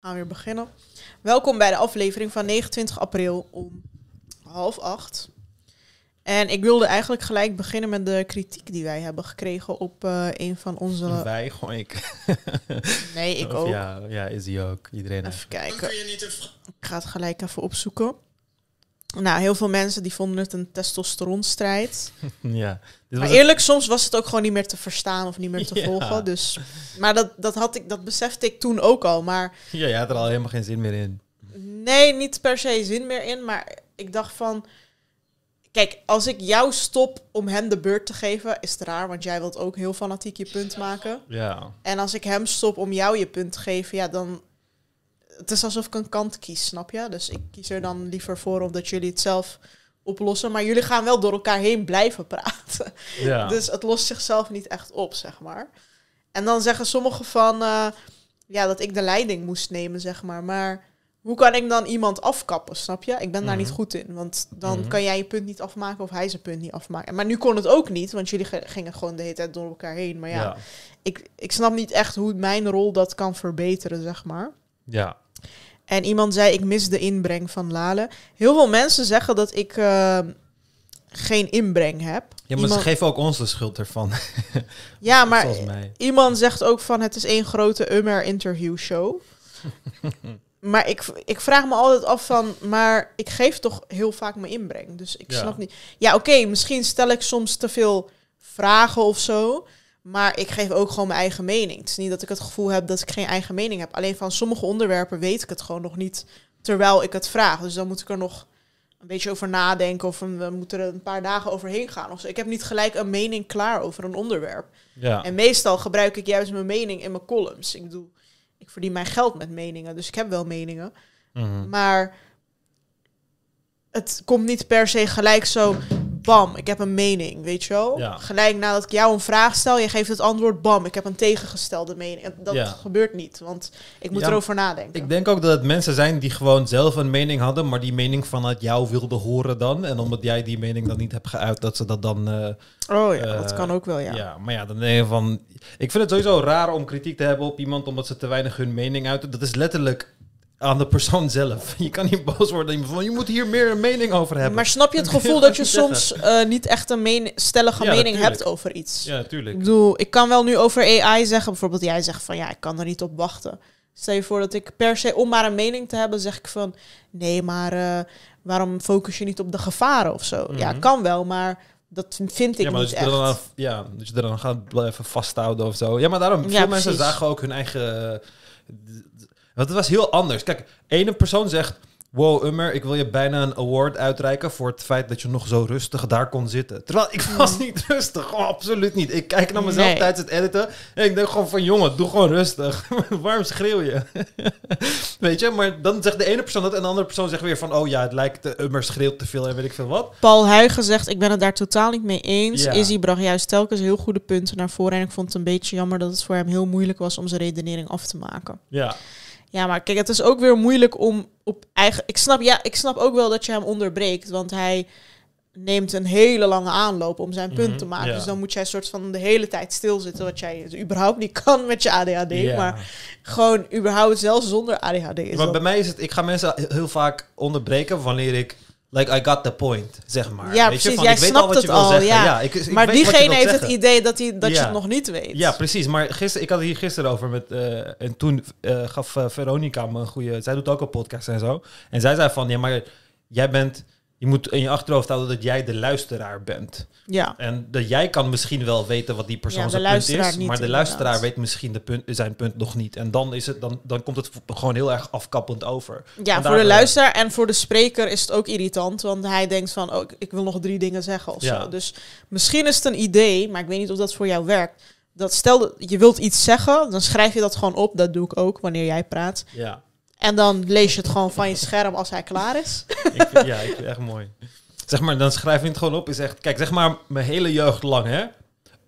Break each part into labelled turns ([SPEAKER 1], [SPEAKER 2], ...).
[SPEAKER 1] gaan weer beginnen. Welkom bij de aflevering van 29 april om half acht. En ik wilde eigenlijk gelijk beginnen met de kritiek die wij hebben gekregen op eh, een van onze...
[SPEAKER 2] Wij, gewoon ik.
[SPEAKER 1] Nee, ik
[SPEAKER 2] Of
[SPEAKER 1] ook.
[SPEAKER 2] Ja, ja, is hij ook. Iedereen.
[SPEAKER 1] Even kijken. Ik ga het gelijk even opzoeken. Nou, heel veel mensen die vonden het een testosteronstrijd.
[SPEAKER 2] ja. Dit
[SPEAKER 1] Maar eerlijk, soms was het ook gewoon niet meer te verstaan of niet meer te
[SPEAKER 2] Ja.
[SPEAKER 1] volgen. Dus, maar dat, dat, had ik, dat besefte ik toen ook al. Maar
[SPEAKER 2] Ja, je had er al helemaal geen zin meer in.
[SPEAKER 1] Nee, niet per se zin meer in. Maar ik dacht van. Kijk, als ik jou stop om hem de beurt te geven, is het raar, want jij wilt ook heel fanatiek je punt maken.
[SPEAKER 2] Ja.
[SPEAKER 1] En als ik hem stop om jou je punt te geven, ja, dan. Het is alsof ik een kant kies, snap je? Dus ik kies er dan liever voor omdat jullie het zelf oplossen. Maar jullie gaan wel door elkaar heen blijven praten.
[SPEAKER 2] Ja.
[SPEAKER 1] Dus het lost zichzelf niet echt op, zeg maar. En dan zeggen sommigen van eh, ja, dat ik de leiding moest nemen, zeg maar. Maar hoe kan ik dan iemand afkappen, snap je? Ik ben daar niet
[SPEAKER 2] Mhm.
[SPEAKER 1] goed in. Want dan
[SPEAKER 2] Mhm.
[SPEAKER 1] kan jij je punt niet afmaken of hij zijn punt niet afmaken. Maar nu kon het ook niet, want jullie ge- gingen gewoon de hele tijd door elkaar heen. Maar ja,
[SPEAKER 2] ja.
[SPEAKER 1] Ik, ik snap niet echt hoe mijn rol dat kan verbeteren, zeg maar.
[SPEAKER 2] Ja.
[SPEAKER 1] En iemand zei, ik mis de inbreng van Lale. Heel veel mensen zeggen dat ik eh, geen inbreng heb.
[SPEAKER 2] Ja, maar
[SPEAKER 1] Iemand-
[SPEAKER 2] ze geven ook ons de schuld ervan.
[SPEAKER 1] Ja, maar. Iemand zegt ook van het is één grote Ummer interview show. maar ik, ik vraag me altijd af van, maar ik geef toch heel vaak mijn inbreng. Dus ik
[SPEAKER 2] Ja.
[SPEAKER 1] snap niet. Ja, oké, misschien stel ik soms te veel vragen of zo. Maar ik geef ook gewoon mijn eigen mening. Het is niet dat ik het gevoel heb dat ik geen eigen mening heb. Alleen van sommige onderwerpen weet ik het gewoon nog niet terwijl ik het vraag. Dus dan moet ik er nog een beetje over nadenken of we moeten er een paar dagen overheen gaan. Of. Ik heb niet gelijk een mening klaar over een onderwerp.
[SPEAKER 2] Ja.
[SPEAKER 1] En meestal gebruik ik juist mijn mening in mijn columns. Ik bedoel, ik verdien mijn geld met meningen, dus ik heb wel meningen.
[SPEAKER 2] Mhm.
[SPEAKER 1] Maar het komt niet per se gelijk zo, bam, ik heb een mening, weet je wel?
[SPEAKER 2] Ja.
[SPEAKER 1] Gelijk nadat ik jou een vraag stel, je geeft het antwoord, bam, ik heb een tegengestelde mening. En Dat
[SPEAKER 2] Ja.
[SPEAKER 1] gebeurt niet, want ik moet
[SPEAKER 2] Ja,
[SPEAKER 1] erover nadenken.
[SPEAKER 2] Ik denk ook dat het mensen zijn die gewoon zelf een mening hadden, maar die mening vanuit jou wilden horen dan. En omdat jij die mening dan niet hebt geuit, dat ze dat dan... eh,
[SPEAKER 1] oh ja, dat
[SPEAKER 2] eh,
[SPEAKER 1] kan ook wel,
[SPEAKER 2] ja.
[SPEAKER 1] ja.
[SPEAKER 2] maar ja, dan denk je van... Ik vind het sowieso raar om kritiek te hebben op iemand omdat ze te weinig hun mening uiten. Dat is letterlijk aan de persoon zelf. Je kan niet boos worden en van, je moet hier meer een mening over hebben.
[SPEAKER 1] Maar snap je het gevoel dat je soms eh, niet echt een men- stellige
[SPEAKER 2] Ja,
[SPEAKER 1] mening hebt over iets?
[SPEAKER 2] ja, natuurlijk.
[SPEAKER 1] Ik bedoel, ik kan wel nu over AI zeggen. Bijvoorbeeld jij zegt van ja, ik kan er niet op wachten. Stel je voor dat ik per se, om maar een mening te hebben, zeg ik van nee, maar eh, waarom focus je niet op de gevaren of zo? Ja,
[SPEAKER 2] Mhm.
[SPEAKER 1] kan wel, maar dat vind ik
[SPEAKER 2] ja, maar
[SPEAKER 1] niet
[SPEAKER 2] dat je,
[SPEAKER 1] echt.
[SPEAKER 2] dan, ja, dat je er dan gaat blijven vasthouden of zo. Ja, maar daarom,
[SPEAKER 1] Ja,
[SPEAKER 2] veel mensen
[SPEAKER 1] precies.
[SPEAKER 2] zagen ook hun eigen... Want het was heel anders. Kijk, ene persoon zegt... Wow, Ummer, ik wil je bijna een award uitreiken voor het feit dat je nog zo rustig daar kon zitten. Terwijl ik was niet rustig, gewoon absoluut niet. Ik kijk naar mezelf
[SPEAKER 1] Nee.
[SPEAKER 2] tijdens het editen en ik denk gewoon van, jongen, doe gewoon rustig. Waarom schreeuw je? weet je, maar dan zegt de ene persoon dat en de andere persoon zegt weer van, oh ja, het lijkt, uh, Ummer schreeuwt te veel en weet ik veel wat.
[SPEAKER 1] Paul Huigen zegt, ik ben het daar totaal niet mee eens.
[SPEAKER 2] Ja.
[SPEAKER 1] Izzy bracht juist telkens heel goede punten naar voren. En ik vond het een beetje jammer dat het voor hem heel moeilijk was om zijn redenering af te maken.
[SPEAKER 2] Ja,
[SPEAKER 1] Ja, maar kijk, het is ook weer moeilijk om op eigen... Ik snap, ja, ik snap ook wel dat je hem onderbreekt, want hij neemt een hele lange aanloop om zijn punt
[SPEAKER 2] Mhm,
[SPEAKER 1] te maken.
[SPEAKER 2] ja.
[SPEAKER 1] Dus dan moet jij soort van de hele tijd stilzitten, wat jij dus überhaupt niet kan met je ADHD.
[SPEAKER 2] Ja.
[SPEAKER 1] Maar gewoon überhaupt zelfs zonder ADHD is
[SPEAKER 2] maar
[SPEAKER 1] dat...
[SPEAKER 2] bij mij is het, ik ga mensen he- heel vaak onderbreken wanneer ik, like, I got the point, zeg maar.
[SPEAKER 1] Ja,
[SPEAKER 2] weet je,
[SPEAKER 1] precies.
[SPEAKER 2] van,
[SPEAKER 1] Jij
[SPEAKER 2] ik weet
[SPEAKER 1] snapt
[SPEAKER 2] al wat je
[SPEAKER 1] het
[SPEAKER 2] wil
[SPEAKER 1] al,
[SPEAKER 2] zeggen.
[SPEAKER 1] ja.
[SPEAKER 2] ik, ik
[SPEAKER 1] maar
[SPEAKER 2] je
[SPEAKER 1] diegene heeft het idee dat, hij, dat je het nog niet weet.
[SPEAKER 2] Ja, precies. Maar gisteren, ik had het hier gisteren over met. eh, en toen eh, gaf eh, Veronica me een goede. Zij doet ook een podcast en zo. En zij zei van: Ja, maar jij bent. Je moet in je achterhoofd houden dat jij de luisteraar bent.
[SPEAKER 1] ja.
[SPEAKER 2] En dat jij kan misschien wel weten wat die persoon
[SPEAKER 1] Ja,
[SPEAKER 2] zijn punt is. maar de
[SPEAKER 1] inderdaad.
[SPEAKER 2] luisteraar weet misschien de punt, zijn punt nog niet. En dan, is het, dan, dan komt het gewoon heel erg afkappend over.
[SPEAKER 1] Ja,
[SPEAKER 2] En
[SPEAKER 1] voor de luisteraar en voor de spreker is het ook irritant. Want hij denkt van, oh, ik- wil nog drie dingen zeggen of
[SPEAKER 2] Ja.
[SPEAKER 1] zo. Dus misschien is het een idee, maar ik weet niet of dat voor jou werkt. Dat stel dat je wilt iets zeggen, dan schrijf je dat gewoon op. Dat doe ik ook wanneer jij praat.
[SPEAKER 2] Ja,
[SPEAKER 1] En dan lees je het gewoon van je scherm als hij klaar is.
[SPEAKER 2] ik vind, ja, ik vind het echt mooi. Zeg maar, dan schrijf je het gewoon op. Is echt, kijk, zeg maar mijn hele jeugd lang, hè.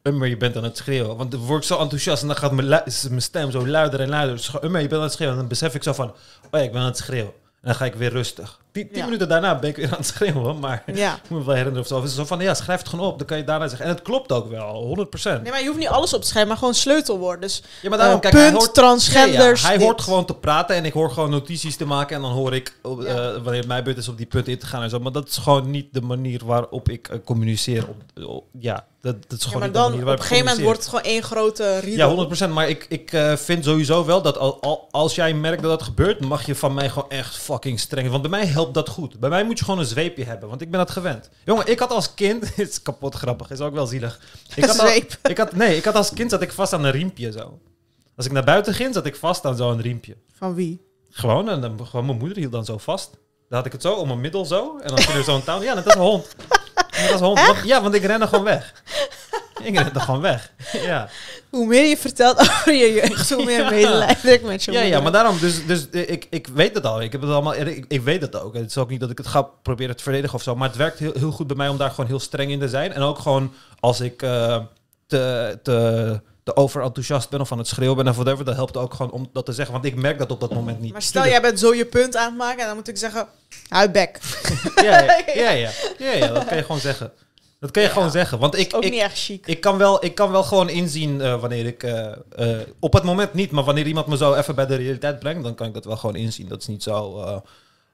[SPEAKER 2] Ummer, je bent aan het schreeuwen. Want dan word ik zo enthousiast en dan gaat mijn stem zo luider en luider. Dus, Ummer, je bent aan het schreeuwen. En dan besef ik zo van, oh ja, ik ben aan het schreeuwen. En dan ga ik weer rustig. Tien, tien
[SPEAKER 1] Ja.
[SPEAKER 2] minuten daarna ben ik weer aan het schreeuwen, maar
[SPEAKER 1] Ja.
[SPEAKER 2] ik moet me wel herinneren of zo. Of is het zo van, ja, schrijf het gewoon op, dan kan je daarna zeggen. En het klopt ook wel, 100%.
[SPEAKER 1] Nee, maar je hoeft niet alles op te schrijven, maar gewoon sleutelwoorden. Dus
[SPEAKER 2] Ja, maar daarom,
[SPEAKER 1] eh,
[SPEAKER 2] kijk,
[SPEAKER 1] punt,
[SPEAKER 2] hij hoort,
[SPEAKER 1] transgenders.
[SPEAKER 2] Ja, hij
[SPEAKER 1] dit.
[SPEAKER 2] hoort gewoon te praten en ik hoor gewoon notities te maken. En dan hoor ik,
[SPEAKER 1] Ja.
[SPEAKER 2] wanneer het mijn beurt is, op die punten in te gaan en zo. Maar dat is gewoon niet de manier waarop ik eh, communiceer. Op, op- ja, dat, dat is gewoon
[SPEAKER 1] maar
[SPEAKER 2] niet de
[SPEAKER 1] dan op een gegeven moment wordt het gewoon één grote riedel.
[SPEAKER 2] Ja, 100%. Maar ik, ik vind sowieso wel dat al, al- als jij merkt dat dat gebeurt, mag je van mij gewoon echt fucking streng. Want bij mij helpt dat goed. Bij mij moet je gewoon een zweepje hebben, want ik ben dat gewend. Jongen, ik had als kind, het is kapot grappig, is ook wel zielig. Ik had, al-
[SPEAKER 1] Zweep.
[SPEAKER 2] ik had, nee, ik had als kind zat ik vast aan een riempje zo. Als ik naar buiten ging, zat ik vast aan zo'n riempje.
[SPEAKER 1] Van wie?
[SPEAKER 2] Gewoon, en dan, gewoon mijn moeder hield dan zo vast. Dan had ik het zo om mijn middel zo. En dan ging er zo'n touw. Ja, dat is een hond. Hond. Want- ja, want ik rende gewoon weg. Ik rende gewoon weg. Ja.
[SPEAKER 1] Hoe meer je vertelt over je jeugd, hoe meer
[SPEAKER 2] Ja.
[SPEAKER 1] medelijden ik met je
[SPEAKER 2] Ja, ja, maar daarom, dus, dus eh, ik, ik weet het al. Ik heb het allemaal, ik, ik weet het ook. Het is ook niet dat ik het ga proberen te verdedigen of zo. Maar het werkt heel, heel goed bij mij om daar gewoon heel streng in te zijn. En ook gewoon als ik eh, te, te, te overenthousiast ben of aan het schreeuwen ben of whatever, dat helpt ook gewoon om dat te zeggen. Want ik merk dat op dat moment niet.
[SPEAKER 1] Maar stel, jij bent zo je punt aan het maken en dan moet ik zeggen, hou bek.
[SPEAKER 2] Ja, ja, ja, ja, ja, ja, dat kan je gewoon zeggen. Dat kan je
[SPEAKER 1] Ja.
[SPEAKER 2] gewoon zeggen. Want ik,
[SPEAKER 1] Ook
[SPEAKER 2] ik,
[SPEAKER 1] niet echt chic.
[SPEAKER 2] ik, kan wel, ik kan wel gewoon inzien eh, wanneer ik... eh, eh, op het moment niet, maar wanneer iemand me zo even bij de realiteit brengt... dan kan ik dat wel gewoon inzien. Dat is niet zo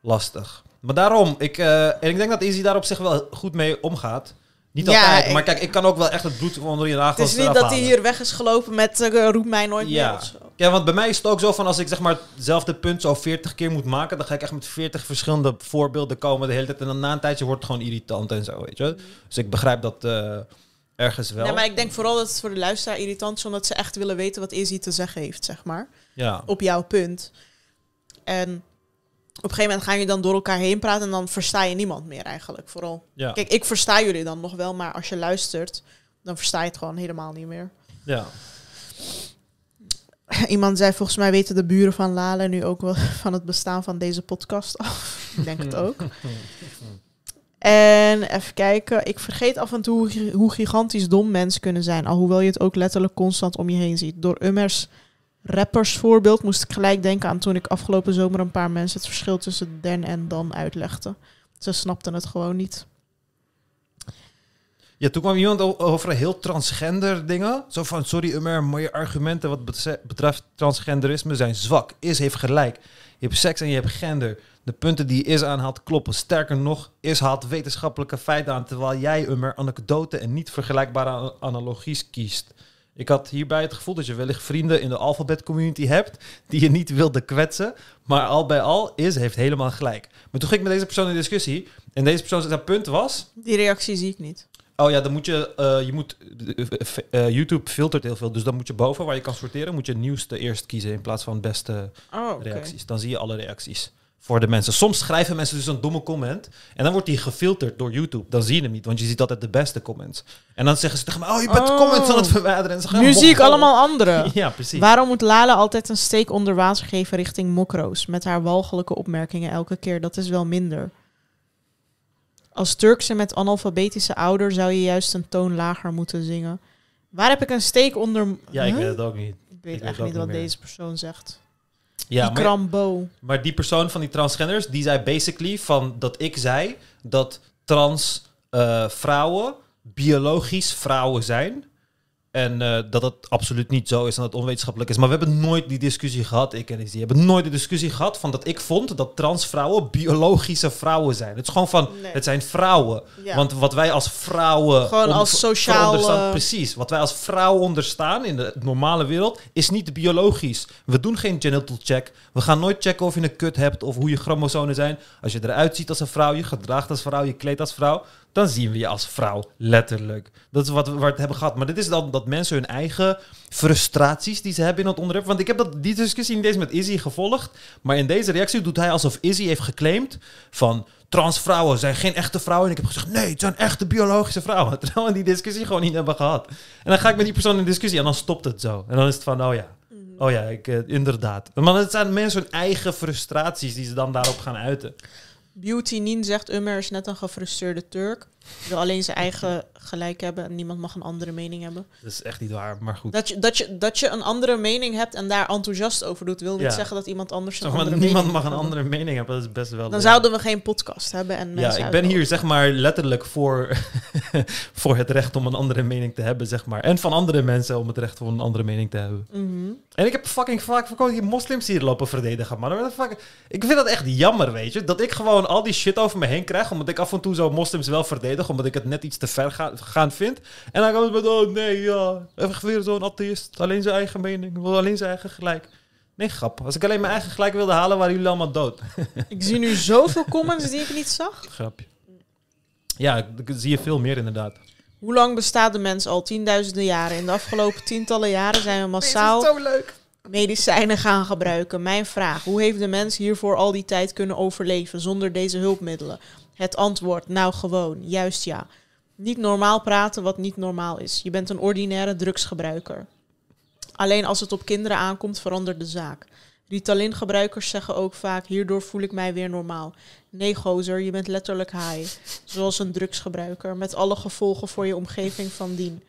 [SPEAKER 2] lastig. Maar daarom, ik, en ik denk dat Izzy daar op zich wel goed mee omgaat. Niet
[SPEAKER 1] Ja,
[SPEAKER 2] altijd,
[SPEAKER 1] ik-
[SPEAKER 2] maar kijk, ik kan ook wel echt het bloed onder je
[SPEAKER 1] het
[SPEAKER 2] nagels
[SPEAKER 1] is niet dat hij hier weg is gelopen met eh, roep mij nooit
[SPEAKER 2] Ja.
[SPEAKER 1] meer.
[SPEAKER 2] Ja, want bij mij is het ook zo van als ik zeg maar hetzelfde punt zo 40 keer moet maken, dan ga ik echt met 40 verschillende voorbeelden komen de hele tijd. En dan na een tijdje wordt het gewoon irritant en zo, weet je. Dus ik begrijp dat eh, ergens wel.
[SPEAKER 1] Nee, maar ik denk vooral dat het voor de luisteraar irritant is, omdat ze echt willen weten wat Izzy te zeggen heeft, zeg maar.
[SPEAKER 2] Ja.
[SPEAKER 1] Op jouw punt. En op een gegeven moment gaan jullie dan door elkaar heen praten en dan versta je niemand meer eigenlijk, vooral.
[SPEAKER 2] Ja.
[SPEAKER 1] Kijk, ik versta jullie dan nog wel, maar als je luistert, dan versta je het gewoon helemaal niet meer.
[SPEAKER 2] ja.
[SPEAKER 1] Iemand zei, volgens mij weten de buren van Lale nu ook wel van het bestaan van deze podcast af. ik denk het ook. En even kijken, ik vergeet af en toe hoe gigantisch dom mensen kunnen zijn. Alhoewel je het ook letterlijk constant om je heen ziet. Door Ummers rappersvoorbeeld moest ik gelijk denken aan toen ik afgelopen zomer een paar mensen het verschil tussen den en dan uitlegde. Ze snapten het gewoon niet.
[SPEAKER 2] Ja, toen kwam iemand over heel transgender dingen. Zo van, sorry Ummer, maar je argumenten wat betreft transgenderisme zijn zwak. Is heeft gelijk. Je hebt seks en je hebt gender. De punten die Is aanhaalt kloppen. Sterker nog, Is haalt wetenschappelijke feiten aan... terwijl jij, Ummer, anekdoten en niet vergelijkbare analogies kiest. Ik had hierbij het gevoel dat je wellicht vrienden in de alfabet community hebt... die je niet wilde kwetsen. Maar al bij al, Is heeft helemaal gelijk. Maar toen ging ik met deze persoon in discussie... en deze persoon, zijn punt was...
[SPEAKER 1] Die reactie zie ik niet.
[SPEAKER 2] Oh ja, dan moet je, eh, je moet, eh, eh, YouTube filtert heel veel, dus dan moet je boven waar je kan sorteren, moet je nieuwste eerst kiezen in plaats van beste
[SPEAKER 1] Oh,
[SPEAKER 2] reacties. Dan zie je alle reacties voor de mensen. Soms schrijven mensen dus een domme comment en dan wordt die gefilterd door YouTube. Dan zie je hem niet, want je ziet altijd de beste comments. En dan zeggen ze tegen me, oh je bent
[SPEAKER 1] Oh.
[SPEAKER 2] comments aan het verwijderen. En ze gaan
[SPEAKER 1] Nu zie ik allemaal anderen.
[SPEAKER 2] Ja, precies.
[SPEAKER 1] Waarom moet Lala altijd een steek onder water geven richting Mokroos? Met haar walgelijke opmerkingen elke keer. Dat is wel minder. Als Turkse met analfabetische ouder zou je juist een toon lager moeten zingen. Waar heb ik een steek onder...
[SPEAKER 2] Ja, ik weet het ook niet.
[SPEAKER 1] Ik weet
[SPEAKER 2] weet
[SPEAKER 1] echt niet
[SPEAKER 2] niet
[SPEAKER 1] wat
[SPEAKER 2] meer.
[SPEAKER 1] deze persoon zegt.
[SPEAKER 2] Ja,
[SPEAKER 1] die
[SPEAKER 2] maar,
[SPEAKER 1] Krambo.
[SPEAKER 2] maar die persoon van die transgenders, die zei basically van dat ik zei dat trans eh, vrouwen biologisch vrouwen zijn. En eh, dat het absoluut niet zo is en dat het onwetenschappelijk is. Maar we hebben nooit die discussie gehad, ik en die hebben nooit de discussie gehad van dat ik vond dat transvrouwen biologische vrouwen zijn. Het is gewoon van,
[SPEAKER 1] Nee.
[SPEAKER 2] het zijn vrouwen.
[SPEAKER 1] Ja.
[SPEAKER 2] Want wat wij als vrouwen...
[SPEAKER 1] Gewoon als sociaal,
[SPEAKER 2] Precies, wat wij als vrouw onderstaan in de normale wereld is niet biologisch. We doen geen genital check. We gaan nooit checken of je een kut hebt of hoe je chromosomen zijn. Als je eruit ziet als een vrouw, je gedraagt als vrouw, je kleedt als vrouw, dan zien we je als vrouw, letterlijk. Dat is wat we, we hebben gehad. Maar dit is dan dat mensen hun eigen frustraties die ze hebben in het onderwerp. Want ik heb dat, die discussie niet eens met Izzy gevolgd. Maar in deze reactie doet hij alsof Izzy heeft geclaimd van transvrouwen zijn geen echte vrouwen. En ik heb gezegd, nee, het zijn echte biologische vrouwen. Terwijl we die discussie gewoon niet hebben gehad. En dan ga ik met die persoon in discussie en dan stopt het zo. En dan is het van, oh ja, oh ja, ik, eh, inderdaad. Maar het zijn mensen hun eigen frustraties die ze dan daarop gaan uiten.
[SPEAKER 1] Beauty Nien zegt, Ummer is net een gefrustreerde Turk. Wil alleen zijn eigen gelijk hebben en niemand mag een andere mening hebben.
[SPEAKER 2] Dat is echt niet waar, maar goed.
[SPEAKER 1] Dat je, dat, je, dat je een andere mening hebt en daar enthousiast over doet, wil niet
[SPEAKER 2] Ja.
[SPEAKER 1] zeggen dat iemand anders een
[SPEAKER 2] Zeg maar,
[SPEAKER 1] andere
[SPEAKER 2] niemand mag een andere mening hebben, dat is best wel...
[SPEAKER 1] Dan zouden we geen podcast hebben en
[SPEAKER 2] Ja, ik ben hier zeg maar letterlijk voor, voor het recht om een andere mening te hebben, zeg maar. En van andere mensen om het recht om een andere mening te hebben.
[SPEAKER 1] Mhm.
[SPEAKER 2] En ik heb fucking vaak voor die moslims hier lopen verdedigen, man. Ik vind dat echt jammer, weet je. Dat ik gewoon al die shit over me heen krijg, omdat ik af en toe zo moslims wel verdedig, omdat ik het net iets te ver ga, gaan vind. En dan komen ze met, oh nee, ja, even weer zo'n atheïst. Alleen zijn eigen mening, wil alleen zijn eigen gelijk. Nee, grap. Als ik alleen mijn eigen gelijk wilde halen, waren jullie allemaal dood.
[SPEAKER 1] Ik zie nu zoveel comments die ik niet zag.
[SPEAKER 2] Grapje. Ja, dat zie je veel meer inderdaad.
[SPEAKER 1] Hoe lang bestaat de mens al? Tienduizenden jaren. In de afgelopen tientallen jaren zijn we massaal
[SPEAKER 2] zo leuk.
[SPEAKER 1] medicijnen gaan gebruiken. Mijn vraag, hoe heeft de mens hiervoor al die tijd kunnen overleven zonder deze hulpmiddelen? Het antwoord, nou gewoon, juist ja. Niet normaal praten wat niet normaal is. Je bent een ordinaire drugsgebruiker. Alleen als het op kinderen aankomt, verandert de zaak. Ritalin-gebruikers zeggen ook vaak, hierdoor voel ik mij weer normaal. Nee, gozer, je bent letterlijk high. Zoals een drugsgebruiker, met alle gevolgen voor je omgeving van dien.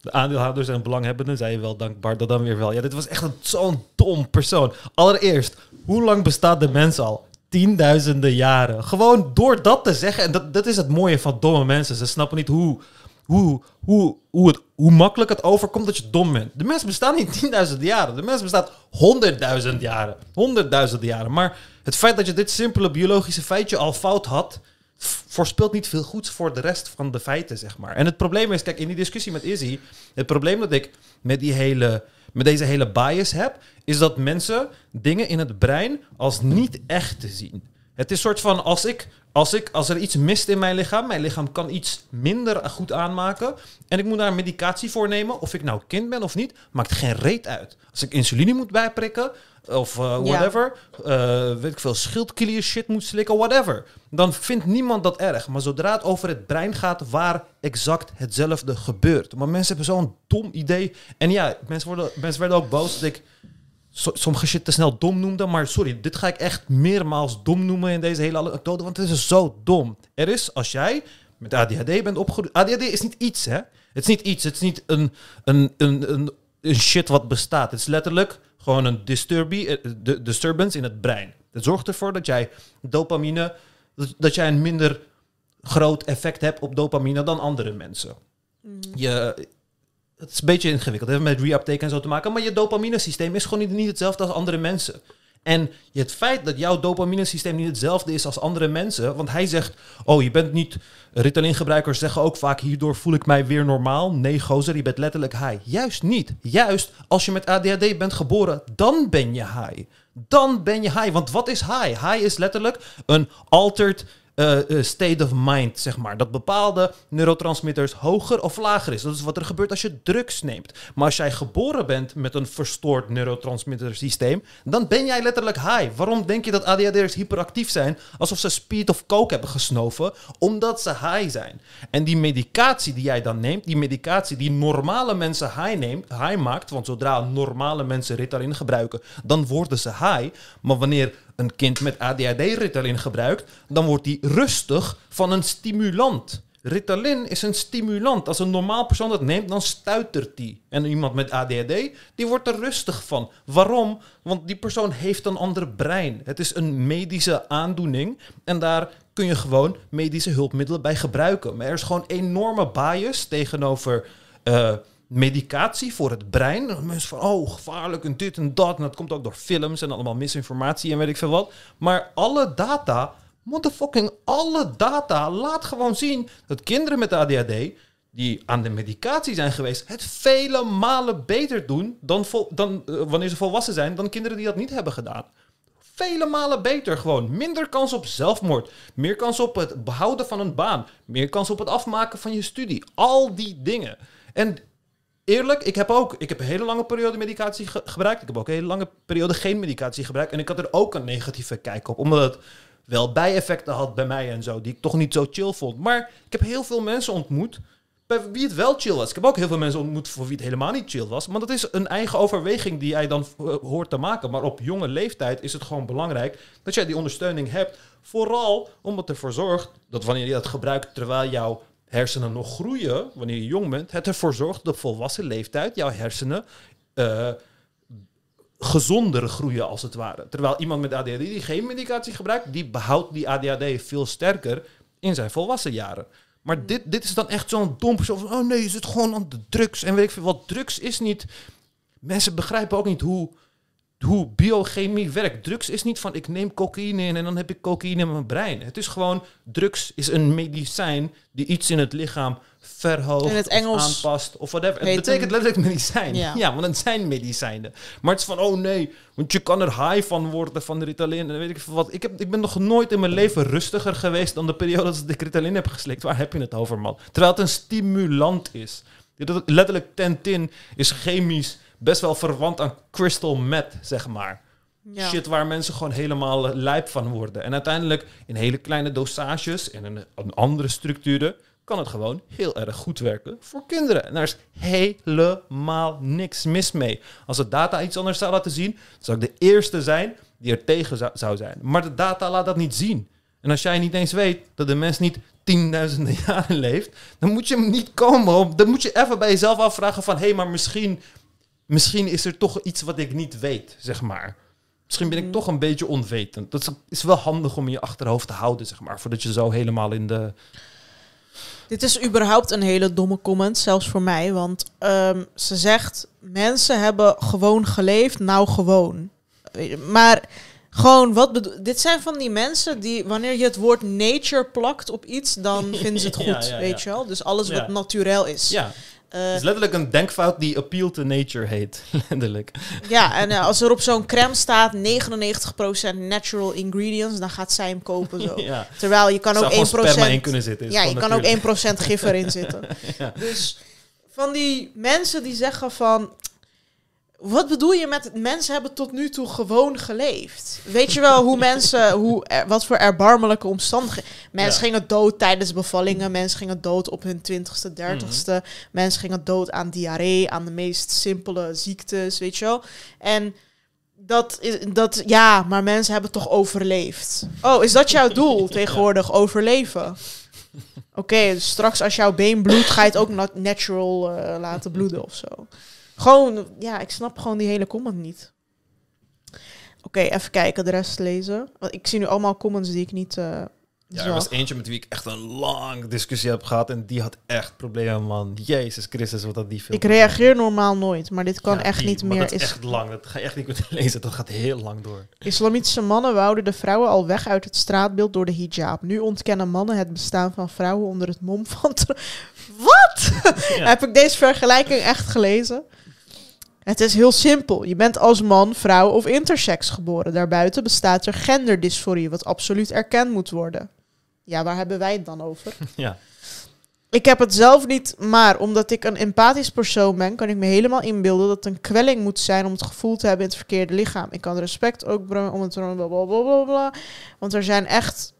[SPEAKER 2] De aandeelhouders en belanghebbenden zijn wel dankbaar. Dat dan weer wel. Ja, dit was echt zo'n dom persoon. Allereerst, hoe lang bestaat de mens al? Tienduizenden jaren. Gewoon door dat te zeggen. En dat, dat is het mooie van domme mensen. Ze snappen niet hoe, hoe, hoe, hoe, hoe makkelijk het overkomt dat je dom bent. De mens bestaat niet tienduizenden jaren. De mens bestaat honderdduizend jaren. Honderdduizenden jaren. Maar het feit dat je dit simpele biologische feitje al fout had... voorspelt niet veel goeds voor de rest van de feiten, zeg maar. En het probleem is, kijk, in die discussie met Izzy... Het probleem dat ik met, die hele, met deze hele bias heb... is dat mensen dingen in het brein als niet echt zien. Het is soort van, als, ik, als, ik, als er iets mist in mijn lichaam... mijn lichaam kan iets minder goed aanmaken... en ik moet daar medicatie voor nemen... of ik nou kind ben of niet, maakt geen reet uit. Als ik insuline moet bijprikken... of eh,
[SPEAKER 1] Ja.
[SPEAKER 2] whatever... eh, weet ik veel, schildklier shit moet slikken, whatever. Dan vindt niemand dat erg. Maar zodra het over het brein gaat waar exact hetzelfde gebeurt. Maar mensen hebben zo'n dom idee. En ja, mensen, worden, mensen werden ook boos dat ik so- sommige shit te snel dom noemde. Maar sorry, dit ga ik echt meermaals dom noemen in deze hele anekdote. Want het is zo dom. Er is, als jij met ADHD bent opgegroeid... ADHD is niet iets, hè? Het is niet iets. Het is niet een, een, een, een, een shit wat bestaat. Het is letterlijk gewoon een eh, disturbance in het brein. Het zorgt ervoor dat jij dopamine... Dat, dat jij een minder groot effect hebt op dopamine dan andere mensen. Je, het is een beetje ingewikkeld. Het heeft met reuptake en zo te maken. Maar je dopamine-systeem is gewoon niet, niet hetzelfde als andere mensen. En het feit dat jouw dopamine-systeem niet hetzelfde is als andere mensen. Want hij zegt: Oh, je bent niet. Ritalin-gebruikers zeggen ook vaak: Hierdoor voel ik mij weer normaal. Nee, gozer, je bent letterlijk high. Juist niet. Juist als je met ADHD bent geboren, dan ben je high. Dan ben je high. Want wat is high? High is letterlijk een altered eh, eh, state of mind, zeg maar. Dat bepaalde neurotransmitters hoger of lager is. Dat is wat er gebeurt als je drugs neemt. Maar als jij geboren bent met een verstoord neurotransmittersysteem, dan ben jij letterlijk high. Waarom denk je dat ADHD'ers hyperactief zijn? Alsof ze speed of coke hebben gesnoven, omdat ze high zijn. En die medicatie die jij dan neemt, die medicatie die normale mensen high, neemt, high maakt, want zodra normale mensen Ritalin gebruiken, dan worden ze high. Maar wanneer een kind met ADHD Ritalin gebruikt, dan wordt die rustig van een stimulant. Ritalin is een stimulant. Als een normaal persoon dat neemt, dan stuitert die. En iemand met ADHD, die wordt er rustig van. Waarom? Want die persoon heeft een ander brein. Het is een medische aandoening. En daar kun je gewoon medische hulpmiddelen bij gebruiken. Maar er is gewoon enorme bias tegenover eh, medicatie voor het brein. En Mensen van, oh, gevaarlijk en dit en dat. En dat komt ook door films en allemaal misinformatie en weet ik veel wat. Maar alle data, motherfucking alle data, laat gewoon zien dat kinderen met ADHD die aan de medicatie zijn geweest, het vele malen beter doen dan, vol- dan eh, wanneer ze volwassen zijn, dan kinderen die dat niet hebben gedaan. Vele malen beter gewoon. Minder kans op zelfmoord. Meer kans op het behouden van een baan. Meer kans op het afmaken van je studie. Al die dingen. En eerlijk, ik heb ook ik heb een hele lange periode medicatie ge- gebruikt. Ik heb ook een hele lange periode geen medicatie gebruikt. En ik had er ook een negatieve kijk op. Omdat het wel bijeffecten had bij mij en zo. Die ik toch niet zo chill vond. Maar ik heb heel veel mensen ontmoet bij wie het wel chill was. Ik heb ook heel veel mensen ontmoet voor wie het helemaal niet chill was. Maar dat is een eigen overweging die jij dan eh, hoort te maken. Maar op jonge leeftijd is het gewoon belangrijk dat jij die ondersteuning hebt. Vooral omdat ervoor zorgt dat wanneer je dat gebruikt terwijl jouw hersenen nog groeien, wanneer je jong bent, het ervoor zorgt dat volwassen leeftijd jouw hersenen eh, gezonder groeien als het ware. Terwijl iemand met ADHD die geen medicatie gebruikt, die behoudt die ADHD veel sterker in zijn volwassen jaren. Maar dit, dit is dan echt zo'n dom persoon van, oh nee, je zit gewoon aan de drugs. En weet ik veel wat, drugs is niet... Mensen begrijpen ook niet hoe, hoe biochemie werkt. Drugs is niet van, ik neem cocaïne in en dan heb ik cocaïne in mijn brein. Het is gewoon, drugs is een medicijn die iets in het lichaam verhoogt
[SPEAKER 1] In het
[SPEAKER 2] of aanpast of whatever. Het betekent letterlijk medicijn.
[SPEAKER 1] Ja.
[SPEAKER 2] Ja. want het zijn medicijnen. Maar het is van, oh nee, want je kan er high van worden van de Ritalin en weet ik veel wat. Ik, heb, ik ben nog nooit in mijn leven rustiger geweest dan de periode dat ik Ritalin heb geslikt. Waar heb je het over, man? Terwijl het een stimulant is Letterlijk, Tentin is chemisch best wel verwant aan crystal meth, zeg maar.
[SPEAKER 1] Ja.
[SPEAKER 2] Shit waar mensen gewoon helemaal eh, lijp van worden. En uiteindelijk in hele kleine dosages en in een andere structuren kan het gewoon heel erg goed werken voor kinderen. En daar is helemaal niks mis mee. Als de data iets anders zou laten zien, zou ik de eerste zijn die er tegen zou, zou zijn. Maar de data laat dat niet zien. En als jij niet eens weet dat de mens niet tienduizenden jaren leeft, dan moet je hem niet komen op. Dan moet je even bij jezelf afvragen van, hé, hey, maar misschien, misschien is er toch iets wat ik niet weet, zeg maar. Misschien ben ik
[SPEAKER 1] Mhm.
[SPEAKER 2] toch een beetje onwetend. Dat is, wel handig om in je achterhoofd te houden, zeg maar. Voordat je zo helemaal in de...
[SPEAKER 1] Dit is überhaupt een hele domme comment, zelfs voor mij. Want ehm, ze zegt, mensen hebben gewoon geleefd, nou gewoon. Maar gewoon, wat bedoel... Dit zijn van die mensen die, wanneer je het woord nature plakt op iets, dan vinden ze het goed,
[SPEAKER 2] Ja, ja, ja.
[SPEAKER 1] weet je wel? Dus alles wat
[SPEAKER 2] Ja.
[SPEAKER 1] naturel is. Eh,
[SPEAKER 2] het is letterlijk een denkfout die appeal to nature heet. letterlijk.
[SPEAKER 1] ja, en eh, als er op zo'n crème staat 99% natural ingredients, dan gaat zij hem kopen zo.
[SPEAKER 2] Ja.
[SPEAKER 1] Terwijl je kan
[SPEAKER 2] Zou
[SPEAKER 1] ook
[SPEAKER 2] gewoon
[SPEAKER 1] 1%...
[SPEAKER 2] sperma in kunnen zitten.
[SPEAKER 1] Ja, je kan ook
[SPEAKER 2] natuurlijk.
[SPEAKER 1] 1% gif erin zitten.
[SPEAKER 2] Ja.
[SPEAKER 1] Dus van die mensen die zeggen van... Wat bedoel je met mensen hebben tot nu toe gewoon geleefd? Weet je wel hoe mensen, hoe, er- wat voor erbarmelijke omstandigheden. Mensen
[SPEAKER 2] Ja.
[SPEAKER 1] gingen dood tijdens bevallingen, mensen gingen dood op hun twintigste, dertigste.
[SPEAKER 2] Mhm.
[SPEAKER 1] Mensen gingen dood aan diarree, aan de meest simpele ziektes, weet je wel. En dat is, dat, ja, maar mensen hebben toch overleefd. Oh, is dat jouw doel tegenwoordig, overleven? Oké, dus straks als jouw been bloedt, ga je het ook nat- natural eh, laten bloeden of zo. Gewoon, ja, ik snap gewoon die hele comment niet. Oké, even kijken, de rest lezen. Want ik zie nu allemaal comments die ik niet eh
[SPEAKER 2] Ja, er was eentje met wie ik echt een lang discussie heb gehad. En die had echt problemen, man. Jezus Christus, wat had die veel
[SPEAKER 1] Ik reageer normaal nooit, maar dit kan
[SPEAKER 2] Ja,
[SPEAKER 1] echt
[SPEAKER 2] die,
[SPEAKER 1] niet meer.
[SPEAKER 2] dat is echt lang. Dat ga je echt niet kunnen lezen. Dat gaat heel lang door.
[SPEAKER 1] Islamitische mannen wouden de vrouwen al weg uit het straatbeeld door de hijab. Nu ontkennen mannen het bestaan van vrouwen onder het mom van... Wat?
[SPEAKER 2] Ja.
[SPEAKER 1] Heb ik deze vergelijking echt gelezen? Het is heel simpel. Je bent als man, vrouw of intersex geboren. Daarbuiten bestaat er genderdysforie, wat absoluut erkend moet worden. Ja, waar hebben wij het dan over?
[SPEAKER 2] Ja.
[SPEAKER 1] Ik heb het zelf niet, maar omdat ik een empathisch persoon ben, kan ik me helemaal inbeelden dat het een kwelling moet zijn om het gevoel te hebben in het verkeerde lichaam. Ik kan respect ook brengen om het blablabla. Want er zijn echt.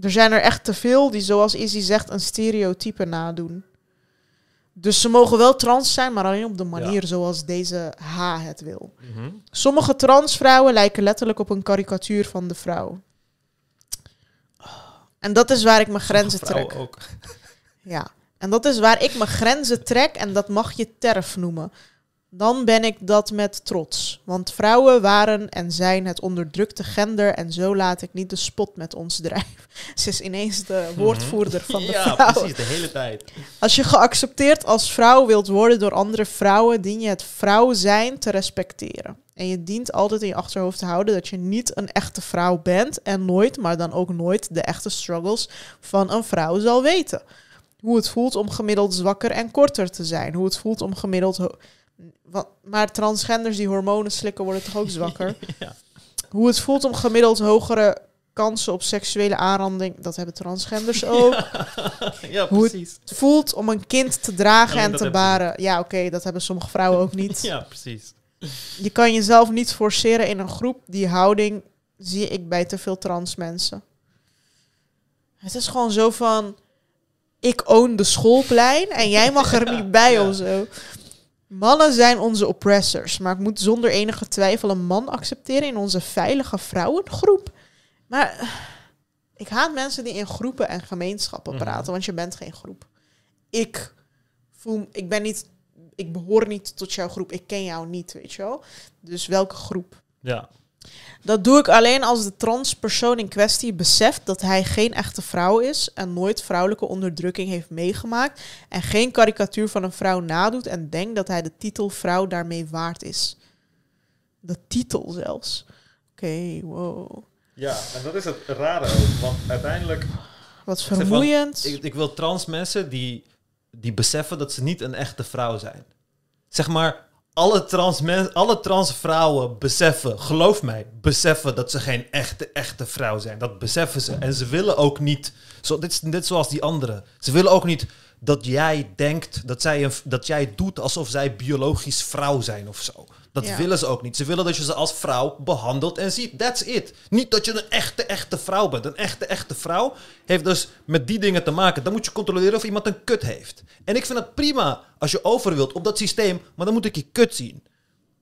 [SPEAKER 1] Er zijn er echt te veel die, zoals Izzy zegt, een stereotype nadoen. Dus ze mogen wel trans zijn, maar alleen op de manier zoals deze H het wil.
[SPEAKER 2] Mhm.
[SPEAKER 1] Sommige transvrouwen lijken letterlijk op een karikatuur van de vrouw. En dat is waar ik mijn grenzen trek.
[SPEAKER 2] ook.
[SPEAKER 1] Ja, en dat is waar ik mijn grenzen trek en dat mag je terf noemen. Dan ben ik dat met trots. Want vrouwen waren en zijn het onderdrukte gender en zo laat ik niet de spot met ons drijven. Ze is ineens de woordvoerder van de
[SPEAKER 2] ja, precies. De hele tijd.
[SPEAKER 1] Als je geaccepteerd als vrouw wilt worden door andere vrouwen, dien je het vrouw zijn te respecteren. En je dient altijd in je achterhoofd te houden dat je niet een echte vrouw bent en nooit, maar dan ook nooit, de echte struggles van een vrouw zal weten. Hoe het voelt om gemiddeld zwakker en korter te zijn. Hoe het voelt om gemiddeld. Wat, maar transgenders die hormonen slikken worden toch ook zwakker?
[SPEAKER 2] Ja.
[SPEAKER 1] Hoe het voelt om gemiddeld hogere kansen op seksuele aanranding. Dat hebben transgenders ook
[SPEAKER 2] ja,
[SPEAKER 1] Hoe het-
[SPEAKER 2] precies.
[SPEAKER 1] het voelt om een kind te dragen en te
[SPEAKER 2] ze
[SPEAKER 1] baren. Ja, oké, dat hebben sommige vrouwen ook niet.
[SPEAKER 2] Ja, precies.
[SPEAKER 1] Je kan jezelf niet forceren in een groep. Die houding zie ik bij te veel trans mensen. Het is gewoon zo van... ik own de schoolplein en jij mag er niet bij of zo. Mannen zijn onze oppressors, maar ik moet zonder enige twijfel een man accepteren in onze veilige vrouwengroep. Maar eh, ik haat mensen die in groepen en gemeenschappen
[SPEAKER 2] Mhm.
[SPEAKER 1] praten, want je bent geen groep. Ik voel, ik ben niet, ik behoor niet tot jouw groep, ik ken jou niet, weet je wel. Dus welke groep?
[SPEAKER 2] Ja.
[SPEAKER 1] Dat doe ik alleen als de transpersoon in kwestie beseft dat hij geen echte vrouw is en nooit vrouwelijke onderdrukking heeft meegemaakt en geen karikatuur van een vrouw nadoet en denkt dat hij de titel vrouw daarmee waard is. De titel zelfs. Oké, wow.
[SPEAKER 2] Ja, en dat is het rare ook. Want uiteindelijk...
[SPEAKER 1] Wat
[SPEAKER 2] van,
[SPEAKER 1] vermoeiend.
[SPEAKER 2] Ik, ik wil trans mensen die, die beseffen dat ze niet een echte vrouw zijn. Zeg maar, alle trans, alle trans vrouwen beseffen, geloof mij, beseffen dat ze geen echte, echte vrouw zijn. Dat beseffen ze. En ze willen ook niet, zo, dit is net zoals die anderen. Ze willen ook niet dat jij denkt, dat, zij een, dat jij doet alsof zij biologisch vrouw zijn of zo. Dat
[SPEAKER 1] Ja.
[SPEAKER 2] willen ze ook niet. Ze willen dat je ze als vrouw behandelt en ziet. That's it. Niet dat je een echte, echte vrouw bent. Een echte, echte vrouw heeft dus met die dingen te maken. Dan moet je controleren of iemand een kut heeft. En ik vind het prima als je over wilt op dat systeem, maar dan moet ik je kut zien.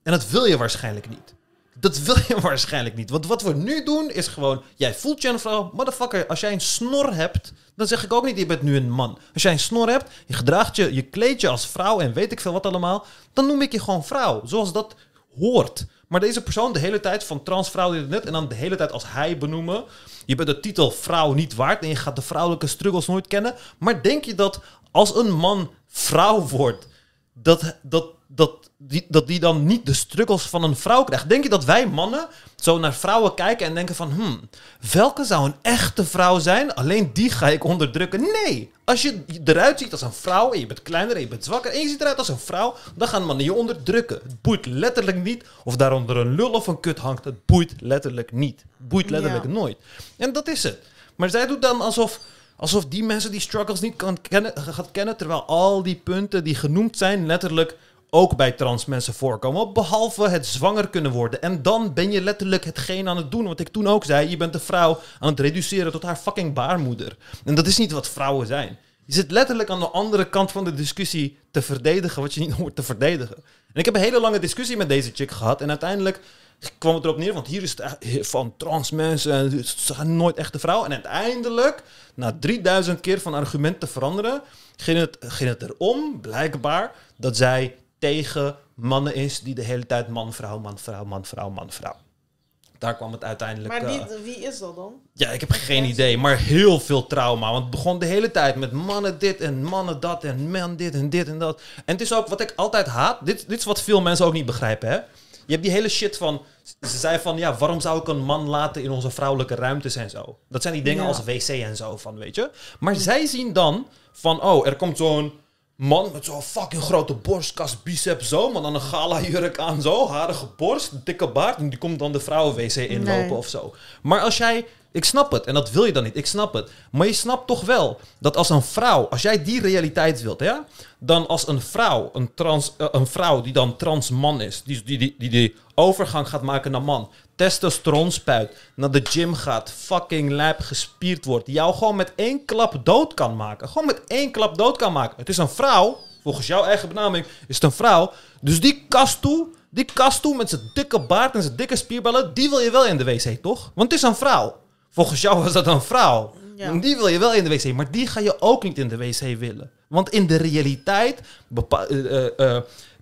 [SPEAKER 2] En dat wil je waarschijnlijk niet. Dat wil je waarschijnlijk niet. Want wat we nu doen is gewoon... Jij voelt je een vrouw. Motherfucker, als jij een snor hebt... Dan zeg ik ook niet, je bent nu een man. Als jij een snor hebt, je gedraagt je... Je kleedt je als vrouw en weet ik veel wat allemaal... Dan noem ik je gewoon vrouw. Zoals dat hoort. Maar deze persoon de hele tijd van transvrouw en dit... En dan de hele tijd als hij benoemen... Je bent de titel vrouw niet waard... En je gaat de vrouwelijke struggles nooit kennen. Maar denk je dat als een man vrouw wordt... Dat, dat, dat, die, dat die dan niet de struggles van een vrouw krijgt. Denk je dat wij mannen zo naar vrouwen kijken en denken van... Hmm, welke zou een echte vrouw zijn? Alleen die ga ik onderdrukken. Nee! Als je eruit ziet als een vrouw en je bent kleiner en je bent zwakker... en je ziet eruit als een vrouw, dan gaan mannen je onderdrukken. Het boeit letterlijk niet of daaronder een lul of een kut hangt. Het boeit letterlijk niet. Het boeit letterlijk
[SPEAKER 1] Ja.
[SPEAKER 2] nooit. En dat is het. Maar zij doet dan alsof... Alsof die mensen die struggles niet kan kennen, gaat kennen. Terwijl al die punten die genoemd zijn, letterlijk ook bij trans mensen voorkomen. Behalve het zwanger kunnen worden. En dan ben je letterlijk hetgeen aan het doen. Wat ik toen ook zei. Je bent een vrouw aan het reduceren tot haar fucking baarmoeder. En dat is niet wat vrouwen zijn. Je zit letterlijk aan de andere kant van de discussie te verdedigen wat je niet hoort te verdedigen. En ik heb een hele lange discussie met deze chick gehad. En uiteindelijk kwam het erop neer, want hier is het van trans mensen en ze zijn nooit echte vrouwen. En uiteindelijk, na 3000 keer van argumenten veranderen, ging het, ging het erom, blijkbaar, dat zij tegen mannen is die de hele tijd man, vrouw, man, vrouw, man, vrouw, man, vrouw. Daar kwam het uiteindelijk...
[SPEAKER 1] Maar
[SPEAKER 2] eh,
[SPEAKER 1] wie, wie is dat dan?
[SPEAKER 2] ja, ik heb geen idee, maar heel veel trauma. Want het begon de hele tijd met mannen dit en mannen dat en man dit en dit en dat. En het is ook wat ik altijd haat. Dit, dit is wat veel mensen ook niet begrijpen, hè. Je hebt die hele shit van... Ze zei van, ja, waarom zou ik een man laten in onze vrouwelijke ruimtes en zo? Dat zijn die dingen
[SPEAKER 1] Ja.
[SPEAKER 2] als wc en zo van, weet je. Maar zij zien dan van, oh, er komt zo'n man. Met zo'n fucking grote borstkas, biceps zo, maar dan een gala jurk aan zo, harige borst, dikke baard, en die komt dan de vrouwen-wc inlopen
[SPEAKER 1] Nee.
[SPEAKER 2] of zo. Maar als jij, ik snap het, en dat wil je dan niet, ik snap het, maar je snapt toch wel dat als een vrouw, als jij die realiteit wilt, ja, dan als een vrouw, een, trans, eh, een vrouw die dan trans man is, die die, die, die die overgang gaat maken naar man, testosteron spuit, naar de gym gaat, fucking lijp gespierd wordt, jou gewoon met één klap dood kan maken. Gewoon met één klap dood kan maken. Het is een vrouw, volgens jouw eigen benaming is het een vrouw, dus die kast toe, die kast toe met zijn dikke baard en zijn dikke spierballen, die wil je wel in de wc, toch? Want het is een vrouw. Volgens jou was dat een vrouw.
[SPEAKER 1] Ja.
[SPEAKER 2] Die wil je wel in de wc, maar die ga je ook niet in de wc willen. Want in de realiteit bepa- eh,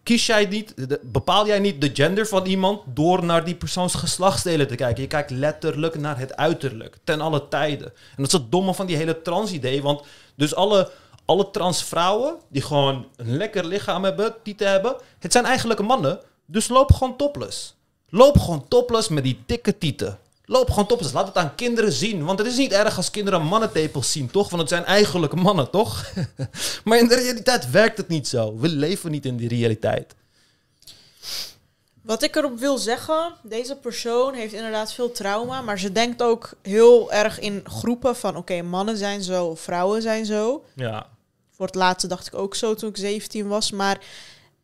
[SPEAKER 2] kies jij niet, bepaal jij niet de gender van iemand door naar die persoons geslachtsdelen te kijken. Je kijkt letterlijk naar het uiterlijk, ten alle tijden. En dat is het domme van die hele trans-idee, want dus alle, alle transvrouwen die gewoon een lekker lichaam hebben, tieten hebben, het zijn eigenlijk mannen, dus loop gewoon topless. Loop gewoon topless met die dikke tieten. Loop gewoon topless. Laat het aan kinderen zien. Want het is niet erg als kinderen mannentepels zien, toch? Want het zijn eigenlijk mannen, toch? maar in de realiteit werkt het niet zo. We leven niet in die realiteit.
[SPEAKER 1] Wat ik erop wil zeggen, deze persoon heeft inderdaad veel trauma, maar ze denkt ook heel erg in groepen van oké, mannen zijn zo, vrouwen zijn zo.
[SPEAKER 2] Ja.
[SPEAKER 1] Voor het laatste dacht ik ook zo toen ik 17 was, maar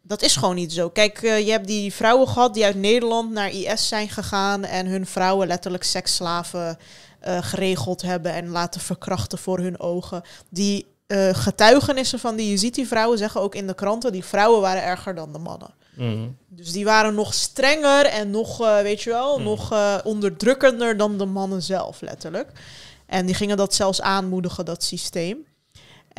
[SPEAKER 1] dat is gewoon niet zo. Kijk, eh, je hebt die vrouwen gehad die uit Nederland naar IS zijn gegaan en hun vrouwen letterlijk seksslaven eh, geregeld hebben en laten verkrachten voor hun ogen. Die eh, getuigenissen van die Yazidi-vrouwen zeggen ook in de kranten, die vrouwen waren erger dan de mannen.
[SPEAKER 2] Mhm.
[SPEAKER 1] Dus die waren nog strenger en nog, weet je wel,
[SPEAKER 2] Hmm.
[SPEAKER 1] nog onderdrukkender dan de mannen zelf, letterlijk. En die gingen dat zelfs aanmoedigen, dat systeem.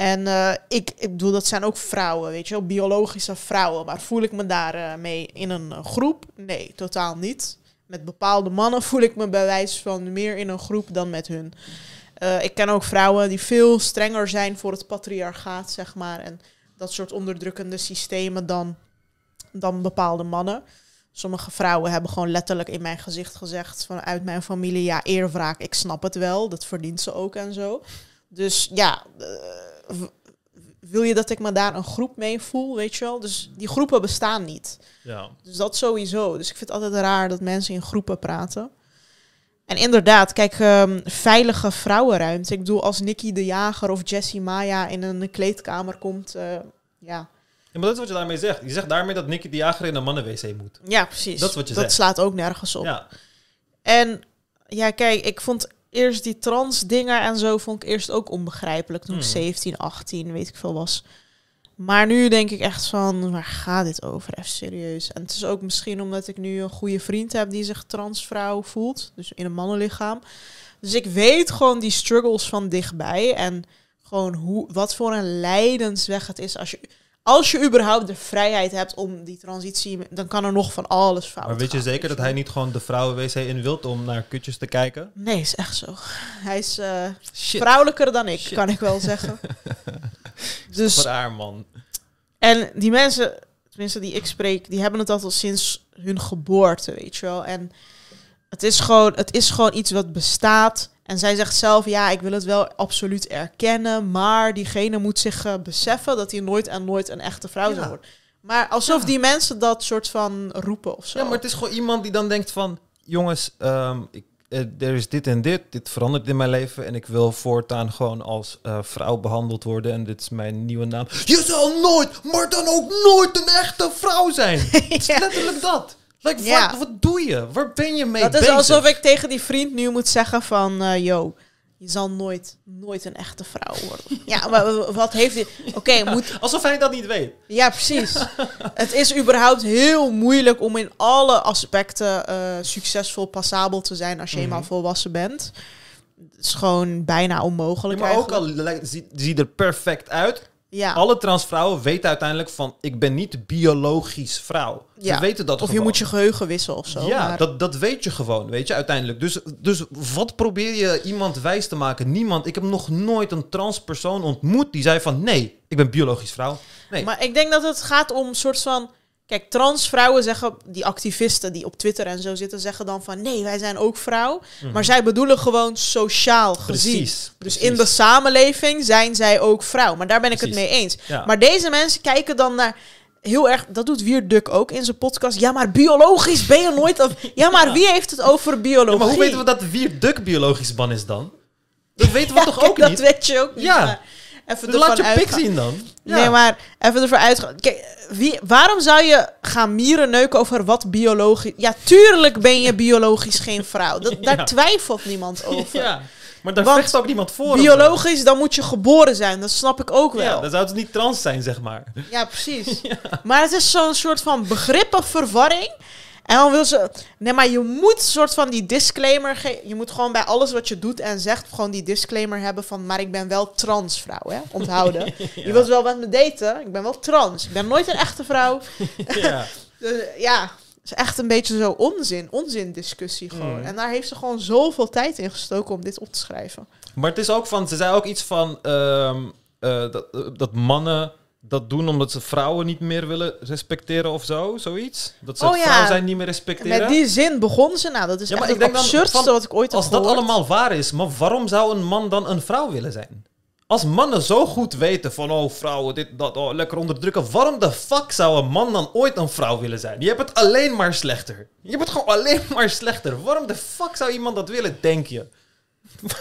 [SPEAKER 1] En eh, ik, ik bedoel, dat zijn ook vrouwen, weet je wel, biologische vrouwen. Maar voel ik me daar eh, mee in een eh, groep? Nee, totaal niet. Met bepaalde mannen voel ik me bij wijze van meer in een groep dan met hun. Ik ken ook vrouwen die veel strenger zijn voor het patriarchaat, zeg maar. En dat soort onderdrukkende systemen dan, dan bepaalde mannen. Sommige vrouwen hebben gewoon letterlijk in mijn gezicht gezegd vanuit mijn familie, ja, eerwraak, ik snap het wel, dat verdient ze ook en zo. Dus ja, eh, wil je dat ik me daar een groep mee voel, weet je wel? Dus die groepen bestaan niet.
[SPEAKER 2] Ja.
[SPEAKER 1] Dus dat sowieso. Dus ik vind het altijd raar dat mensen in groepen praten. En inderdaad, kijk, ehm, veilige vrouwenruimte. Ik bedoel, als Nikki de Jager of Jessie Maya in een kleedkamer komt, eh, ja.
[SPEAKER 2] Ja, maar dat is wat je daarmee zegt. Je zegt daarmee dat Nicky de Jager in een mannenwc moet.
[SPEAKER 1] Ja, precies.
[SPEAKER 2] Dat is wat je
[SPEAKER 1] Dat
[SPEAKER 2] zegt.
[SPEAKER 1] slaat ook nergens op.
[SPEAKER 2] Ja.
[SPEAKER 1] En ja, kijk, ik vond eerst die trans dingen en zo vond ik eerst ook onbegrijpelijk toen ik
[SPEAKER 2] Hmm.
[SPEAKER 1] 17, 18, weet ik veel was. Maar nu denk ik echt van, waar gaat dit over? Even serieus. En het is ook misschien omdat ik nu een goede vriend heb die zich transvrouw voelt. Dus in een mannenlichaam. Dus ik weet gewoon die struggles van dichtbij. En gewoon hoe, wat voor een lijdensweg het is als je... Als je überhaupt de vrijheid hebt om die transitie, dan kan er nog van alles fout
[SPEAKER 2] Maar weet je
[SPEAKER 1] gaan,
[SPEAKER 2] zeker dat hij niet gewoon de vrouwenwc in wilt om naar kutjes te kijken?
[SPEAKER 1] Nee, is echt zo. Hij is eh, vrouwelijker dan ik,
[SPEAKER 2] Shit.
[SPEAKER 1] kan ik wel zeggen.
[SPEAKER 2] Dus... Raar, man.
[SPEAKER 1] en die mensen, tenminste die ik spreek, die hebben het altijd al sinds hun geboorte, weet je wel. En het is gewoon, het is gewoon iets wat bestaat. En zij zegt zelf, ja, ik wil het wel absoluut erkennen, maar diegene moet zich eh, beseffen dat hij nooit en nooit een echte vrouw
[SPEAKER 2] Ja.
[SPEAKER 1] zal worden. Maar alsof
[SPEAKER 2] Ja.
[SPEAKER 1] die mensen dat soort van roepen of zo.
[SPEAKER 2] Ja, maar het is gewoon iemand die dan denkt van... Jongens, ehm, ik, eh, er is dit en dit. Dit verandert in mijn leven. En ik wil voortaan gewoon als eh, vrouw behandeld worden. En dit is mijn nieuwe naam. Je zal nooit, maar dan ook nooit een echte vrouw zijn. Het is
[SPEAKER 1] Ja.
[SPEAKER 2] letterlijk dat. Like,
[SPEAKER 1] Ja.
[SPEAKER 2] wat, wat doe je? Waar ben je mee
[SPEAKER 1] Dat is alsof ik tegen die vriend nu moet zeggen van... eh yo, je zal nooit, nooit een echte vrouw worden. Ja, maar wat heeft hij... Oké, moet...
[SPEAKER 2] Alsof hij dat niet weet.
[SPEAKER 1] Ja, precies. het is überhaupt heel moeilijk om in alle aspecten eh, succesvol passabel te zijn als je
[SPEAKER 2] Mhm.
[SPEAKER 1] eenmaal volwassen bent. Het is gewoon bijna
[SPEAKER 2] Ja,
[SPEAKER 1] onmogelijk
[SPEAKER 2] maar ook al ziet zie er perfect uit.
[SPEAKER 1] Ja.
[SPEAKER 2] Alle transvrouwen weten uiteindelijk van... Ik ben niet biologisch vrouw. Ze
[SPEAKER 1] Ja.
[SPEAKER 2] weten dat
[SPEAKER 1] Of je moet je geheugen wisselen of zo.
[SPEAKER 2] ja,
[SPEAKER 1] maar-
[SPEAKER 2] dat, dat weet je gewoon, weet je, uiteindelijk. Dus, dus wat probeer je iemand wijs te maken? Niemand. Ik heb nog nooit een transpersoon ontmoet die zei van... Nee, ik ben biologisch vrouw. Nee.
[SPEAKER 1] Maar ik denk dat het gaat om een soort van... Kijk, transvrouwen zeggen, die activisten die op Twitter en zo zitten, zeggen dan van nee, wij zijn ook vrouw. Maar zij bedoelen gewoon sociaal gezien.
[SPEAKER 2] Mhm. Precies.
[SPEAKER 1] Dus in de samenleving zijn zij ook vrouw. Maar daar ben ik het mee eens.
[SPEAKER 2] Ja.
[SPEAKER 1] Maar deze mensen kijken dan naar heel erg. Dat doet Wier Duk ook in zijn podcast. Ja, maar biologisch ben je nooit. Of, ja, maar wie heeft het over
[SPEAKER 2] Ja,
[SPEAKER 1] biologie?
[SPEAKER 2] maar hoe weten we dat Wier Duk biologisch man is dan? Dat weten we toch
[SPEAKER 1] kijk,
[SPEAKER 2] ook
[SPEAKER 1] dat
[SPEAKER 2] niet?
[SPEAKER 1] weet je ook niet.
[SPEAKER 2] Ja.
[SPEAKER 1] maar Even
[SPEAKER 2] laat je pik zien dan. Ja.
[SPEAKER 1] Nee, maar even ervoor uitgaan. Kijk, wie, waarom zou je gaan mieren neuken over wat biologisch... Ja, tuurlijk ben je biologisch geen vrouw. Dat,
[SPEAKER 2] Ja.
[SPEAKER 1] Daar twijfelt niemand over.
[SPEAKER 2] Ja, maar daar
[SPEAKER 1] Want
[SPEAKER 2] vecht ook niemand voor. zo.
[SPEAKER 1] Biologisch, dan moet je geboren zijn. Dat snap ik ook wel.
[SPEAKER 2] Ja,
[SPEAKER 1] Ja,
[SPEAKER 2] dan zou het niet trans zijn, zeg maar.
[SPEAKER 1] precies. Maar het is zo'n soort van begrippenverwarring. En dan wil ze... Nee, maar je moet een soort van die disclaimer... ge- Je moet gewoon bij alles wat je doet en zegt... gewoon die disclaimer hebben van... maar ik ben wel transvrouw, hè? Onthouden. Je wilt wel met me daten. Ik ben wel trans. Ik ben nooit een echte vrouw.
[SPEAKER 2] ja.
[SPEAKER 1] Dus, ja, het is echt een beetje zo onzin. Onzin discussie gewoon.
[SPEAKER 2] Mm.
[SPEAKER 1] En daar heeft ze gewoon zoveel tijd in gestoken om dit op te schrijven.
[SPEAKER 2] Maar het is ook van, ze zei ook iets van ehm, eh, dat, eh, dat mannen dat doen omdat ze vrouwen niet meer willen respecteren of zo, zoiets. Dat ze
[SPEAKER 1] Oh
[SPEAKER 2] het
[SPEAKER 1] ja.
[SPEAKER 2] vrouw zijn niet meer
[SPEAKER 1] En
[SPEAKER 2] respecteren.
[SPEAKER 1] met die zin begon ze. Nou, dat is
[SPEAKER 2] Ja,
[SPEAKER 1] echt
[SPEAKER 2] ik
[SPEAKER 1] het
[SPEAKER 2] dan
[SPEAKER 1] absurdste
[SPEAKER 2] van,
[SPEAKER 1] wat ik ooit
[SPEAKER 2] Als
[SPEAKER 1] heb
[SPEAKER 2] dat
[SPEAKER 1] gehoord.
[SPEAKER 2] allemaal waar is, maar waarom zou een man dan een vrouw willen zijn? Als mannen zo goed weten van, oh vrouwen, dit, dat, oh, lekker onderdrukken. Waarom de fuck zou een man dan ooit een vrouw willen zijn? Je hebt het alleen maar slechter. Je hebt het gewoon alleen maar slechter. Waarom de fuck zou iemand dat willen, denk je?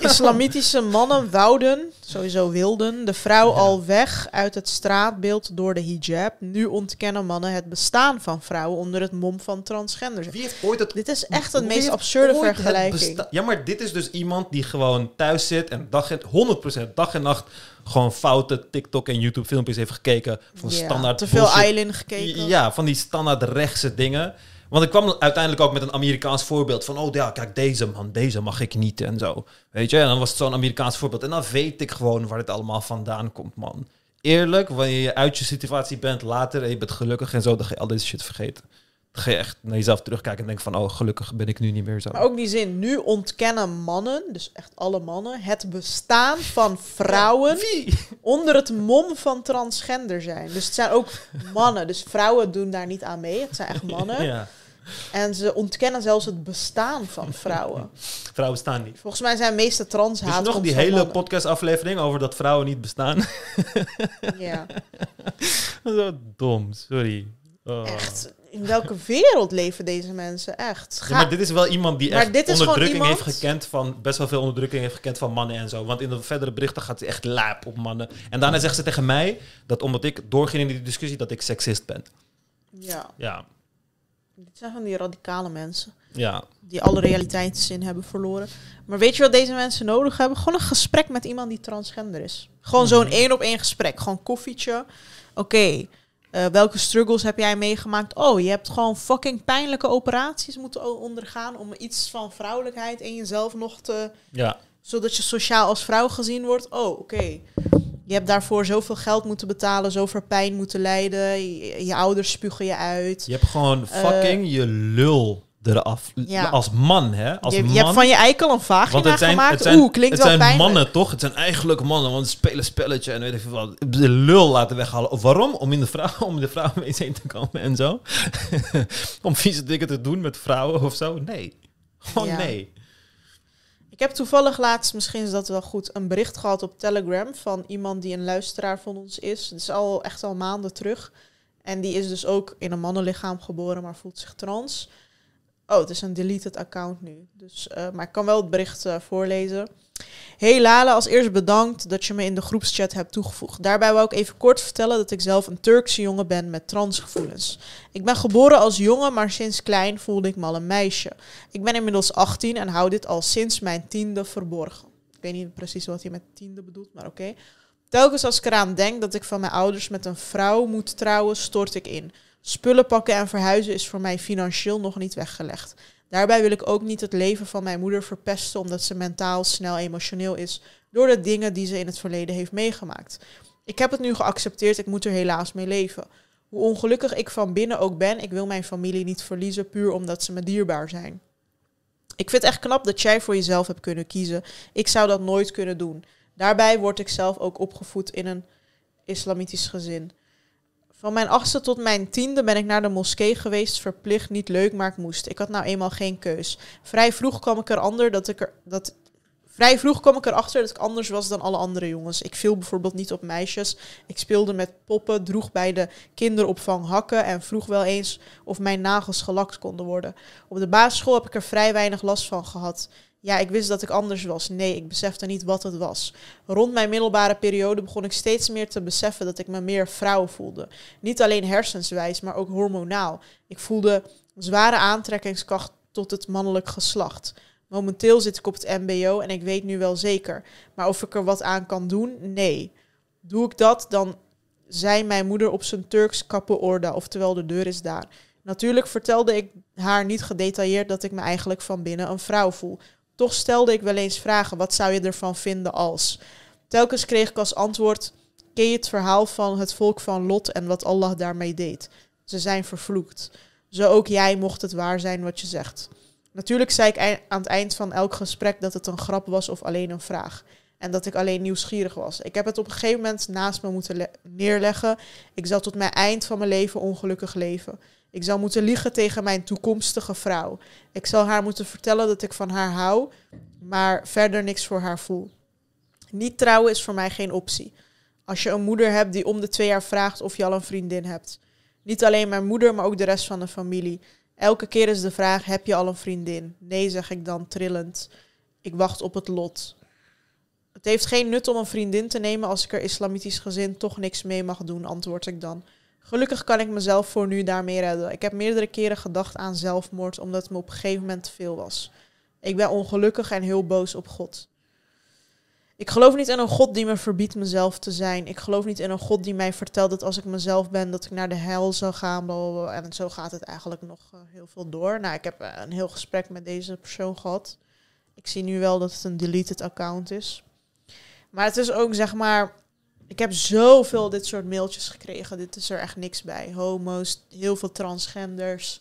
[SPEAKER 1] Islamitische mannen wouden, sowieso wilden, de vrouw
[SPEAKER 2] Ja.
[SPEAKER 1] al weg uit het straatbeeld door de hijab. Nu ontkennen mannen het bestaan van vrouwen onder het mom van transgenders.
[SPEAKER 2] Wie heeft ooit het
[SPEAKER 1] Dit is echt een
[SPEAKER 2] Wie
[SPEAKER 1] meest absurde
[SPEAKER 2] het
[SPEAKER 1] vergelijking.
[SPEAKER 2] Ja, maar dit is dus iemand die gewoon thuis zit en dag en 100% dag en nacht gewoon foute TikTok en YouTube filmpjes heeft gekeken van
[SPEAKER 1] Ja,
[SPEAKER 2] standaard
[SPEAKER 1] te veel
[SPEAKER 2] bullshit.
[SPEAKER 1] Gekeken.
[SPEAKER 2] Ja, van die standaard rechtse dingen. Want ik kwam uiteindelijk ook met een Amerikaans voorbeeld van, oh ja, kijk deze man, deze mag ik niet en zo. Weet je, en dan was het zo'n Amerikaans voorbeeld. En dan weet ik gewoon waar dit allemaal vandaan komt, man. Eerlijk, wanneer je uit je situatie bent later en je bent gelukkig en zo, dan ga je al deze shit vergeten. Dan ga je echt naar jezelf terugkijken en denken van, oh, gelukkig ben ik nu niet meer zo.
[SPEAKER 1] Maar ook die zin, nu ontkennen mannen, dus echt alle mannen, het bestaan van vrouwen
[SPEAKER 2] Wie?
[SPEAKER 1] onder het mom van transgender zijn. Dus het zijn ook mannen. Dus vrouwen doen daar niet aan mee. Het zijn echt mannen.
[SPEAKER 2] Ja,
[SPEAKER 1] En ze ontkennen zelfs het bestaan van vrouwen.
[SPEAKER 2] vrouwen staan niet.
[SPEAKER 1] Volgens mij zijn meeste trans
[SPEAKER 2] Dus nog die hele podcastaflevering over dat vrouwen niet bestaan.
[SPEAKER 1] Ja,
[SPEAKER 2] Zo dom, sorry. Oh.
[SPEAKER 1] echt. In welke wereld leven deze mensen? Echt.
[SPEAKER 2] Ja, maar dit is wel iemand die
[SPEAKER 1] Maar
[SPEAKER 2] echt onderdrukking
[SPEAKER 1] iemand-
[SPEAKER 2] heeft gekend van best wel veel onderdrukking heeft gekend van mannen en zo. Want in de verdere berichten gaat hij echt laap op mannen. En daarna zegt ze tegen mij dat omdat ik doorging in die discussie dat ik seksist ben.
[SPEAKER 1] ja,
[SPEAKER 2] Ja,
[SPEAKER 1] dit zijn van die radicale mensen.
[SPEAKER 2] ja.
[SPEAKER 1] Die alle realiteitszin hebben verloren. Maar weet je wat deze mensen nodig hebben? Gewoon een gesprek met iemand die transgender is. Gewoon zo'n
[SPEAKER 2] Mhm.
[SPEAKER 1] één op één gesprek. Gewoon koffietje. Oké, eh, welke struggles heb jij meegemaakt? Oh, je hebt gewoon fucking pijnlijke operaties moeten ondergaan om iets van vrouwelijkheid in jezelf nog te...
[SPEAKER 2] ja.
[SPEAKER 1] Zodat je sociaal als vrouw gezien wordt. Oh, oké. Je hebt daarvoor zoveel geld moeten betalen, zoveel pijn moeten lijden. Je, je ouders spugen je uit.
[SPEAKER 2] Je hebt gewoon fucking je lul eraf.
[SPEAKER 1] Eh, Ja.
[SPEAKER 2] Als man, hè? Als
[SPEAKER 1] je,
[SPEAKER 2] man.
[SPEAKER 1] je hebt van je eikel een vagina
[SPEAKER 2] want het zijn,
[SPEAKER 1] gemaakt.
[SPEAKER 2] het zijn,
[SPEAKER 1] Oeh, klinkt
[SPEAKER 2] het
[SPEAKER 1] wel
[SPEAKER 2] zijn
[SPEAKER 1] pijnlijk.
[SPEAKER 2] mannen, toch? Het zijn eigenlijk mannen, want ze spelen spelletje en weet ik veel wat. De lul laten weghalen. Of waarom? Om in de vrouw, om de vrouwen eens heen te komen en zo. om vieze dingen te doen met vrouwen of zo. Nee. Gewoon
[SPEAKER 1] Ja.
[SPEAKER 2] nee.
[SPEAKER 1] Ik heb toevallig laatst, misschien is dat wel goed, een bericht gehad op Telegram van iemand die een luisteraar van ons is. Het is al echt al maanden terug. En die is dus ook in een mannenlichaam geboren, maar voelt zich trans. Oh, het is een deleted account nu. Dus, eh, maar ik kan wel het bericht eh, voorlezen. Hey Lala, als eerst bedankt dat je me in de groepschat hebt toegevoegd. Daarbij wil ik even kort vertellen dat ik zelf een Turkse jongen ben met transgevoelens. Ik ben geboren als jongen, maar sinds klein voelde ik me al een meisje. Ik ben inmiddels 18 en hou dit al sinds mijn tiende verborgen. Ik weet niet precies wat hij met tiende bedoelt, maar oké. Telkens als ik eraan denk dat ik van mijn ouders met een vrouw moet trouwen, stort ik in. Spullen pakken en verhuizen is voor mij financieel nog niet weggelegd. Daarbij wil ik ook niet het leven van mijn moeder verpesten omdat ze mentaal snel emotioneel is door de dingen die ze in het verleden heeft meegemaakt. Ik heb het nu geaccepteerd, ik moet er helaas mee leven. Hoe ongelukkig ik van binnen ook ben, ik wil mijn familie niet verliezen puur omdat ze me dierbaar zijn. Ik vind het echt knap dat jij voor jezelf hebt kunnen kiezen. Ik zou dat nooit kunnen doen. Daarbij word ik zelf ook opgevoed in een islamitisch gezin. Van mijn achtste tot mijn tiende ben ik naar de moskee geweest, verplicht, niet leuk, maar ik moest. Ik had nou eenmaal geen keus. Vrij vroeg kwam ik erachter dat ik er dat Vrij vroeg kwam ik erachter dat ik anders was dan alle andere jongens. Ik viel bijvoorbeeld niet op meisjes. Ik speelde met poppen, droeg bij de kinderopvang hakken en vroeg wel eens of mijn nagels gelakt konden worden. Op de basisschool heb ik er vrij weinig last van gehad. Ja, ik wist dat ik anders was. Nee, ik besefte niet wat het was. Rond mijn middelbare periode begon ik steeds meer te beseffen dat ik me meer vrouw voelde. Niet alleen hersenswijs, maar ook hormonaal. Ik voelde zware aantrekkingskracht tot het mannelijk geslacht. Momenteel zit ik op het MBO en ik weet nu wel zeker. Maar of ik er wat aan kan doen? Nee. Doe ik dat, dan zei mijn moeder op zijn Turks kappenorde, oftewel de deur is daar. Natuurlijk vertelde ik haar niet gedetailleerd dat ik me eigenlijk van binnen een vrouw voel. Toch stelde ik wel eens vragen, wat zou je ervan vinden als? Telkens kreeg ik als antwoord, ken je het verhaal van het volk van Lot en wat Allah daarmee deed? Ze zijn vervloekt. Zo ook jij mocht het waar zijn wat je zegt. Natuurlijk zei ik aan het eind van elk gesprek dat het een grap was of alleen een vraag. En dat ik alleen nieuwsgierig was. Ik heb het op een gegeven moment naast me moeten le- neerleggen. Ik zal tot mijn eind van mijn leven ongelukkig leven. Ik zal moeten liegen tegen mijn toekomstige vrouw. Ik zal haar moeten vertellen dat ik van haar hou, maar verder niks voor haar voel. Niet trouwen is voor mij geen optie. Als je een moeder hebt die om de twee jaar vraagt of je al een vriendin hebt. Niet alleen mijn moeder, maar ook de rest van de familie. Elke keer is de vraag: heb je al een vriendin? Nee, zeg ik dan trillend. Ik wacht op het lot. Het heeft geen nut om een vriendin te nemen als ik er islamitisch gezin toch niks mee mag doen, antwoord ik dan. Gelukkig kan ik mezelf voor nu daarmee redden. Ik heb meerdere keren gedacht aan zelfmoord omdat het me op een gegeven moment te veel was. Ik ben ongelukkig en heel boos op God. Ik geloof niet in een God die me verbiedt mezelf te zijn. Ik geloof niet in een God die mij vertelt dat als ik mezelf ben, dat ik naar de hel zou gaan. En zo gaat het eigenlijk nog uh, heel veel door. Nou, ik heb uh, een heel gesprek met deze persoon gehad. Ik zie nu wel dat het een deleted account is. Maar het is ook zeg maar. Ik heb zoveel dit soort mailtjes gekregen. Dit is er echt niks bij. Homo's, heel veel transgenders.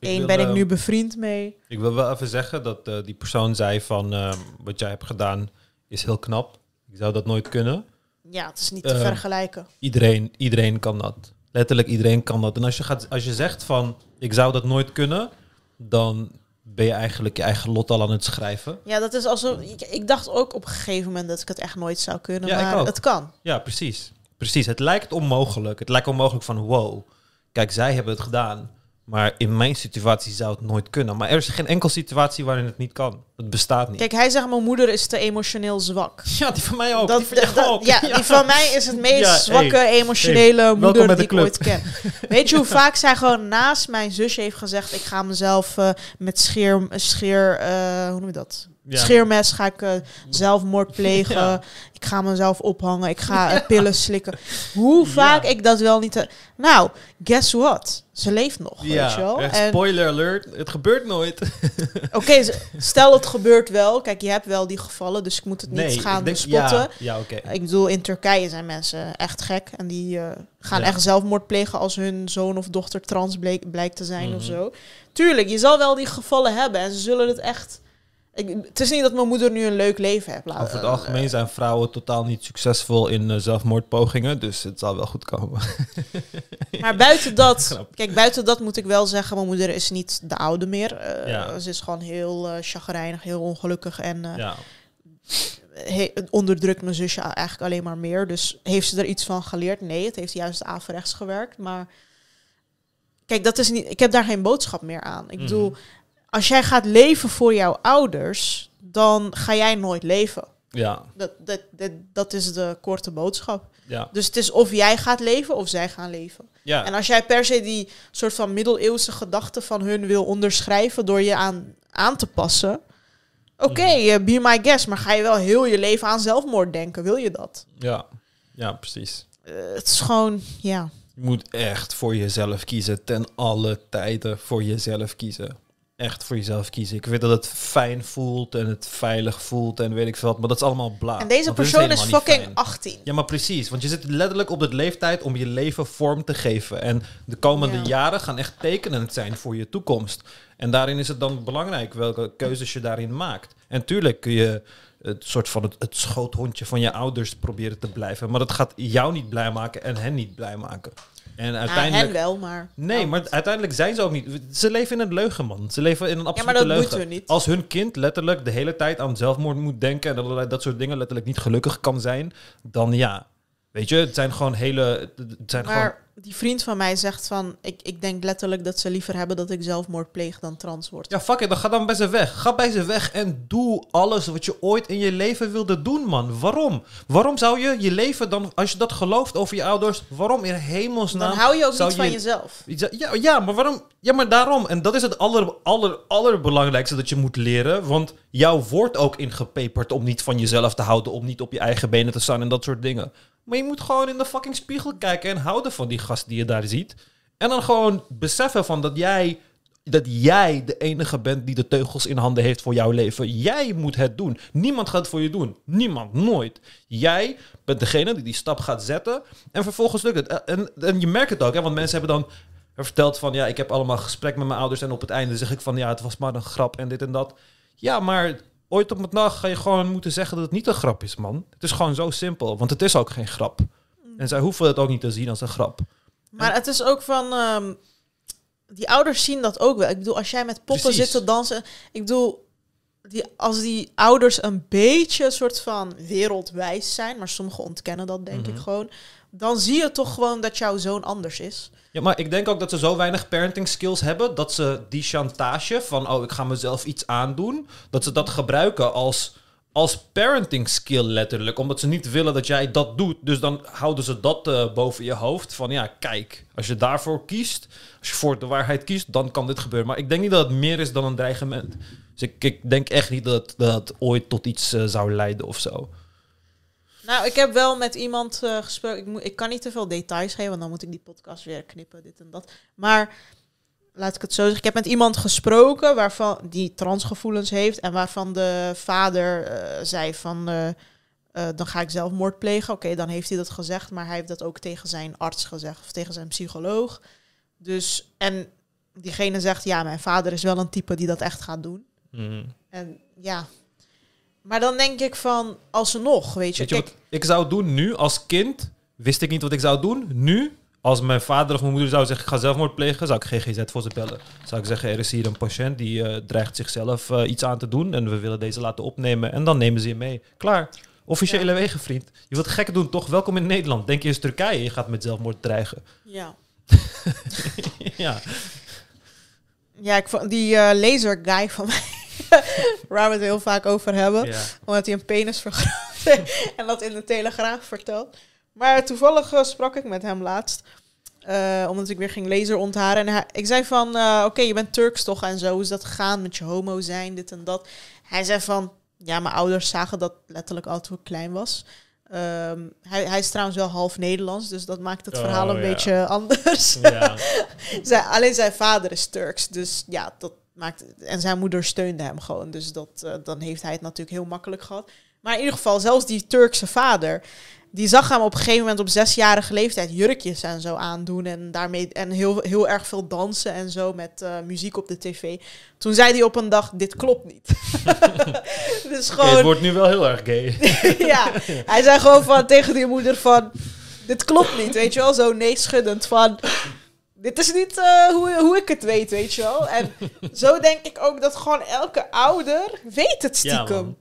[SPEAKER 1] Eén ben ik nu bevriend mee.
[SPEAKER 2] Ik wil wel even zeggen dat uh, die persoon zei van uh, wat jij hebt gedaan is heel knap. Ik zou dat nooit kunnen.
[SPEAKER 1] Ja, het is niet te uh, vergelijken.
[SPEAKER 2] Iedereen, iedereen kan dat. Letterlijk iedereen kan dat. En als je, gaat, als je zegt van ik zou dat nooit kunnen, dan ben je eigenlijk je eigen lot al aan het schrijven.
[SPEAKER 1] Ja, dat is alsof. Ik, ik dacht ook op een gegeven moment dat ik het echt nooit zou kunnen. Ja, maar het kan.
[SPEAKER 2] Ja, precies. Precies. Het lijkt onmogelijk. Het lijkt onmogelijk van wow. Kijk, zij hebben het gedaan. Maar in mijn situatie zou het nooit kunnen. Maar er is geen enkele situatie waarin het niet kan. Het bestaat niet.
[SPEAKER 1] Kijk, hij zegt mijn moeder is te emotioneel zwak.
[SPEAKER 2] Ja, die van mij ook. Dat, die van
[SPEAKER 1] dat,
[SPEAKER 2] ook.
[SPEAKER 1] Ja, die van mij is het meest ja, zwakke hey, emotionele hey, moeder die ik ooit ken. Weet je hoe vaak zij gewoon naast mijn zusje heeft gezegd... ik ga mezelf uh, met scheer... scheer uh, hoe noem je dat? Ja. Scheermes ga ik uh, zelfmoord plegen. Ja. Ik ga mezelf ophangen. Ik ga uh, pillen slikken. Hoe vaak ja. ik dat wel niet... Nou, guess what? Ze leeft nog,
[SPEAKER 2] ja.
[SPEAKER 1] weet je wel.
[SPEAKER 2] En... Spoiler alert, het gebeurt nooit.
[SPEAKER 1] Oké, okay, stel het gebeurt wel. Kijk, je hebt wel die gevallen, dus ik moet het niet gaan
[SPEAKER 2] denk,
[SPEAKER 1] bespotten.
[SPEAKER 2] Ja, ja, okay.
[SPEAKER 1] Ik bedoel, in Turkije zijn mensen echt gek. En die uh, gaan echt zelfmoord plegen als hun zoon of dochter trans bleek, blijkt te zijn mm -hmm. of zo. Tuurlijk, je zal wel die gevallen hebben. En ze zullen het echt... Ik, het is niet dat mijn moeder nu een leuk leven heeft.
[SPEAKER 2] Over het algemeen zijn vrouwen totaal niet succesvol in uh, zelfmoordpogingen, dus het zal wel goed komen.
[SPEAKER 1] maar buiten dat, kijk, buiten dat moet ik wel zeggen, mijn moeder is niet de oude meer. Uh, ja. Ze is gewoon heel uh, chagrijnig, heel ongelukkig en ja. he, onderdrukt mijn zusje eigenlijk alleen maar meer. Dus heeft ze er iets van geleerd? Nee, het heeft juist averechts gewerkt. Maar kijk, dat is niet. Ik heb daar geen boodschap meer aan. Ik mm. Als jij gaat leven voor jouw ouders, dan ga jij nooit leven.
[SPEAKER 2] Ja.
[SPEAKER 1] Dat, dat, dat, dat is de korte boodschap.
[SPEAKER 2] Ja.
[SPEAKER 1] Dus het is of jij gaat leven of zij gaan leven.
[SPEAKER 2] Ja.
[SPEAKER 1] En als jij per se die soort van middeleeuwse gedachten van hun wil onderschrijven door je aan, aan te passen. Oké, okay, mm. be my guest, maar ga je wel heel je leven aan zelfmoord denken? Wil je dat?
[SPEAKER 2] Ja, ja precies.
[SPEAKER 1] Uh, het is gewoon, ja.
[SPEAKER 2] Je moet echt voor jezelf kiezen, ten alle tijden voor jezelf kiezen echt voor jezelf kiezen. Ik weet dat het fijn voelt en het veilig voelt en weet ik veel wat, maar dat is allemaal bla.
[SPEAKER 1] En deze persoon is, is fucking 18.
[SPEAKER 2] Ja, maar precies, want je zit letterlijk op de leeftijd om je leven vorm te geven. En de komende ja. jaren gaan echt tekenend zijn voor je toekomst. En daarin is het dan belangrijk welke keuzes je daarin maakt. En tuurlijk kun je het soort van het, het schoothondje van je ouders proberen te blijven, maar dat gaat jou niet blij maken en hen niet blij maken. En uiteindelijk...
[SPEAKER 1] Ja, wel, maar...
[SPEAKER 2] Nee, maar uiteindelijk zijn ze ook niet... Ze leven in een leugen, man. Ze leven in een absolute
[SPEAKER 1] ja, maar dat
[SPEAKER 2] leugen.
[SPEAKER 1] moeten we niet.
[SPEAKER 2] Als hun kind letterlijk de hele tijd aan zelfmoord moet denken... en allerlei dat soort dingen letterlijk niet gelukkig kan zijn... dan ja, weet je, het zijn gewoon hele... Het zijn
[SPEAKER 1] maar
[SPEAKER 2] gewoon...
[SPEAKER 1] die vriend van mij zegt van... Ik, ik denk letterlijk dat ze liever hebben dat ik zelfmoord pleeg dan trans word.
[SPEAKER 2] Ja, fuck it, dan ga dan bij ze weg. Ga bij ze weg en doe alles wat je ooit in je leven wilde doen, man. Waarom? Waarom zou je je leven dan... Als je dat gelooft over je ouders... Waarom in hemelsnaam...
[SPEAKER 1] Dan hou je ook niet van jezelf.
[SPEAKER 2] Ja, ja, maar waarom... Ja, maar daarom. En dat is het aller, aller, allerbelangrijkste dat je moet leren. Want jou wordt ook ingepeperd om niet van jezelf te houden. Om niet op je eigen benen te staan en dat soort dingen. Maar je moet gewoon in de fucking spiegel kijken en houden van die gast die je daar ziet. En dan gewoon beseffen van dat jij, dat jij de enige bent die de teugels in handen heeft voor jouw leven. Jij moet het doen. Niemand gaat het voor je doen. Niemand, nooit. Jij bent degene die die stap gaat zetten. En vervolgens lukt het. En, en je merkt het ook, hè, want mensen hebben dan verteld van ja, ik heb allemaal gesprek met mijn ouders en op het einde zeg ik van ja, het was maar een grap en dit en dat. Ja, maar ooit op een dag ga je gewoon moeten zeggen dat het niet een grap is, man. Het is gewoon zo simpel, want het is ook geen grap. En zij hoeven het ook niet te zien als een grap.
[SPEAKER 1] Maar het is ook van... Um, die ouders zien dat ook wel. Ik bedoel, als jij met poppen
[SPEAKER 2] Precies.
[SPEAKER 1] zit te dansen... Ik bedoel, die, als die ouders een beetje een soort van wereldwijs zijn... maar sommigen ontkennen dat denk
[SPEAKER 2] Mhm.
[SPEAKER 1] ik gewoon... dan zie je toch gewoon dat jouw zoon anders is.
[SPEAKER 2] Ja, maar ik denk ook dat ze zo weinig parenting skills hebben dat ze die chantage van oh, ik ga mezelf iets aandoen, dat ze dat gebruiken als, als parenting skill letterlijk. Omdat ze niet willen dat jij dat doet. Dus dan houden ze dat eh, boven je hoofd. Van ja, kijk, als je daarvoor kiest, als je voor de waarheid kiest, dan kan dit gebeuren. Maar ik denk niet dat het meer is dan een dreigement. Dus ik, denk echt niet dat dat ooit tot iets eh, zou leiden of zo.
[SPEAKER 1] Nou, ik heb wel met iemand eh, gesproken. Ik, moet, ik kan niet te veel details geven, want dan moet ik die podcast weer knippen, dit en dat. Maar laat ik het zo zeggen. Ik heb met iemand gesproken waarvan die transgevoelens heeft en waarvan de vader eh, zei van. eh, eh, dan ga ik zelfmoord plegen. Oké, dan heeft hij dat gezegd, maar hij heeft dat ook tegen zijn arts gezegd of tegen zijn psycholoog. Dus en diegene zegt ja, mijn vader is wel een type die dat echt gaat doen. En ja, maar dan denk ik van alsnog, weet je,
[SPEAKER 2] Weet je
[SPEAKER 1] kijk,
[SPEAKER 2] wat ik zou doen nu als kind? Wist ik niet wat ik zou doen. Nu, als mijn vader of mijn moeder zou zeggen: ik ga zelfmoord plegen, zou ik GGZ voor ze bellen. Zou ik zeggen: er is hier een patiënt die eh, dreigt zichzelf eh, iets aan te doen en we willen deze laten opnemen. En dan nemen ze je mee. Klaar. Officiële
[SPEAKER 1] Ja.
[SPEAKER 2] wegen, vriend. Je wilt gekken doen, toch? Welkom in Nederland. Denk je eens Turkije, je gaat met zelfmoord dreigen.
[SPEAKER 1] ja.
[SPEAKER 2] ja.
[SPEAKER 1] Ja, ik vond die eh, laser guy van mij, waar we het heel vaak over hebben,
[SPEAKER 2] ja.
[SPEAKER 1] omdat hij een penis vergroot en dat in de Telegraaf vertelt. Maar toevallig eh, sprak ik met hem laatst, eh, omdat ik weer ging laser ontharen. En hij, ik zei van, eh, oké, je bent Turks toch en zo, is dat gegaan met je homo zijn, dit en dat. Hij zei van, ja, mijn ouders zagen dat letterlijk al toen ik klein was. Ehm, hij, hij is trouwens wel half Nederlands, dus dat maakt het
[SPEAKER 2] Oh,
[SPEAKER 1] verhaal een
[SPEAKER 2] ja.
[SPEAKER 1] beetje anders.
[SPEAKER 2] ja.
[SPEAKER 1] Zij, alleen zijn vader is Turks, dus ja, dat maakt. En zijn moeder steunde hem gewoon, dus dat, dan heeft hij het natuurlijk heel makkelijk gehad. Maar in ieder geval, zelfs die Turkse vader, die zag hem op een gegeven moment op zesjarige leeftijd jurkjes en zo aandoen en daarmee en heel, heel erg veel dansen en zo met eh, muziek op de tv. Toen zei hij op een dag: dit klopt niet. dus gewoon
[SPEAKER 2] het wordt nu wel heel erg gay.
[SPEAKER 1] ja, hij zei gewoon van tegen die moeder van, dit klopt niet, weet je wel, zo nee schuddend van, dit is niet eh, hoe, hoe ik het weet, weet je wel. En zo denk ik ook dat gewoon elke ouder weet het stiekem.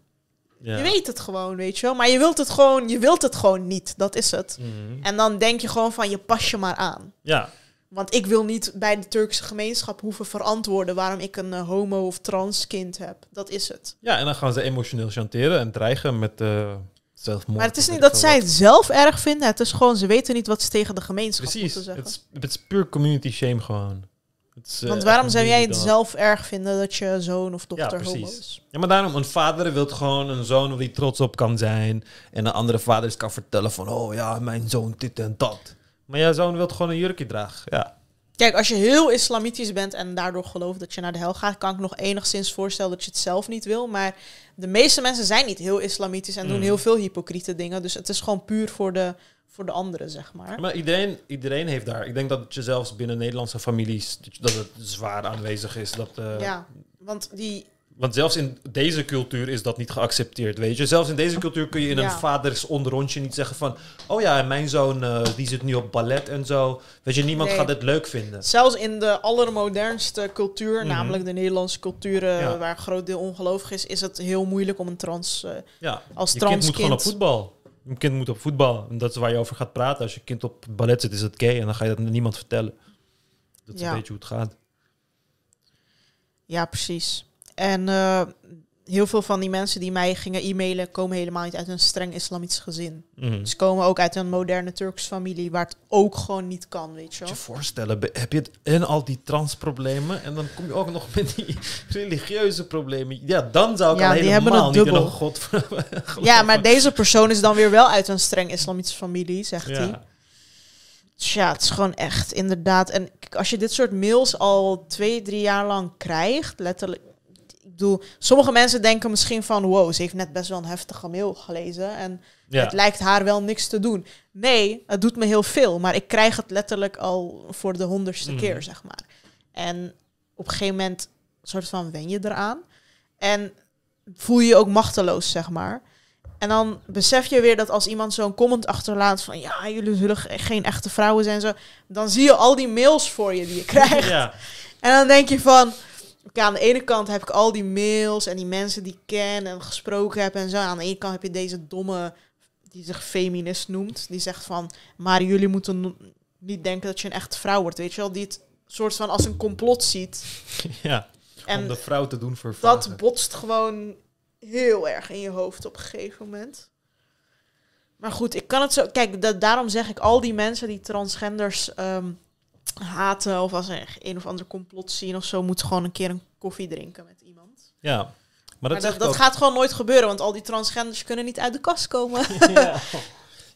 [SPEAKER 2] Ja.
[SPEAKER 1] je weet het gewoon, weet je wel, maar je wilt het gewoon, je wilt het gewoon niet, dat is het.
[SPEAKER 2] Mhm.
[SPEAKER 1] En dan denk je gewoon van, je pas je maar aan.
[SPEAKER 2] ja.
[SPEAKER 1] Want ik wil niet bij de Turkse gemeenschap hoeven verantwoorden waarom ik een eh, homo of trans kind heb. Dat is het.
[SPEAKER 2] Ja, en dan gaan ze emotioneel chanteren en dreigen met eh zelfmoord.
[SPEAKER 1] Maar het is niet dat zij het zelf erg vinden. Het is gewoon, ze weten niet wat ze tegen de gemeenschap
[SPEAKER 2] Precies,
[SPEAKER 1] moeten zeggen.
[SPEAKER 2] is, het is puur community shame gewoon. Is, eh,
[SPEAKER 1] Want waarom zou jij het zelf erg vinden dat je zoon of
[SPEAKER 2] Ja,
[SPEAKER 1] dochter homo
[SPEAKER 2] precies.
[SPEAKER 1] is?
[SPEAKER 2] Ja, maar daarom, een vader wil gewoon een zoon waar hij trots op kan zijn. En een andere vader is kan vertellen van, oh ja, mijn zoon dit en dat. Maar jouw zoon wil gewoon een jurkje dragen. Ja,
[SPEAKER 1] Kijk, als je heel islamitisch bent en daardoor gelooft dat je naar de hel gaat, kan ik nog enigszins voorstellen dat je het zelf niet wil. Maar de meeste mensen zijn niet heel islamitisch en doen
[SPEAKER 2] Mm.
[SPEAKER 1] heel veel hypocriete dingen. Dus het is gewoon puur voor de, voor de anderen, zeg maar.
[SPEAKER 2] maar iedereen, iedereen heeft daar. Ik denk dat je zelfs binnen Nederlandse families, dat het zwaar aanwezig is. Dat, eh,
[SPEAKER 1] Ja, want die...
[SPEAKER 2] Want zelfs in deze cultuur is dat niet geaccepteerd, weet je. Zelfs in deze cultuur kun je in
[SPEAKER 1] Ja.
[SPEAKER 2] een vaders onderrondje niet zeggen van... Oh ja, mijn zoon eh, die zit nu op ballet en zo. Weet je, niemand
[SPEAKER 1] Nee.
[SPEAKER 2] gaat het leuk vinden.
[SPEAKER 1] Zelfs in de allermodernste cultuur,
[SPEAKER 2] Mhm.
[SPEAKER 1] namelijk de Nederlandse cultuur,
[SPEAKER 2] Ja.
[SPEAKER 1] waar een groot deel ongelovig is, is het heel moeilijk om een trans, eh,
[SPEAKER 2] Ja,
[SPEAKER 1] als
[SPEAKER 2] je
[SPEAKER 1] trans
[SPEAKER 2] kind moet gewoon op voetbal. Een kind moet op voetbal. En dat is waar je over gaat praten. Als je kind op ballet zit, is het gay. En dan ga je dat niemand vertellen. Dat is
[SPEAKER 1] Ja.
[SPEAKER 2] een beetje hoe het gaat.
[SPEAKER 1] Ja, precies. En eh, heel veel van die mensen die mij gingen e-mailen, komen helemaal niet uit een streng islamitisch gezin.
[SPEAKER 2] Mhm.
[SPEAKER 1] Ze komen ook uit een moderne Turks familie, waar het ook gewoon niet kan, weet je wel.
[SPEAKER 2] je voorstellen, heb je het en al die transproblemen en dan kom je ook nog met die religieuze problemen. Ja, dan zou ik
[SPEAKER 1] Ja,
[SPEAKER 2] al
[SPEAKER 1] hebben
[SPEAKER 2] helemaal niet in
[SPEAKER 1] dubbel.
[SPEAKER 2] een god
[SPEAKER 1] Ja, maar deze persoon is dan weer wel uit een streng islamitische familie, zegt hij.
[SPEAKER 2] Ja.
[SPEAKER 1] Dus ja, het is gewoon echt inderdaad. En als je dit soort mails al twee, drie jaar lang krijgt, letterlijk. Bedoel, sommige mensen denken misschien van, wow, ze heeft net best wel een heftige mail gelezen. En
[SPEAKER 2] Ja.
[SPEAKER 1] het lijkt haar wel niks te doen. Nee, het doet me heel veel. Maar ik krijg het letterlijk al voor de honderdste
[SPEAKER 2] Mhm.
[SPEAKER 1] keer, zeg maar. En op een gegeven moment, soort van, wen je eraan. En voel je je ook machteloos, zeg maar. En dan besef je weer dat als iemand zo'n comment achterlaat van... ja, jullie zullen ge- geen echte vrouwen zijn, zo... dan zie je al die mails voor je die je krijgt.
[SPEAKER 2] Ja.
[SPEAKER 1] En dan denk je van... Oké, aan de ene kant heb ik al die mails en die mensen die ik ken en gesproken heb en zo. Aan de ene kant heb je deze domme, die zich feminist noemt. Die zegt van, maar jullie moeten no- niet denken dat je een echte vrouw wordt, weet je wel? Die het soort van als een complot ziet.
[SPEAKER 2] ja, om de vrouw te doen vervagen.
[SPEAKER 1] dat botst gewoon heel erg in je hoofd op een gegeven moment. Maar goed, ik kan het zo... Kijk, da- daarom zeg ik, al die mensen die transgenders ehm, haten... of als ze een of ander complot zien of zo... moeten gewoon een keer een koffie drinken met iemand.
[SPEAKER 2] Ja, maar
[SPEAKER 1] Maar
[SPEAKER 2] dat,
[SPEAKER 1] dat,
[SPEAKER 2] zegt
[SPEAKER 1] dat
[SPEAKER 2] ook...
[SPEAKER 1] gaat gewoon nooit gebeuren... want al die transgenders kunnen niet uit de kast komen.
[SPEAKER 2] ja.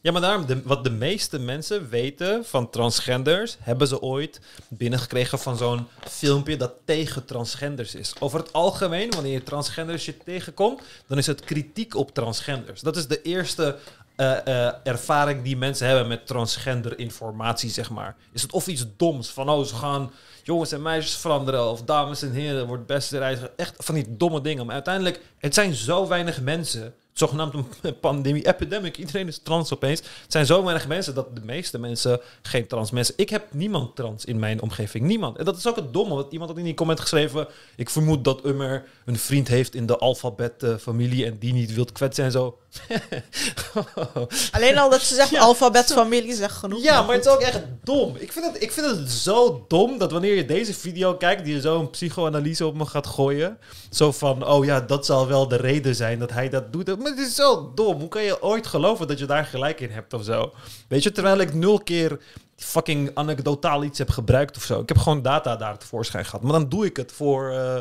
[SPEAKER 2] ja, maar daarom, de, wat de meeste mensen weten van transgenders, hebben ze ooit binnengekregen van zo'n filmpje dat tegen transgenders is. Over het algemeen, wanneer je transgenders je tegenkomt, dan is het kritiek op transgenders. Dat is de eerste eh, eh, ervaring die mensen hebben met transgender informatie, zeg maar. Is het of iets doms, van oh, ze gaan jongens en meisjes veranderen, of dames en heren, wordt beste reiziger. Echt van die domme dingen. Maar uiteindelijk, het zijn zo weinig mensen. Zogenaamd een pandemie, epidemic. Iedereen is trans opeens. Het zijn zo weinig mensen dat de meeste mensen geen trans mensen. Ik heb niemand trans in mijn omgeving. Niemand. En dat is ook het domme. Want iemand had in die comment geschreven. Ik vermoed dat Ummer een vriend heeft in de alfabet-familie. en die niet wilt kwetsen en zo.
[SPEAKER 1] Alleen al dat ze zeggen
[SPEAKER 2] Ja.
[SPEAKER 1] alfabetfamilie zegt genoeg.
[SPEAKER 2] Ja, maar het is ook echt dom. Ik vind, het, ik vind het zo dom dat wanneer je deze video kijkt, die je zo een psychoanalyse op me gaat gooien. Zo van, oh ja, dat zal wel de reden zijn dat hij dat doet. Maar het is zo dom. Hoe kan je ooit geloven dat je daar gelijk in hebt of zo? Weet je, terwijl ik nul keer fucking anekdotaal iets heb gebruikt of zo. Ik heb gewoon data daar tevoorschijn gehad. Maar dan doe ik het voor eh,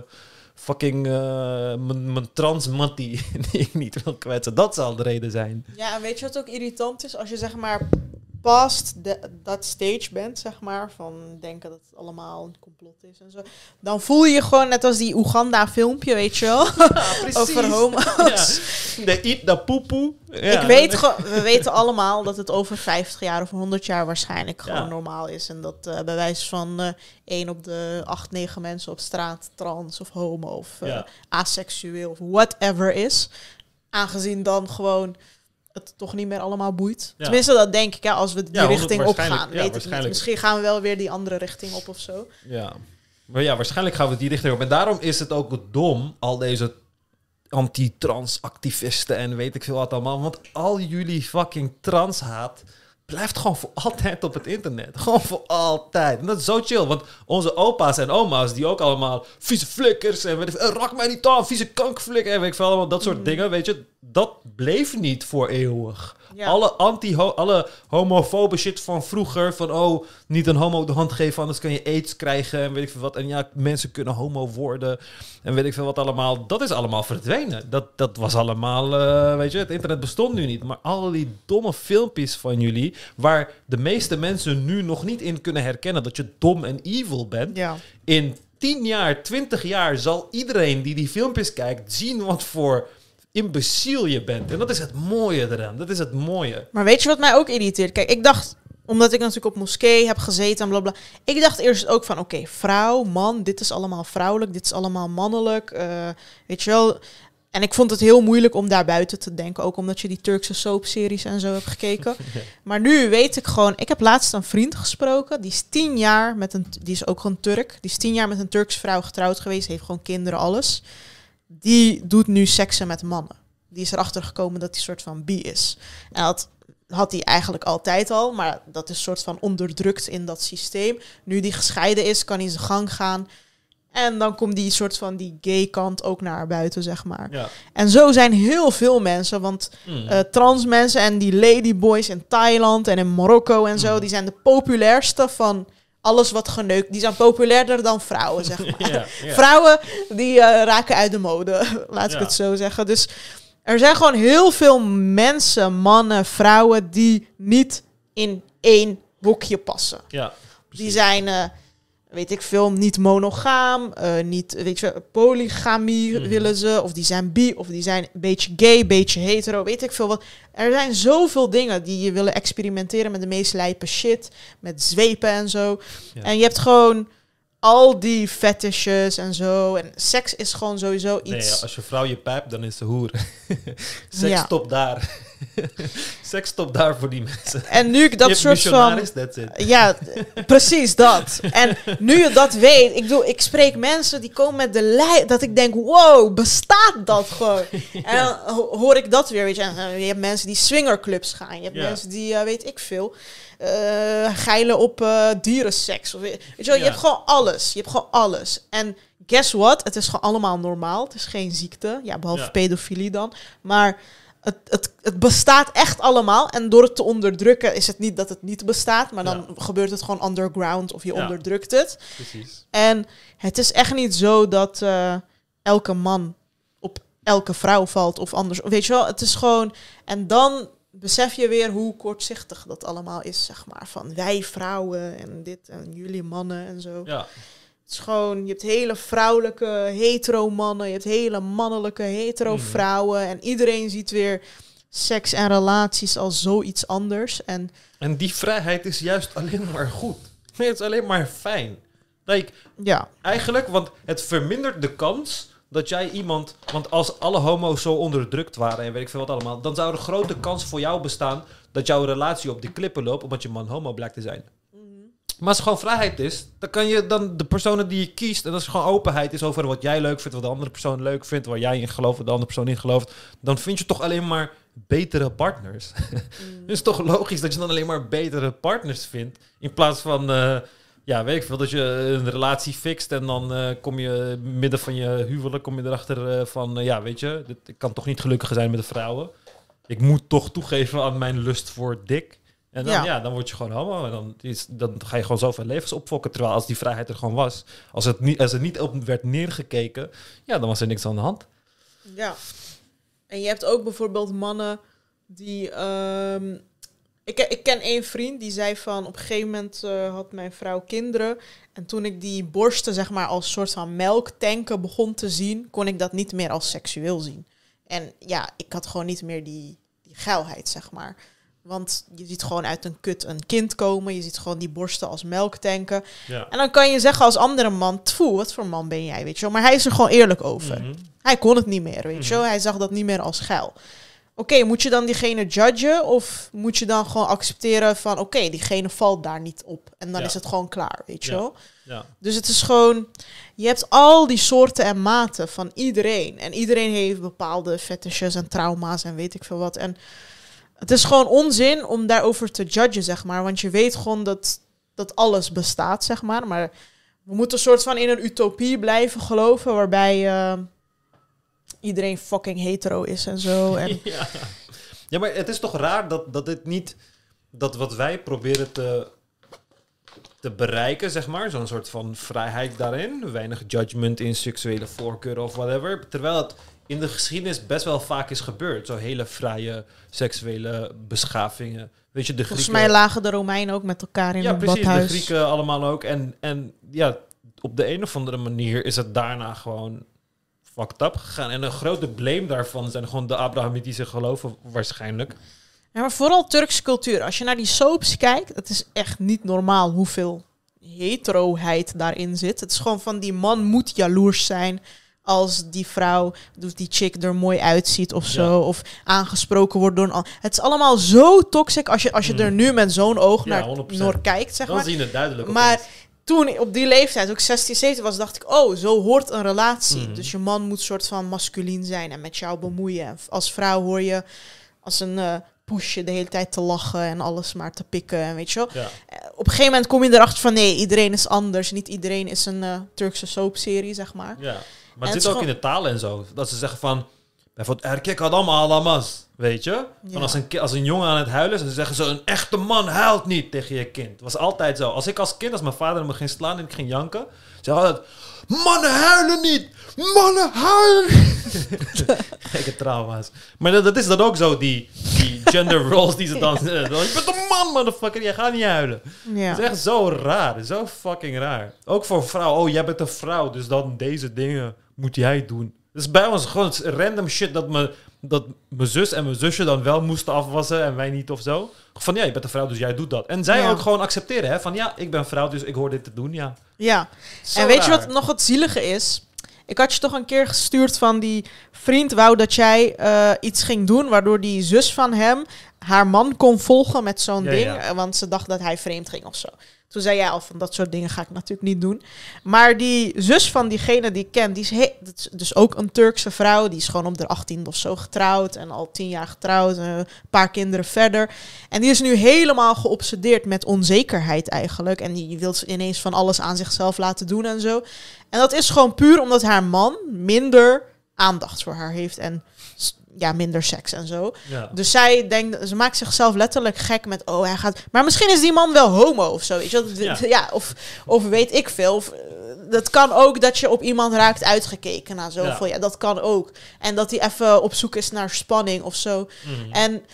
[SPEAKER 2] fucking eh, mijn trans mattie die ik niet wil kwetsen. Dat zal de reden zijn.
[SPEAKER 1] Ja, en weet je wat ook irritant is? Als je zeg maar past dat stage bent, zeg maar, van denken dat het allemaal een complot is en zo, dan voel je je gewoon net als die Oeganda-filmpje, weet je wel, over homo's.
[SPEAKER 2] Ja. De eat de poepoe. Ja.
[SPEAKER 1] Ik weet gewoon, we weten allemaal dat het over 50 jaar of 100 jaar waarschijnlijk gewoon
[SPEAKER 2] Ja.
[SPEAKER 1] normaal is. En dat eh bij wijze van eh 1 op de 8, 9 mensen op straat trans of homo of eh,
[SPEAKER 2] Ja.
[SPEAKER 1] aseksueel of whatever is. Aangezien dan gewoon het toch niet meer allemaal boeit.
[SPEAKER 2] Ja.
[SPEAKER 1] Tenminste, dat denk ik, ja, als we die
[SPEAKER 2] Ja,
[SPEAKER 1] richting
[SPEAKER 2] waarschijnlijk-
[SPEAKER 1] opgaan.
[SPEAKER 2] ja,
[SPEAKER 1] weet ik niet.
[SPEAKER 2] waarschijnlijk.
[SPEAKER 1] Misschien gaan we wel weer die andere richting op of zo.
[SPEAKER 2] Ja. Maar ja, waarschijnlijk gaan we die richting op. En daarom is het ook dom, al deze anti-trans activisten en weet ik veel wat allemaal. Want al jullie fucking transhaat blijft gewoon voor altijd op het internet. Gewoon voor altijd. En dat is zo chill, want onze opa's en oma's, die ook allemaal vieze flikkers en weet ik, eh, rak mij niet aan, vieze kankflikker en weet ik veel, allemaal dat soort dingen, weet je. Dat bleef niet voor eeuwig.
[SPEAKER 1] Ja.
[SPEAKER 2] Alle anti alle homofobe shit van vroeger. Van oh, niet een homo de hand geven, anders kan je aids krijgen. En weet ik veel wat. En ja, mensen kunnen homo worden. En weet ik veel wat allemaal. Dat is allemaal verdwenen. Dat, dat was allemaal, eh, weet je, het internet bestond nu niet. Maar al die domme filmpjes van jullie. Waar de meeste mensen nu nog niet in kunnen herkennen dat je dom en evil bent.
[SPEAKER 1] Ja.
[SPEAKER 2] In 10 jaar, 20 jaar zal iedereen die die filmpjes kijkt zien wat voor imbeciel je bent. En dat is het mooie eraan. Dat is het mooie.
[SPEAKER 1] Maar weet je wat mij ook irriteert? Kijk, ik dacht, omdat ik natuurlijk op moskee heb gezeten en blablabla. Ik dacht eerst ook van, oké, vrouw, man, dit is allemaal vrouwelijk, dit is allemaal mannelijk. eh, weet je wel. En ik vond het heel moeilijk om daar buiten te denken. Ook omdat je die Turkse soapseries en zo hebt gekeken. Maar nu weet ik gewoon... Ik heb laatst een vriend gesproken. Die is tien jaar met een... Die is ook gewoon Turk. Die is tien jaar met een Turkse vrouw getrouwd geweest. Heeft gewoon kinderen, alles. Die doet nu seksen met mannen. Die is erachter gekomen dat hij soort van bi is. En dat had hij eigenlijk altijd al. Maar dat is soort van onderdrukt in dat systeem. Nu die gescheiden is, kan hij zijn gang gaan. En dan komt die soort van die gay kant ook naar buiten, zeg maar.
[SPEAKER 2] Ja.
[SPEAKER 1] En zo zijn heel veel mensen, want
[SPEAKER 2] Mm.
[SPEAKER 1] eh, trans mensen en die ladyboys in Thailand en in Marokko en zo,
[SPEAKER 2] Mhm.
[SPEAKER 1] die zijn de populairste van alles wat geneukt. Die zijn populairder dan vrouwen, zeg maar.
[SPEAKER 2] ja, ja.
[SPEAKER 1] Vrouwen die eh, raken uit de mode, laat ik het zo zeggen. Dus er zijn gewoon heel veel mensen, mannen, vrouwen die niet in één boekje passen.
[SPEAKER 2] ja,
[SPEAKER 1] Die zijn, eh, weet ik veel, niet monogaam, eh, niet, weet je, polygamie
[SPEAKER 2] Mhm.
[SPEAKER 1] willen ze, of die zijn bi, of die zijn een beetje gay, een beetje hetero, weet ik veel wat. Er zijn zoveel dingen die je willen experimenteren met de meest lijpe shit, met zwepen en zo.
[SPEAKER 2] Ja.
[SPEAKER 1] En je hebt gewoon al die fetishes en zo. En seks is gewoon sowieso
[SPEAKER 2] Nee,
[SPEAKER 1] iets.
[SPEAKER 2] als je vrouw je pijpt, dan is ze hoer. Seks
[SPEAKER 1] Ja.
[SPEAKER 2] stopt daar. Seks stopt daar voor die mensen.
[SPEAKER 1] En nu ik dat soort van... Ja, precies dat. En nu je dat weet, ik bedoel, ik spreek mensen die komen met de lijn, dat ik denk, wow, bestaat dat gewoon? En dan ho- hoor ik dat weer, weet je. En, eh, je hebt mensen die swingerclubs gaan, je hebt
[SPEAKER 2] Ja.
[SPEAKER 1] mensen die, eh, weet ik veel, eh, geilen op eh, dierenseks. Of, weet je, wel, je hebt gewoon alles. Je hebt gewoon alles. En guess what? Het is gewoon allemaal normaal. Het is geen ziekte, ja, behalve pedofilie dan. Maar het, het, het bestaat echt allemaal. En door het te onderdrukken is het niet dat het niet bestaat. Maar dan gebeurt het gewoon underground of je
[SPEAKER 2] Ja.
[SPEAKER 1] onderdrukt het.
[SPEAKER 2] Precies.
[SPEAKER 1] En het is echt niet zo dat eh, elke man op elke vrouw valt of anders. Weet je wel, het is gewoon... En dan besef je weer hoe kortzichtig dat allemaal is, zeg maar. Van wij vrouwen en dit en jullie mannen en zo.
[SPEAKER 2] Ja.
[SPEAKER 1] Het is gewoon, je hebt hele vrouwelijke hetero mannen, je hebt hele mannelijke hetero
[SPEAKER 2] Mhm.
[SPEAKER 1] vrouwen. En iedereen ziet weer seks en relaties als zoiets anders. En
[SPEAKER 2] En die vrijheid is juist alleen maar goed. Nee, het is alleen maar fijn. Like,
[SPEAKER 1] ja,
[SPEAKER 2] eigenlijk, want het vermindert de kans dat jij iemand... Want als alle homo's zo onderdrukt waren en weet ik veel wat allemaal... dan zou er grote kans voor jou bestaan dat jouw relatie op die klippen loopt... omdat je man homo blijkt te zijn. Maar als er gewoon vrijheid is, dan kan je dan de personen die je kiest... en als er gewoon openheid is over wat jij leuk vindt... wat de andere persoon leuk vindt, waar jij in gelooft... wat de andere persoon in gelooft... dan vind je toch alleen maar betere partners. Het is toch logisch dat je dan alleen maar betere partners vindt... in plaats van... eh, ja, weet ik veel, dat je een relatie fixt en dan eh, kom je midden van je huwelijk, kom je erachter eh, van, ja, weet je, dit, ik kan toch niet gelukkiger zijn met de vrouwen. Ik moet toch toegeven aan mijn lust voor dik. En dan,
[SPEAKER 1] Ja.
[SPEAKER 2] ja. dan word je gewoon homo en dan, is, dan ga je gewoon zoveel levens opfokken. Terwijl als die vrijheid er gewoon was, als, het niet, als er niet op werd neergekeken, ja, dan was er niks aan de hand.
[SPEAKER 1] ja. En je hebt ook bijvoorbeeld mannen die... ehm, ik, ik ken één vriend die zei van... op een gegeven moment eh, had mijn vrouw kinderen... en toen ik die borsten zeg maar als soort van melktanken begon te zien... kon ik dat niet meer als seksueel zien. En ja, ik had gewoon niet meer die, die geilheid, zeg maar. Want je ziet gewoon uit een kut een kind komen. Je ziet gewoon die borsten als melktanken.
[SPEAKER 2] Ja.
[SPEAKER 1] En dan kan je zeggen als andere man... Tfoe, wat voor man ben jij, weet je wel. Maar hij is er gewoon eerlijk over.
[SPEAKER 2] Mhm.
[SPEAKER 1] Hij kon het niet meer, weet je wel. Hij zag dat niet meer als geil. Oké, moet je dan diegene judgen? Of moet je dan gewoon accepteren van... Oké, diegene valt daar niet op. En dan
[SPEAKER 2] Ja.
[SPEAKER 1] is het gewoon klaar, weet je
[SPEAKER 2] Ja.
[SPEAKER 1] wel.
[SPEAKER 2] ja.
[SPEAKER 1] Dus het is gewoon... Je hebt al die soorten en maten van iedereen. En iedereen heeft bepaalde fetishes en trauma's en weet ik veel wat. En het is gewoon onzin om daarover te judgen, zeg maar. Want je weet gewoon dat, dat alles bestaat, zeg maar. Maar we moeten een soort van in een utopie blijven geloven... waarbij eh, iedereen fucking hetero is en zo. En,
[SPEAKER 2] Ja. ja, maar het is toch raar dat, dat dit niet... Dat wat wij proberen te, te bereiken, zeg maar... Zo'n soort van vrijheid daarin. Weinig judgment in seksuele voorkeur of whatever. Terwijl het in de geschiedenis best wel vaak is gebeurd. Zo hele vrije seksuele beschavingen. Weet je, de
[SPEAKER 1] volgens
[SPEAKER 2] Grieken...
[SPEAKER 1] mij lagen de Romeinen ook met elkaar in
[SPEAKER 2] ja,
[SPEAKER 1] een
[SPEAKER 2] precies. De
[SPEAKER 1] badhuis.
[SPEAKER 2] Grieken allemaal ook. En, en ja, op de een of andere manier is het daarna gewoon fucked up gegaan. En een grote blame daarvan zijn gewoon de Abrahamitische geloven waarschijnlijk.
[SPEAKER 1] Ja, maar vooral Turkse cultuur. Als je naar die soaps kijkt, het is echt niet normaal hoeveel heteroheid daarin zit. Het is gewoon van die man moet jaloers zijn als die vrouw, of die chick er mooi uitziet of zo.
[SPEAKER 2] Ja.
[SPEAKER 1] Of aangesproken wordt door een Het is allemaal zo toxic als je, als je
[SPEAKER 2] Mm.
[SPEAKER 1] er nu met zo'n oog
[SPEAKER 2] Ja,
[SPEAKER 1] naar
[SPEAKER 2] 100%.
[SPEAKER 1] Noor kijkt, zeg
[SPEAKER 2] Dan
[SPEAKER 1] maar.
[SPEAKER 2] zie je het duidelijk.
[SPEAKER 1] Maar
[SPEAKER 2] opeens.
[SPEAKER 1] toen op die leeftijd, ook 16, 17 was, dacht ik, oh, zo hoort een relatie.
[SPEAKER 2] Mhm.
[SPEAKER 1] Dus je man moet soort van masculien zijn en met jou bemoeien. En Als vrouw hoor je als een eh poesje de hele tijd te lachen en alles maar te pikken en weet je wel.
[SPEAKER 2] Ja.
[SPEAKER 1] Eh, Op een gegeven moment kom je erachter van nee, iedereen is anders. Niet iedereen is een eh, Turkse soapserie, zeg maar.
[SPEAKER 2] ja. Maar
[SPEAKER 1] het
[SPEAKER 2] zit ook in de taal en zo. Dat ze zeggen van... Bijvoorbeeld, erkek adam alamas. Weet je? Van
[SPEAKER 1] Ja.
[SPEAKER 2] als, een, als een jongen aan het huilen is, dan zeggen ze... Een echte man huilt niet tegen je kind. Het was altijd zo. Als ik als kind, als mijn vader me ging slaan en ik ging janken... Ze altijd... Mannen huilen niet! Mannen huilen niet! Gekke trauma's. Maar dat, dat is dan ook zo, die, die gender roles die ze dan... eh, Je bent een man, motherfucker. Jij gaat niet huilen.
[SPEAKER 1] Ja.
[SPEAKER 2] Is echt zo raar. Zo fucking raar. Ook voor een vrouw. Oh, jij bent een vrouw, dus dan deze dingen moet jij doen. Dus bij ons gewoon random shit dat, me, dat mijn zus en mijn zusje dan wel moesten afwassen en wij niet of zo. Van ja, je bent een vrouw, dus jij doet dat. En zij
[SPEAKER 1] Ja.
[SPEAKER 2] ook gewoon accepteren, hè? Van ja, ik ben vrouw, dus ik hoor dit te doen, ja.
[SPEAKER 1] ja.
[SPEAKER 2] Zo
[SPEAKER 1] En weet je wat nog het zielige is? Ik had je toch een keer gestuurd van die vriend wou dat jij eh, iets ging doen... waardoor die zus van hem haar man kon volgen met zo'n
[SPEAKER 2] Ja,
[SPEAKER 1] ding.
[SPEAKER 2] ja.
[SPEAKER 1] eh, Want ze dacht dat hij vreemd ging of zo. Toen zei jij al van dat soort dingen ga ik natuurlijk niet doen. Maar die zus van diegene die ik ken, die is, he- dat is dus ook een Turkse vrouw. Die is gewoon op de 18 of zo getrouwd. En al tien jaar getrouwd. eh, Een paar kinderen verder. En die is nu helemaal geobsedeerd met onzekerheid eigenlijk. En die wil ineens van alles aan zichzelf laten doen en zo. En dat is gewoon puur omdat haar man minder aandacht voor haar heeft. En ja, minder seks en zo.
[SPEAKER 2] Ja.
[SPEAKER 1] Dus zij denkt, ze maakt zichzelf letterlijk gek met, oh hij gaat. Maar misschien is die man wel homo of zo. Weet je?
[SPEAKER 2] Ja.
[SPEAKER 1] Ja. of, of weet ik veel. Of, eh, dat kan ook dat je op iemand raakt uitgekeken na zoveel. Ja. dat kan ook. En dat hij even op zoek is naar spanning of zo.
[SPEAKER 2] Mhm.
[SPEAKER 1] En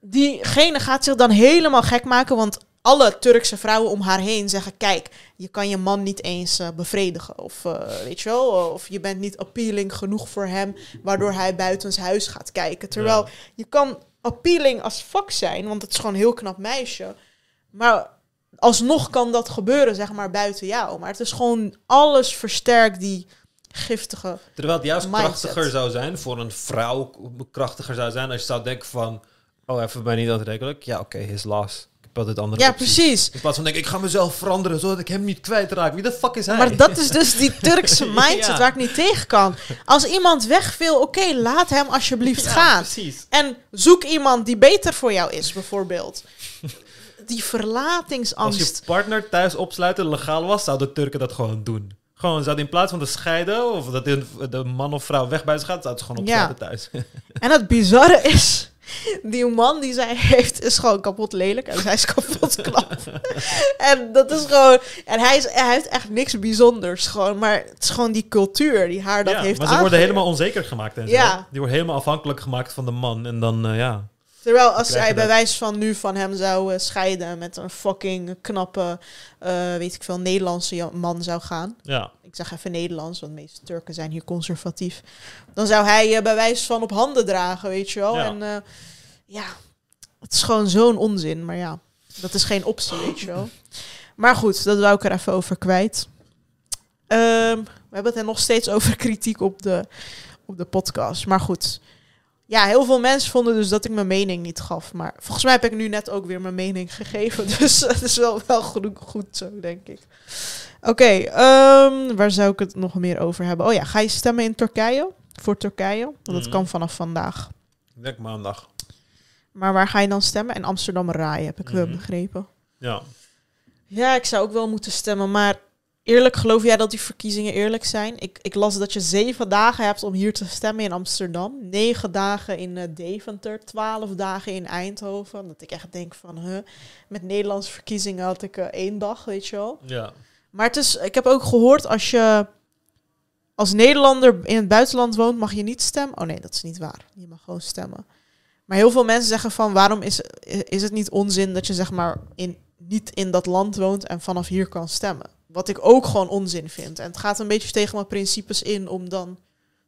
[SPEAKER 1] diegene gaat zich dan helemaal gek maken, want alle Turkse vrouwen om haar heen zeggen: Kijk, je kan je man niet eens eh, bevredigen. Of eh, weet je wel, of je bent niet appealing genoeg voor hem, waardoor hij buiten huis gaat kijken. Terwijl
[SPEAKER 2] Ja.
[SPEAKER 1] je kan appealing als fuck zijn, want het is gewoon een heel knap meisje. Maar alsnog kan dat gebeuren, zeg maar, buiten jou. Maar het is gewoon alles versterkt die giftige.
[SPEAKER 2] Terwijl het juist
[SPEAKER 1] Mindset.
[SPEAKER 2] krachtiger zou zijn, voor een vrouw krachtiger zou zijn, als je zou denken van, oh, even bij niet aantrekkelijk. Ja, oké, his loss. Altijd andere
[SPEAKER 1] Ja,
[SPEAKER 2] opties.
[SPEAKER 1] precies.
[SPEAKER 2] In plaats van denk ik, ik ga mezelf veranderen, zodat ik hem niet kwijtraak. Wie de fuck is hij?
[SPEAKER 1] Maar dat is dus die Turkse mindset
[SPEAKER 2] Ja.
[SPEAKER 1] waar ik niet tegen kan. Als iemand weg wil, oké, laat hem alsjeblieft
[SPEAKER 2] Ja,
[SPEAKER 1] gaan.
[SPEAKER 2] precies.
[SPEAKER 1] En zoek iemand die beter voor jou is, bijvoorbeeld. Die
[SPEAKER 2] Als
[SPEAKER 1] verlatingsangst.
[SPEAKER 2] je partner thuis opsluiten legaal was, zouden Turken dat gewoon doen. Gewoon, zouden in plaats van te scheiden, of dat de, man of vrouw weg bij ze gaat, zouden ze gewoon
[SPEAKER 1] Ja.
[SPEAKER 2] opsluiten thuis.
[SPEAKER 1] En het bizarre is, die man die zij heeft, is gewoon kapot lelijk. En hij is kapot knap. en dat is gewoon... En hij, is, hij heeft echt niks bijzonders, gewoon. Maar het is gewoon die cultuur die haar dat
[SPEAKER 2] ja,
[SPEAKER 1] heeft
[SPEAKER 2] maar ze worden helemaal onzeker gemaakt en zo.
[SPEAKER 1] Ja.
[SPEAKER 2] Die worden helemaal afhankelijk gemaakt van de man. En dan, eh, ja...
[SPEAKER 1] Terwijl als hij bij wijze van nu van hem zou eh, scheiden met een fucking knappe, eh, weet ik veel, Nederlandse man zou gaan.
[SPEAKER 2] ja.
[SPEAKER 1] Ik zeg even Nederlands, want de meeste Turken zijn hier conservatief. Dan zou hij eh, bij wijze van op handen dragen, weet je wel.
[SPEAKER 2] Ja.
[SPEAKER 1] En eh, ja, het is gewoon zo'n onzin. Maar ja, dat is geen optie, weet je wel. Maar goed, dat wou ik er even over kwijt. Ehm, we hebben het er nog steeds over kritiek op de, op de podcast. Maar goed. Ja, heel veel mensen vonden dus dat ik mijn mening niet gaf. Maar volgens mij heb ik nu net ook weer mijn mening gegeven. Dus het is wel, wel goed, goed zo, denk ik. Oké, ehm, waar zou ik het nog meer over hebben? Oh ja, ga je stemmen in Turkije? Voor Turkije? Want dat
[SPEAKER 2] Mhm.
[SPEAKER 1] kan vanaf vandaag.
[SPEAKER 2] Ik denk maandag.
[SPEAKER 1] Maar waar ga je dan stemmen? In Amsterdam Rai, heb ik wel
[SPEAKER 2] Mhm.
[SPEAKER 1] begrepen.
[SPEAKER 2] Ja.
[SPEAKER 1] Ja, ik zou ook wel moeten stemmen, maar eerlijk, geloof jij dat die verkiezingen eerlijk zijn? Ik, ik las dat je zeven dagen hebt om hier te stemmen in Amsterdam, negen dagen in eh, Deventer, twaalf dagen in Eindhoven. Dat ik echt denk van, huh, met Nederlandse verkiezingen had ik eh, één dag, weet je wel.
[SPEAKER 2] Ja.
[SPEAKER 1] Maar het is, ik heb ook gehoord, als je als Nederlander in het buitenland woont, mag je niet stemmen. Oh nee, dat is niet waar. Je mag gewoon stemmen. Maar heel veel mensen zeggen van, waarom is, is het niet onzin dat je zeg maar in, niet in dat land woont en vanaf hier kan stemmen? Wat ik ook gewoon onzin vind. En het gaat een beetje tegen mijn principes in om dan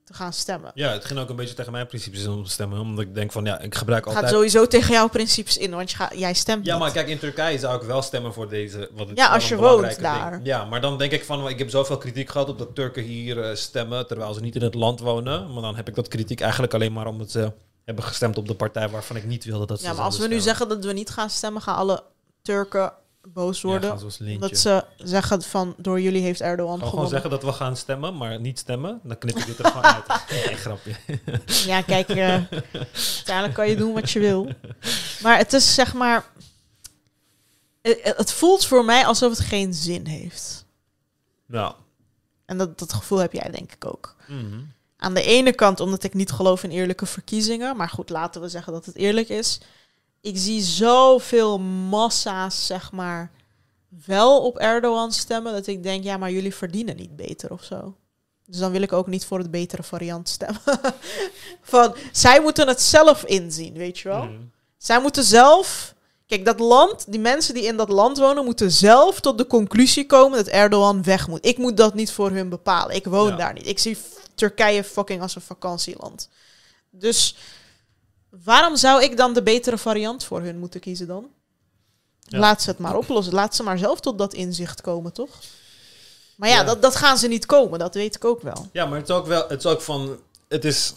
[SPEAKER 1] te gaan stemmen.
[SPEAKER 2] ja, het ging ook een beetje tegen mijn principes in om te stemmen. Omdat ik denk van, ja, ik gebruik
[SPEAKER 1] Het gaat
[SPEAKER 2] altijd...
[SPEAKER 1] sowieso tegen jouw principes in, want je ga, jij stemt
[SPEAKER 2] Ja, maar kijk, in Turkije zou ik wel stemmen voor deze. Wat
[SPEAKER 1] Ja, als je woont daar.
[SPEAKER 2] Ja, maar dan denk ik van, ik heb zoveel kritiek gehad op dat Turken hier eh, stemmen, terwijl ze niet in het land wonen. Maar dan heb ik dat kritiek eigenlijk alleen maar omdat ze hebben gestemd op de partij waarvan ik niet wilde dat ze
[SPEAKER 1] ja, maar als we nu zeggen dat we niet gaan stemmen, gaan alle Turken boos
[SPEAKER 2] Ja,
[SPEAKER 1] worden.
[SPEAKER 2] gaan ze
[SPEAKER 1] zeggen van door jullie heeft Erdogan
[SPEAKER 2] Gewoon, gewoon
[SPEAKER 1] gewonnen.
[SPEAKER 2] zeggen dat we gaan stemmen, maar niet stemmen. Dan knip ik dit er gewoon uit. Nee, grapje.
[SPEAKER 1] Ja, kijk, eh, uiteindelijk kan je doen wat je wil. Maar het is zeg maar. Het, het voelt voor mij alsof het geen zin heeft.
[SPEAKER 2] Nou.
[SPEAKER 1] En dat, dat gevoel heb jij denk ik ook.
[SPEAKER 2] mhm.
[SPEAKER 1] Aan de ene kant omdat ik niet geloof in eerlijke verkiezingen. Maar goed, laten we zeggen dat het eerlijk is. Ik zie zoveel massa's, zeg maar, wel op Erdogan stemmen. Dat ik denk, ja, maar jullie verdienen niet beter of zo. Dus dan wil ik ook niet voor het betere variant stemmen. Van, zij moeten het zelf inzien, weet je wel.
[SPEAKER 2] Mhm.
[SPEAKER 1] Zij moeten zelf. Kijk, dat land, die mensen die in dat land wonen, moeten zelf tot de conclusie komen dat Erdogan weg moet. Ik moet dat niet voor hun bepalen. Ik woon
[SPEAKER 2] Ja.
[SPEAKER 1] daar niet. Ik zie Turkije fucking als een vakantieland. Dus waarom zou ik dan de betere variant voor hun moeten kiezen dan?
[SPEAKER 2] Ja.
[SPEAKER 1] Laat ze het maar oplossen. Laat ze maar zelf tot dat inzicht komen, toch? Maar ja,
[SPEAKER 2] Ja.
[SPEAKER 1] Dat, dat gaan ze niet komen, dat weet ik ook wel.
[SPEAKER 2] Ja, maar het is ook wel, het is ook van, het is,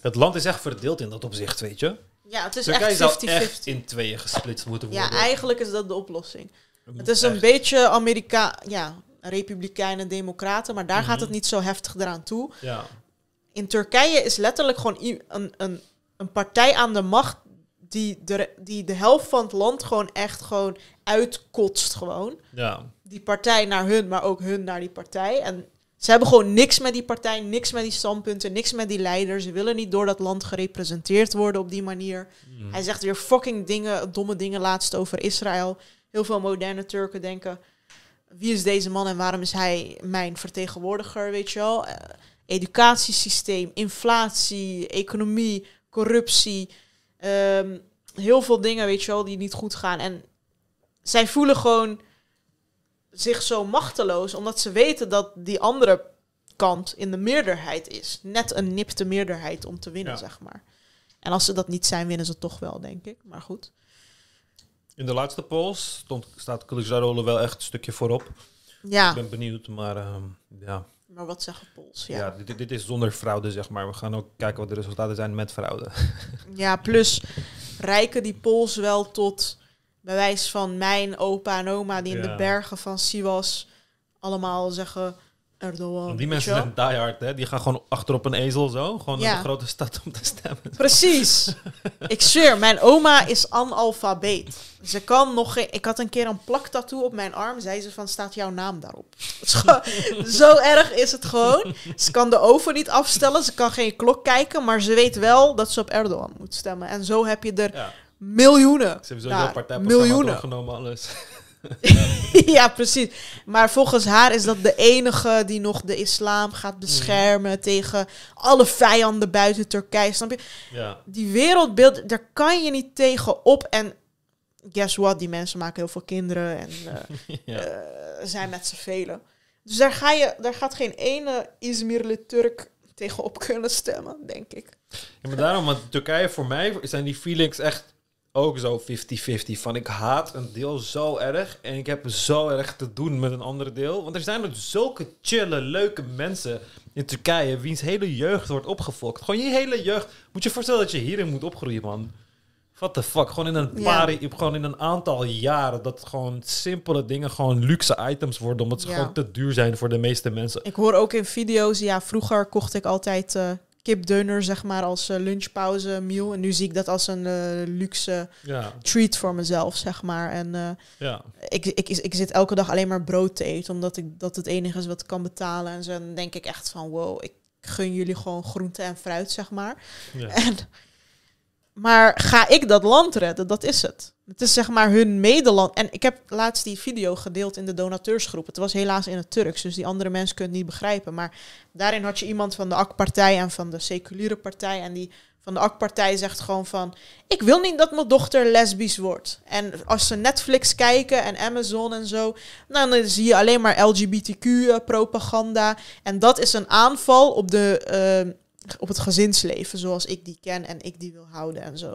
[SPEAKER 2] het land is echt verdeeld in dat opzicht, weet je.
[SPEAKER 1] Ja, het is
[SPEAKER 2] Turkije zou
[SPEAKER 1] echt 50-50.
[SPEAKER 2] echt in tweeën gesplitst moeten worden.
[SPEAKER 1] Ja, eigenlijk is dat de oplossing. Het is
[SPEAKER 2] Echt.
[SPEAKER 1] een beetje Amerika, ja, republikeinen, democraten, maar daar
[SPEAKER 2] Mhm.
[SPEAKER 1] gaat het niet zo heftig eraan toe.
[SPEAKER 2] Ja,
[SPEAKER 1] In Turkije is letterlijk gewoon een, een, een partij aan de macht die de, die de helft van het land gewoon echt gewoon uitkotst gewoon.
[SPEAKER 2] ja.
[SPEAKER 1] Die partij naar hun, maar ook hun naar die partij. En ze hebben gewoon niks met die partij, niks met die standpunten, niks met die leider. Ze willen niet door dat land gerepresenteerd worden op die manier.
[SPEAKER 2] Mm.
[SPEAKER 1] Hij zegt weer fucking dingen, domme dingen laatst over Israël. Heel veel moderne Turken denken: wie is deze man en waarom is hij mijn vertegenwoordiger? Weet je wel? Eh, educatiesysteem, inflatie, economie, corruptie. ehm, heel veel dingen, weet je wel, die niet goed gaan. En zij voelen gewoon zich zo machteloos, omdat ze weten dat die andere kant in de meerderheid is. Net een nipte meerderheid om te winnen,
[SPEAKER 2] Ja.
[SPEAKER 1] zeg maar. En als ze dat niet zijn, winnen ze toch wel, denk ik. Maar goed.
[SPEAKER 2] In de laatste polls stond, staat Kılıçdaroğlu wel echt een stukje voorop. Ik
[SPEAKER 1] Ja,
[SPEAKER 2] ben benieuwd, maar ehm, ja,
[SPEAKER 1] maar wat zeggen Pols?
[SPEAKER 2] ja.
[SPEAKER 1] Ja.
[SPEAKER 2] dit, dit is zonder fraude, zeg maar. We gaan ook kijken wat de resultaten zijn met fraude.
[SPEAKER 1] ja, plus rijken die Pols wel tot bewijs van mijn opa en oma die in
[SPEAKER 2] Ja.
[SPEAKER 1] de bergen van Siwas allemaal zeggen Erdogan.
[SPEAKER 2] Want die mensen zijn diehard, hè? Die gaan gewoon achterop een ezel zo. Gewoon
[SPEAKER 1] Ja.
[SPEAKER 2] naar de grote stad om te stemmen.
[SPEAKER 1] Precies. ik zweer, mijn oma is analfabeet. Ze kan nog geen... Ik had een keer een plaktattoo op mijn arm. Zei ze van, staat jouw naam daarop? Zo, erg is het gewoon. Ze kan de oven niet afstellen. Ze kan geen klok kijken. Maar ze weet wel dat ze op Erdogan moet stemmen. En zo heb je er
[SPEAKER 2] Ja,
[SPEAKER 1] miljoenen.
[SPEAKER 2] ze hebben sowieso partijprogramma
[SPEAKER 1] miljoenen.
[SPEAKER 2] doorgenomen, alles.
[SPEAKER 1] ja, precies. Maar volgens haar is dat de enige die nog de islam gaat beschermen tegen alle vijanden buiten Turkije. Snap je?
[SPEAKER 2] Ja,
[SPEAKER 1] Die wereldbeeld, daar kan je niet tegen op. En guess what? Die mensen maken heel veel kinderen en eh,
[SPEAKER 2] ja.
[SPEAKER 1] eh, zijn met z'n velen. Dus daar, ga je, daar gaat geen ene Izmirli Turk tegenop kunnen stemmen, denk ik.
[SPEAKER 2] Ja, maar daarom, want Turkije voor mij zijn die feelings echt ook zo 50-50. Van ik haat een deel zo erg en ik heb zo erg te doen met een andere deel. Want er zijn er zulke chille, leuke mensen in Turkije wiens hele jeugd wordt opgefokt. Gewoon je hele jeugd. Moet je voorstellen dat je hierin moet opgroeien, man. What the fuck? Gewoon in een
[SPEAKER 1] Ja.
[SPEAKER 2] paar, gewoon in een aantal jaren dat gewoon simpele dingen gewoon luxe items worden, omdat ze
[SPEAKER 1] Ja.
[SPEAKER 2] gewoon te duur zijn voor de meeste mensen.
[SPEAKER 1] Ik hoor ook in video's, ja, vroeger kocht ik altijd eh kipdeuner, zeg maar, als eh, lunchpauze meal. En nu zie ik dat als een eh, luxe
[SPEAKER 2] Ja,
[SPEAKER 1] treat voor mezelf, zeg maar. En eh,
[SPEAKER 2] ja.
[SPEAKER 1] ik, ik, ik zit elke dag alleen maar brood te eten, omdat ik, dat het enige is wat ik kan betalen. En zo dan denk ik echt van, wow, ik gun jullie gewoon groente en fruit, zeg maar.
[SPEAKER 2] ja.
[SPEAKER 1] En, maar ga ik dat land redden? Dat is het. Het is zeg maar hun medeland. En ik heb laatst die video gedeeld in de donateursgroep. Het was helaas in het Turks, dus die andere mensen kunnen het niet begrijpen. Maar daarin had je iemand van de AK-partij en van de seculiere partij. En die van de AK-partij zegt gewoon van... Ik wil niet dat mijn dochter lesbisch wordt. En als ze Netflix kijken en Amazon en zo... Nou, dan zie je alleen maar LGBTQ-propaganda. En dat is een aanval op de... eh, op het gezinsleven zoals ik die ken en ik die wil houden en zo.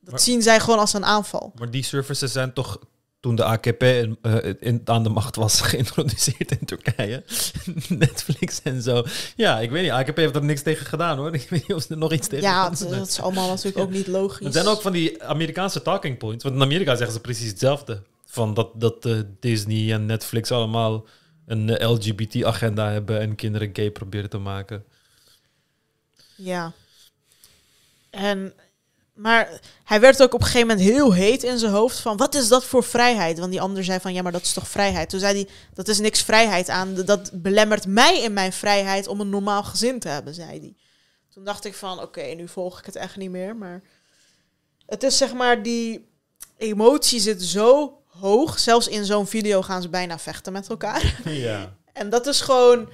[SPEAKER 1] Dat
[SPEAKER 2] Maar-
[SPEAKER 1] zien zij gewoon als een aanval.
[SPEAKER 2] Maar die services zijn toch toen de AKP in, eh, in, aan de macht was geïntroduceerd in Turkije. Netflix en zo. Ja, ik weet niet. AKP heeft er niks tegen gedaan hoor. Ik weet niet of ze er nog iets tegen
[SPEAKER 1] Ja, dat is allemaal natuurlijk ook niet logisch.
[SPEAKER 2] Het zijn ook van die Amerikaanse talking points. Want in Amerika zeggen ze precies hetzelfde. Van dat, dat eh, Disney en Netflix allemaal een eh, LGBT-agenda hebben en kinderen gay proberen te maken.
[SPEAKER 1] Ja. En, maar hij werd ook op een gegeven moment heel heet in zijn hoofd van... wat is dat voor vrijheid? Want die ander zei van, ja, maar dat is toch vrijheid? Toen zei hij, dat is niks vrijheid aan. Dat belemmert mij in mijn vrijheid om een normaal gezin te hebben, zei hij. Toen dacht ik van, oké, nu volg ik het echt niet meer. Maar het is zeg maar, die emotie zit zo hoog. Zelfs in zo'n video gaan ze bijna vechten met elkaar.
[SPEAKER 2] Ja.
[SPEAKER 1] En dat is gewoon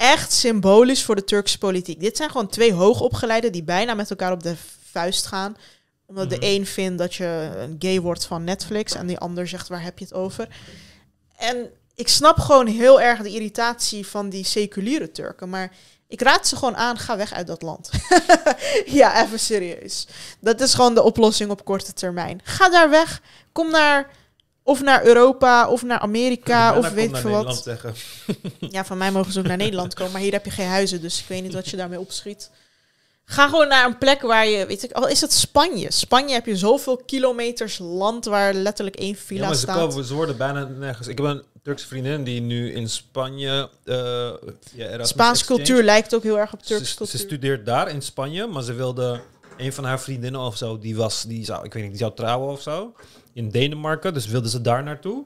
[SPEAKER 1] echt symbolisch voor de Turkse politiek. Dit zijn gewoon twee hoogopgeleiden die bijna met elkaar op de vuist gaan. Omdat
[SPEAKER 2] Mhm.
[SPEAKER 1] de een vindt dat je een gay wordt van Netflix en die ander zegt waar heb je het over. En ik snap gewoon heel erg de irritatie van die seculiere Turken. Maar ik raad ze gewoon aan, ga weg uit dat land. ja, even serieus. Dat is gewoon de oplossing op korte termijn. Ga daar weg. Kom naar of naar Europa of naar Amerika of weet ik veel wat.
[SPEAKER 2] zeggen.
[SPEAKER 1] Ja, van mij mogen ze ook naar Nederland komen, maar hier heb je geen huizen, dus ik weet niet wat je daarmee opschiet. Ga gewoon naar een plek waar je, weet ik, al is het Spanje. Spanje heb je zoveel kilometers land waar letterlijk één
[SPEAKER 2] Ja,
[SPEAKER 1] villa
[SPEAKER 2] maar ze,
[SPEAKER 1] staat.
[SPEAKER 2] komen, ze worden bijna nergens. Ik heb een Turkse vriendin die nu in Spanje. eh ja,
[SPEAKER 1] Spaanse cultuur lijkt ook heel erg op
[SPEAKER 2] Ze,
[SPEAKER 1] Turkse
[SPEAKER 2] ze
[SPEAKER 1] cultuur.
[SPEAKER 2] studeert daar in Spanje, maar ze wilde een van haar vriendinnen of zo, die was, die zou, ik weet niet, die zou trouwen of zo, in Denemarken. Dus wilde ze daar naartoe.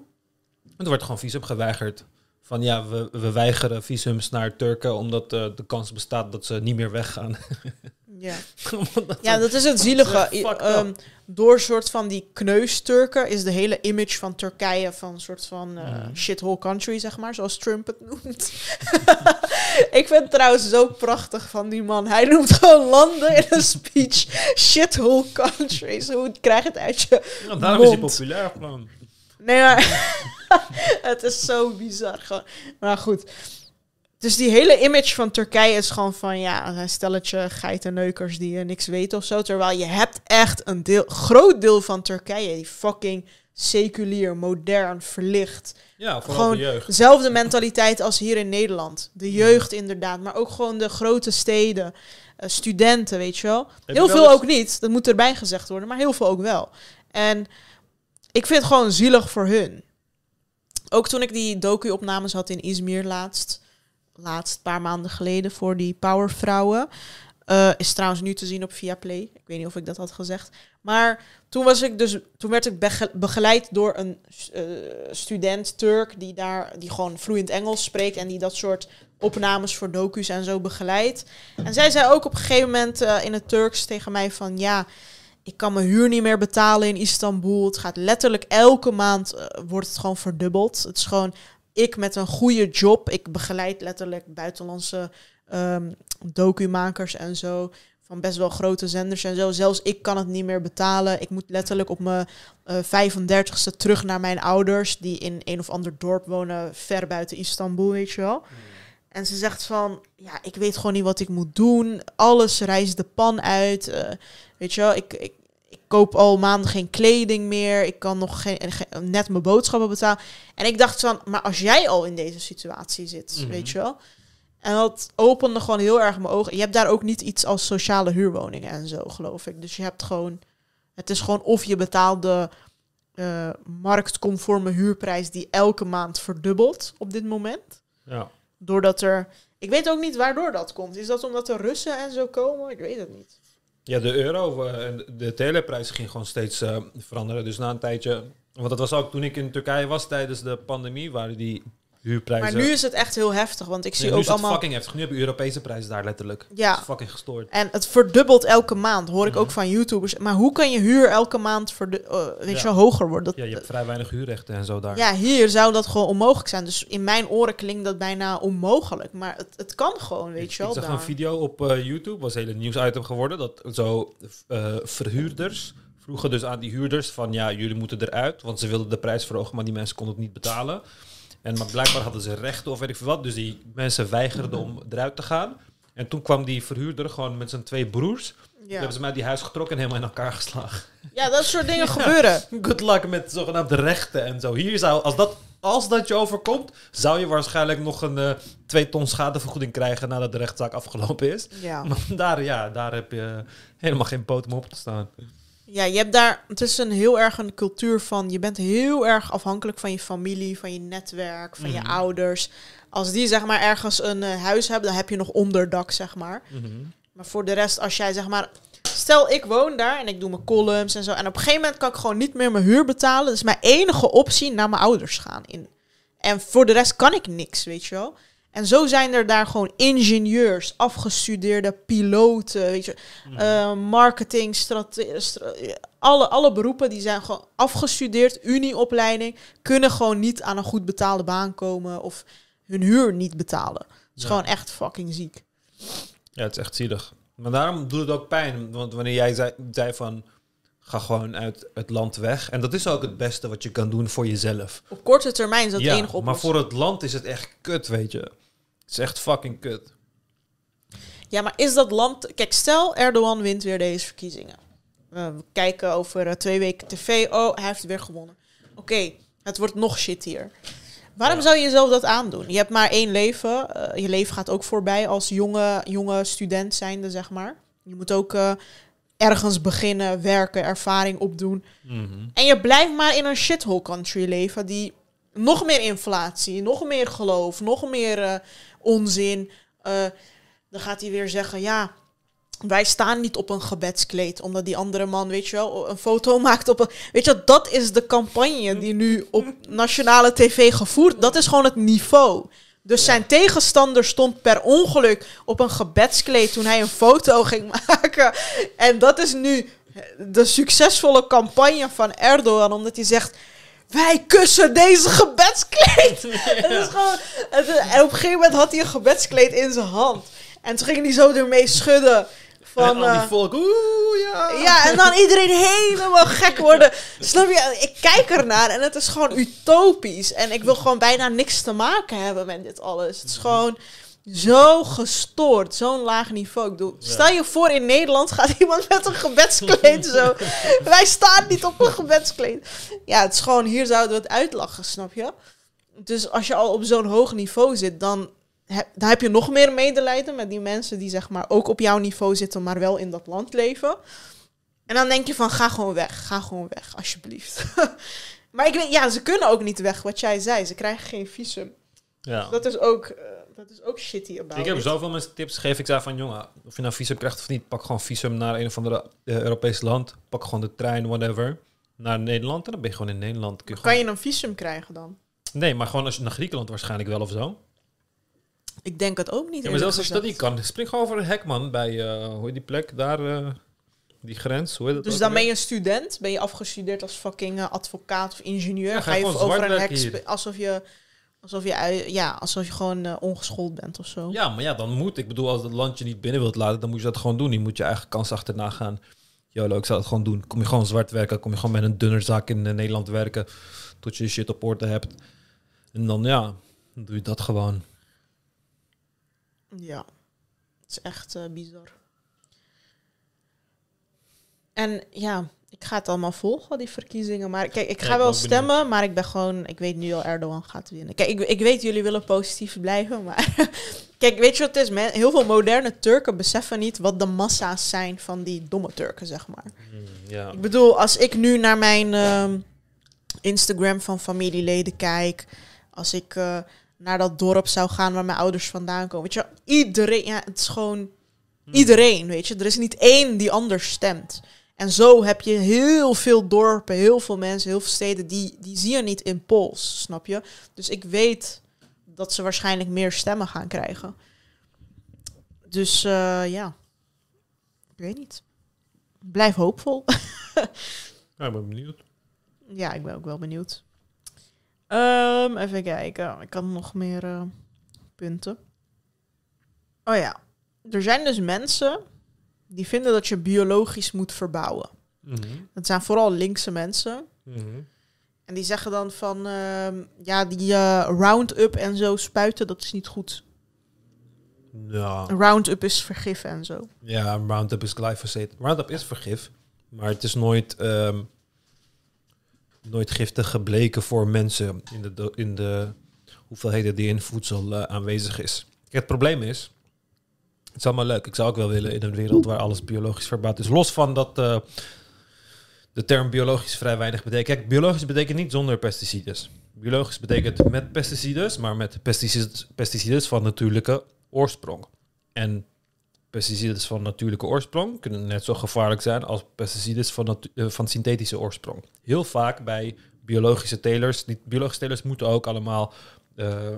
[SPEAKER 2] En toen werd gewoon visum geweigerd. Van ja, we, we weigeren visums naar Turken omdat eh, de kans bestaat dat ze niet meer weggaan.
[SPEAKER 1] Ja. Ja, dat is het zielige.
[SPEAKER 2] Dat is echt fucked
[SPEAKER 1] Ehm, door soort van die kneusturken is de hele image van Turkije van een soort van eh,
[SPEAKER 2] Mhm.
[SPEAKER 1] shithole country, zeg maar, zoals Trump het noemt. ik vind het trouwens zo prachtig van die man. Hij noemt gewoon landen in een speech shithole countries. Hoe krijg je het uit je
[SPEAKER 2] Ja, daarom is hij
[SPEAKER 1] mond.
[SPEAKER 2] populair gewoon.
[SPEAKER 1] Nee, maar het is zo bizar. Gewoon. Maar goed. Dus die hele image van Turkije is gewoon van ja, een stelletje geitenneukers die eh, niks weten of zo. Terwijl je hebt echt een deel, groot deel van Turkije die fucking seculier, modern, verlicht.
[SPEAKER 2] Ja, vooral
[SPEAKER 1] Gewoon
[SPEAKER 2] de jeugd.
[SPEAKER 1] Dezelfde mentaliteit als hier in Nederland. De jeugd inderdaad, maar ook gewoon de grote steden, eh, studenten, weet je wel. Heel
[SPEAKER 2] wel
[SPEAKER 1] veel
[SPEAKER 2] eens-
[SPEAKER 1] ook niet, dat moet erbij gezegd worden, maar heel veel ook wel. En ik vind het gewoon zielig voor hun. Ook toen ik die docu-opnames had in Izmir laatst, laatst, een paar maanden geleden, voor die Powervrouwen. eh is trouwens nu te zien op Viaplay. Ik weet niet of ik dat had gezegd. Maar toen, was ik dus, toen werd ik bege- begeleid door een eh, student Turk die daar die gewoon vloeiend Engels spreekt en die dat soort opnames voor docu's en zo begeleidt. En zij zei ook op een gegeven moment eh, in het Turks tegen mij van ja, ik kan mijn huur niet meer betalen in Istanbul. Het gaat letterlijk elke maand wordt het gewoon verdubbeld. Het is gewoon ik met een goede job. Ik begeleid letterlijk buitenlandse ehm documakers en zo. Van best wel grote zenders en zo. Zelfs ik kan het niet meer betalen. Ik moet letterlijk op mijn eh 35ste terug naar mijn ouders. Die in een of ander dorp wonen ver buiten Istanbul, weet je wel. En ze zegt van, ja, ik weet gewoon niet wat ik moet doen. Alles reist de pan uit. eh, weet je wel, ik, ik koop al maanden geen kleding meer. Ik kan nog geen, net mijn boodschappen betalen. En ik dacht van, maar als jij al in deze situatie zit,
[SPEAKER 2] Mhm.
[SPEAKER 1] weet je wel. En dat opende gewoon heel erg mijn ogen. Je hebt daar ook niet iets als sociale huurwoningen en zo, geloof ik. Dus je hebt gewoon, het is gewoon of je betaalt de eh, marktconforme huurprijs die elke maand verdubbelt op dit moment.
[SPEAKER 2] Ja.
[SPEAKER 1] Doordat er. Ik weet ook niet waardoor dat komt. Is dat omdat er Russen en zo komen? Ik weet het niet.
[SPEAKER 2] Ja, de euro eh, de teleprijs ging gewoon steeds eh, veranderen. Dus na een tijdje... Want dat was ook toen ik in Turkije was tijdens de pandemie, waren die huurprijzen...
[SPEAKER 1] Maar nu is het echt heel heftig. Want ik zie ook
[SPEAKER 2] is het
[SPEAKER 1] allemaal.
[SPEAKER 2] fucking heftig. Nu heb je Europese prijzen daar letterlijk. Het
[SPEAKER 1] Ja.
[SPEAKER 2] is fucking gestoord.
[SPEAKER 1] En het verdubbelt elke maand, hoor ik
[SPEAKER 2] Mhm.
[SPEAKER 1] ook van YouTubers. Maar hoe kan je huur elke maand eh, weet
[SPEAKER 2] Ja.
[SPEAKER 1] je, wel, hoger worden? Dat,
[SPEAKER 2] Ja, je hebt vrij weinig huurrechten en zo daar.
[SPEAKER 1] ja, hier zou dat gewoon onmogelijk zijn. Dus in mijn oren klinkt dat bijna onmogelijk. Maar het, het kan gewoon, weet je wel.
[SPEAKER 2] Ik zag
[SPEAKER 1] daar.
[SPEAKER 2] een video op eh, YouTube, was een hele nieuwsitem geworden, dat zo eh, verhuurders vroegen dus aan die huurders van ja, jullie moeten eruit, want ze wilden de prijs verhogen, maar die mensen konden het niet betalen. En maar blijkbaar hadden ze rechten of weet ik veel wat, dus die mensen weigerden om eruit te gaan. En toen kwam die verhuurder gewoon met zijn twee broers. Toen
[SPEAKER 1] ja.
[SPEAKER 2] hebben ze mij die huis getrokken en helemaal in elkaar geslagen.
[SPEAKER 1] ja, dat soort dingen gebeuren.
[SPEAKER 2] Good luck met zogenaamde rechten en zo. Hier zou, als dat, als dat je overkomt, zou je waarschijnlijk nog een eh, twee ton schadevergoeding krijgen nadat de rechtszaak afgelopen is.
[SPEAKER 1] Ja.
[SPEAKER 2] Maar daar, ja, daar heb je helemaal geen poot om op te staan.
[SPEAKER 1] Ja, je hebt daar, het is een heel erg een cultuur van, je bent heel erg afhankelijk van je familie, van je netwerk, van je
[SPEAKER 2] Mhm.
[SPEAKER 1] ouders. Als die zeg maar ergens een eh, huis hebben, dan heb je nog onderdak, zeg maar. Maar voor de rest, als jij zeg maar, stel ik woon daar en ik doe mijn columns en zo, en op een gegeven moment kan ik gewoon niet meer mijn huur betalen. Dus mijn enige optie naar mijn ouders gaan. In. En voor de rest kan ik niks, weet je wel. En zo zijn er daar gewoon ingenieurs, afgestudeerde piloten, weet je, eh, marketing, alle, alle beroepen die zijn gewoon afgestudeerd, unieopleiding, kunnen gewoon niet aan een goed betaalde baan komen of hun huur niet betalen. Het is
[SPEAKER 2] Ja.
[SPEAKER 1] gewoon echt fucking ziek.
[SPEAKER 2] Ja, het is echt zielig. Maar daarom doet het ook pijn. Want wanneer jij zei, zei van, ga gewoon uit het land weg. En dat is ook het beste wat je kan doen voor jezelf.
[SPEAKER 1] Op korte termijn is dat
[SPEAKER 2] ja,
[SPEAKER 1] enige oplossing.
[SPEAKER 2] maar voor het land is het echt kut, weet je. Het is echt fucking kut.
[SPEAKER 1] Ja, maar is dat land... Kijk, stel Erdogan wint weer deze verkiezingen. Uh, we kijken over uh, twee weken tv. Oh, hij heeft weer gewonnen. Oké, okay. Het wordt nog shittier. Waarom
[SPEAKER 2] Ja.
[SPEAKER 1] zou je jezelf dat aandoen? Je hebt maar één leven. Eh, je leven gaat ook voorbij als jonge, jonge student zijnde, zeg maar. Je moet ook eh, ergens beginnen, werken, ervaring opdoen.
[SPEAKER 2] Mhm.
[SPEAKER 1] En je blijft maar in een shithole country leven die nog meer inflatie, nog meer geloof, nog meer eh, onzin. Eh, dan gaat hij weer zeggen, ja, wij staan niet op een gebedskleed, omdat die andere man, weet je wel, een foto maakt op een... Weet je, dat is de campagne die nu op nationale tv gevoerd. Dat is gewoon het niveau. Dus zijn tegenstander stond per ongeluk op een gebedskleed toen hij een foto ging maken. En dat is nu de succesvolle campagne van Erdogan, omdat hij zegt... Wij kussen deze gebedskleed. Het is gewoon, het is- en op een gegeven moment had hij een gebedskleed in zijn hand. En toen ging hij zo ermee schudden. Van,
[SPEAKER 3] en al die
[SPEAKER 1] eh,
[SPEAKER 3] volk, oeh, ja.
[SPEAKER 1] ja, en dan iedereen helemaal gek worden. Snap je? Ik kijk ernaar en het is gewoon utopisch. En ik wil gewoon bijna niks te maken hebben met dit alles. Het is gewoon zo gestoord. Zo'n laag niveau. Ik bedoel, stel je voor in Nederland gaat iemand met een gebedskleed zo. Wij staan niet op een gebedskleed. Ja, het is gewoon, hier zouden we het uitlachen, snap je? Dus als je al op zo'n hoog niveau zit, dan heb, dan heb je nog meer medelijden met die mensen die zeg maar ook op jouw niveau zitten, maar wel in dat land leven. En dan denk je van, ga gewoon weg. Ga gewoon weg, alsjeblieft. maar ik weet, ja, ze kunnen ook niet weg, wat jij zei. Ze krijgen geen visum.
[SPEAKER 2] Ja.
[SPEAKER 1] Dat is ook, eh, dat is ook shitty about
[SPEAKER 2] Ik heb
[SPEAKER 1] it.
[SPEAKER 2] zoveel mensen tips gegeven. Ik zei van, jongen, of je nou visum krijgt of niet, pak gewoon visum naar een of andere eh, Europees land. Pak gewoon de trein, whatever, naar Nederland. En dan ben je gewoon in Nederland. Kun je
[SPEAKER 1] Kan je een visum krijgen dan?
[SPEAKER 2] Nee, maar gewoon als je naar Griekenland waarschijnlijk wel of zo.
[SPEAKER 1] Ik denk het ook niet.
[SPEAKER 2] Ja, maar zelfs als je dat niet kan, spring gewoon over een hek, man. Bij, eh, hoe heet die plek? Daar, eh, die grens, hoe heet dat
[SPEAKER 1] Dus dan ben je een student, ben je afgestudeerd als fucking advocaat of ingenieur.
[SPEAKER 2] Ja,
[SPEAKER 1] ga
[SPEAKER 2] ga
[SPEAKER 1] je over een hek alsof je, alsof je, ja, alsof je gewoon eh, ongeschoold bent of zo.
[SPEAKER 2] Ja, maar ja, dan moet. Ik bedoel, als het land je niet binnen wilt laten, dan moet je dat gewoon doen. Je moet je eigen kans achterna gaan. Jolo, ik zou het gewoon doen. Kom je gewoon zwart werken, kom je gewoon met een dunner zak in eh, Nederland werken, tot je je shit op orde hebt. En dan, ja, dan doe je dat gewoon.
[SPEAKER 1] Ja, het is echt eh, bizar. En ja, ik ga het allemaal volgen, die verkiezingen. Maar kijk, ik
[SPEAKER 2] Ja,
[SPEAKER 1] ga
[SPEAKER 2] ik
[SPEAKER 1] wel stemmen, maar ik ben gewoon... Ik weet nu al, Erdogan gaat winnen. Kijk, ik, ik weet, jullie willen positief blijven, maar... kijk, weet je wat het is? Men, heel veel moderne Turken beseffen niet wat de massa's zijn van die domme Turken, zeg maar.
[SPEAKER 2] ja.
[SPEAKER 1] Ik bedoel, als ik nu naar mijn ehm, Instagram van familieleden kijk, als ik eh, naar dat dorp zou gaan waar mijn ouders vandaan komen, weet je, iedereen, ja, het is gewoon iedereen, weet je, er is niet één die anders stemt. En zo heb je heel veel dorpen, heel veel mensen, heel veel steden, die, die zie je niet in polls, snap je? Dus ik weet dat ze waarschijnlijk meer stemmen gaan krijgen. Dus eh, ja, ik weet niet. Blijf hoopvol.
[SPEAKER 2] ja, ik ben benieuwd.
[SPEAKER 1] Ja, ik ben ook wel benieuwd. Ehm, even kijken. Ik had nog meer eh, punten. Oh ja. Er zijn dus mensen die vinden dat je biologisch moet verbouwen.
[SPEAKER 2] Mhm.
[SPEAKER 1] Dat zijn vooral linkse mensen.
[SPEAKER 2] Mhm.
[SPEAKER 1] En die zeggen dan van... ehm, ja, die eh, Roundup en zo spuiten, dat is niet goed.
[SPEAKER 2] Ja.
[SPEAKER 1] Roundup is vergif en zo.
[SPEAKER 2] ja, Roundup is glyphosate. Roundup is vergif, maar het is nooit, ehm, nooit giftig gebleken voor mensen in de, in de hoeveelheden die in voedsel eh, aanwezig is. Kijk, het probleem is, het is allemaal leuk. Ik zou ook wel willen in een wereld waar alles biologisch verbouwd is. Los van dat eh, de term biologisch vrij weinig betekent. Kijk, biologisch betekent niet zonder pesticides. Biologisch betekent met pesticides, maar met pesticides, van natuurlijke oorsprong. En pesticides van natuurlijke oorsprong kunnen net zo gevaarlijk zijn als pesticides van, eh, van synthetische oorsprong. Heel vaak bij biologische telers, biologische telers moeten ook allemaal eh,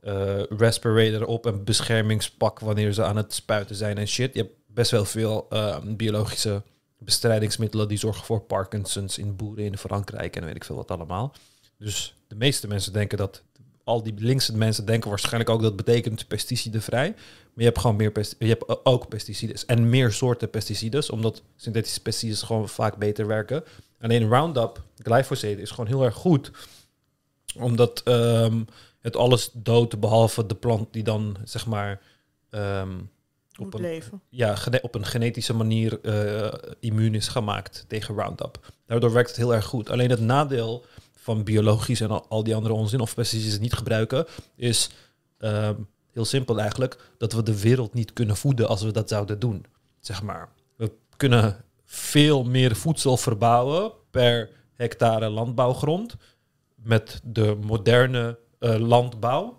[SPEAKER 2] eh, respirator op en beschermingspak wanneer ze aan het spuiten zijn en shit. Je hebt best wel veel eh, biologische bestrijdingsmiddelen die zorgen voor Parkinson's in boeren in Frankrijk en weet ik veel wat allemaal. Dus de meeste mensen denken dat, al die linkse mensen denken waarschijnlijk ook dat betekent pesticidenvrij. Maar je hebt gewoon meer pest je hebt ook pesticides en meer soorten pesticides, omdat synthetische pesticides gewoon vaak beter werken. Alleen Roundup, glyphosate, is gewoon heel erg goed, omdat ehm, het alles doodt behalve de plant die dan zeg maar ehm, op een,
[SPEAKER 1] leven.
[SPEAKER 2] ja, op een genetische manier eh, immuun is gemaakt tegen Roundup. Daardoor werkt het heel erg goed. Alleen het nadeel van biologisch en al, al die andere onzin of pesticiden niet gebruiken, is ehm, heel simpel eigenlijk dat we de wereld niet kunnen voeden als we dat zouden doen. Zeg maar. We kunnen veel meer voedsel verbouwen per hectare landbouwgrond met de moderne landbouw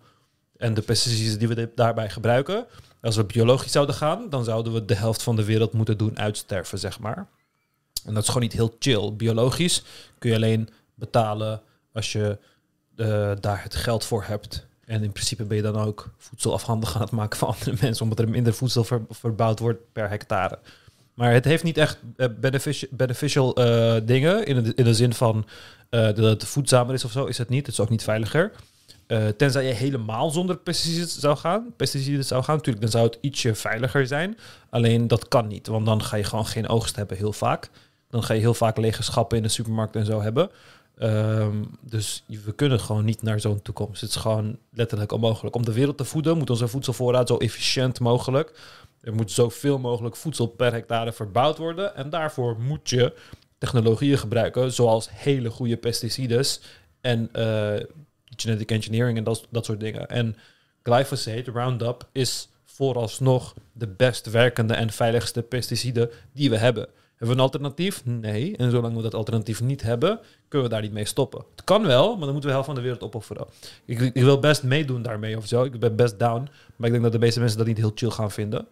[SPEAKER 2] en de pesticiden die we daarbij gebruiken. Als we biologisch zouden gaan, dan zouden we de helft van de wereld moeten doen uitsterven, zeg maar. En dat is gewoon niet heel chill. Biologisch kun je alleen betalen als je eh, daar het geld voor hebt. En in principe ben je dan ook voedsel afhandig aan het maken van andere mensen, omdat er minder voedsel ver- verbouwd wordt per hectare. Maar het heeft niet echt eh, benefici- beneficial eh, dingen in de, in de zin van eh, dat het voedzamer is of zo, is het niet. Het is ook niet veiliger. Eh, tenzij je helemaal zonder pesticiden zou gaan, pesticiden zou gaan, natuurlijk, dan zou het ietsje veiliger zijn. Alleen dat kan niet, want dan ga je gewoon geen oogst hebben heel vaak. Dan ga je heel vaak lege schappen in de supermarkt en zo hebben. Ehm, dus we kunnen gewoon niet naar zo'n toekomst. Het is gewoon letterlijk onmogelijk. Om de wereld te voeden moet onze voedselvoorraad zo efficiënt mogelijk. Er moet zoveel mogelijk voedsel per hectare verbouwd worden. En daarvoor moet je technologieën gebruiken, zoals hele goede pesticides en eh, genetic engineering en dat, dat soort dingen. En glyphosate, Roundup, is vooralsnog de best werkende en veiligste pesticide die we hebben. Hebben we een alternatief? Nee. En zolang we dat alternatief niet hebben, kunnen we daar niet mee stoppen. Het kan wel, maar dan moeten we helft van de wereld opofferen. Ik, ik wil best meedoen daarmee of zo. Ik ben best down. Maar ik denk dat de meeste mensen dat niet heel chill gaan vinden.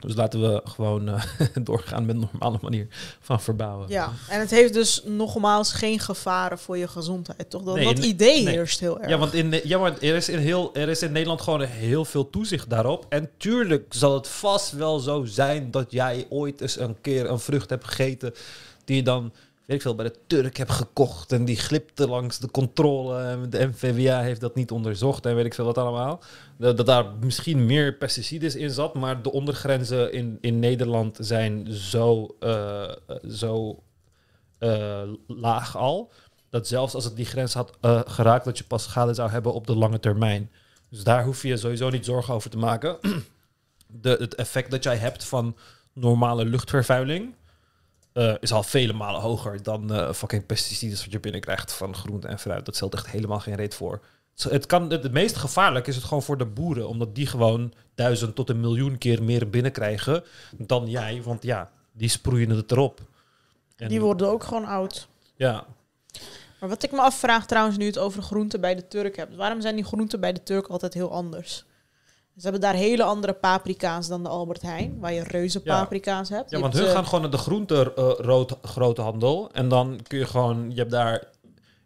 [SPEAKER 2] Dus laten we gewoon eh, doorgaan met een normale manier van verbouwen.
[SPEAKER 1] Ja, en het heeft dus nogmaals geen gevaren voor je gezondheid, toch? Dat,
[SPEAKER 2] Nee,
[SPEAKER 1] dat idee
[SPEAKER 2] nee.
[SPEAKER 1] heerst heel erg.
[SPEAKER 2] Ja, want in, ja, maar er, is in heel, er is in Nederland gewoon heel veel toezicht daarop. En tuurlijk zal het vast wel zo zijn dat jij ooit eens een keer een vrucht hebt gegeten die je dan, weet ik veel, bij de Turk hebt gekocht. En die glipte langs de controle. En de NVWA heeft dat niet onderzocht en weet ik veel wat allemaal. Dat, dat daar misschien meer pesticides in zat, maar de ondergrenzen in, in Nederland zijn zo, eh, zo eh, laag al. Dat zelfs als het die grens had eh, geraakt, dat je pas schade zou hebben op de lange termijn. Dus daar hoef je sowieso niet zorgen over te maken. De, het effect dat jij hebt van normale luchtvervuiling eh, is al vele malen hoger dan eh, fucking pesticides wat je binnenkrijgt van groente en fruit. Dat stelt echt helemaal geen reet voor. Het- Het, kan, het, het meest gevaarlijk is het gewoon voor de boeren, omdat die gewoon duizend tot een miljoen keer meer binnenkrijgen dan jij. Want ja, die sproeien het erop. En,
[SPEAKER 1] Die worden ook gewoon oud.
[SPEAKER 2] Ja,
[SPEAKER 1] Maar wat ik me afvraag trouwens, nu het over groenten bij de Turk hebt. Waarom zijn die groenten bij de Turk altijd heel anders? Ze hebben daar hele andere paprika's dan de Albert Heijn, waar je reuze
[SPEAKER 2] Ja.
[SPEAKER 1] paprika's hebt.
[SPEAKER 2] Ja,
[SPEAKER 1] Je
[SPEAKER 2] want
[SPEAKER 1] hebt,
[SPEAKER 2] hun
[SPEAKER 1] eh,
[SPEAKER 2] gaan gewoon naar de groente eh, rood, grote handel. En dan kun je gewoon, je hebt daar...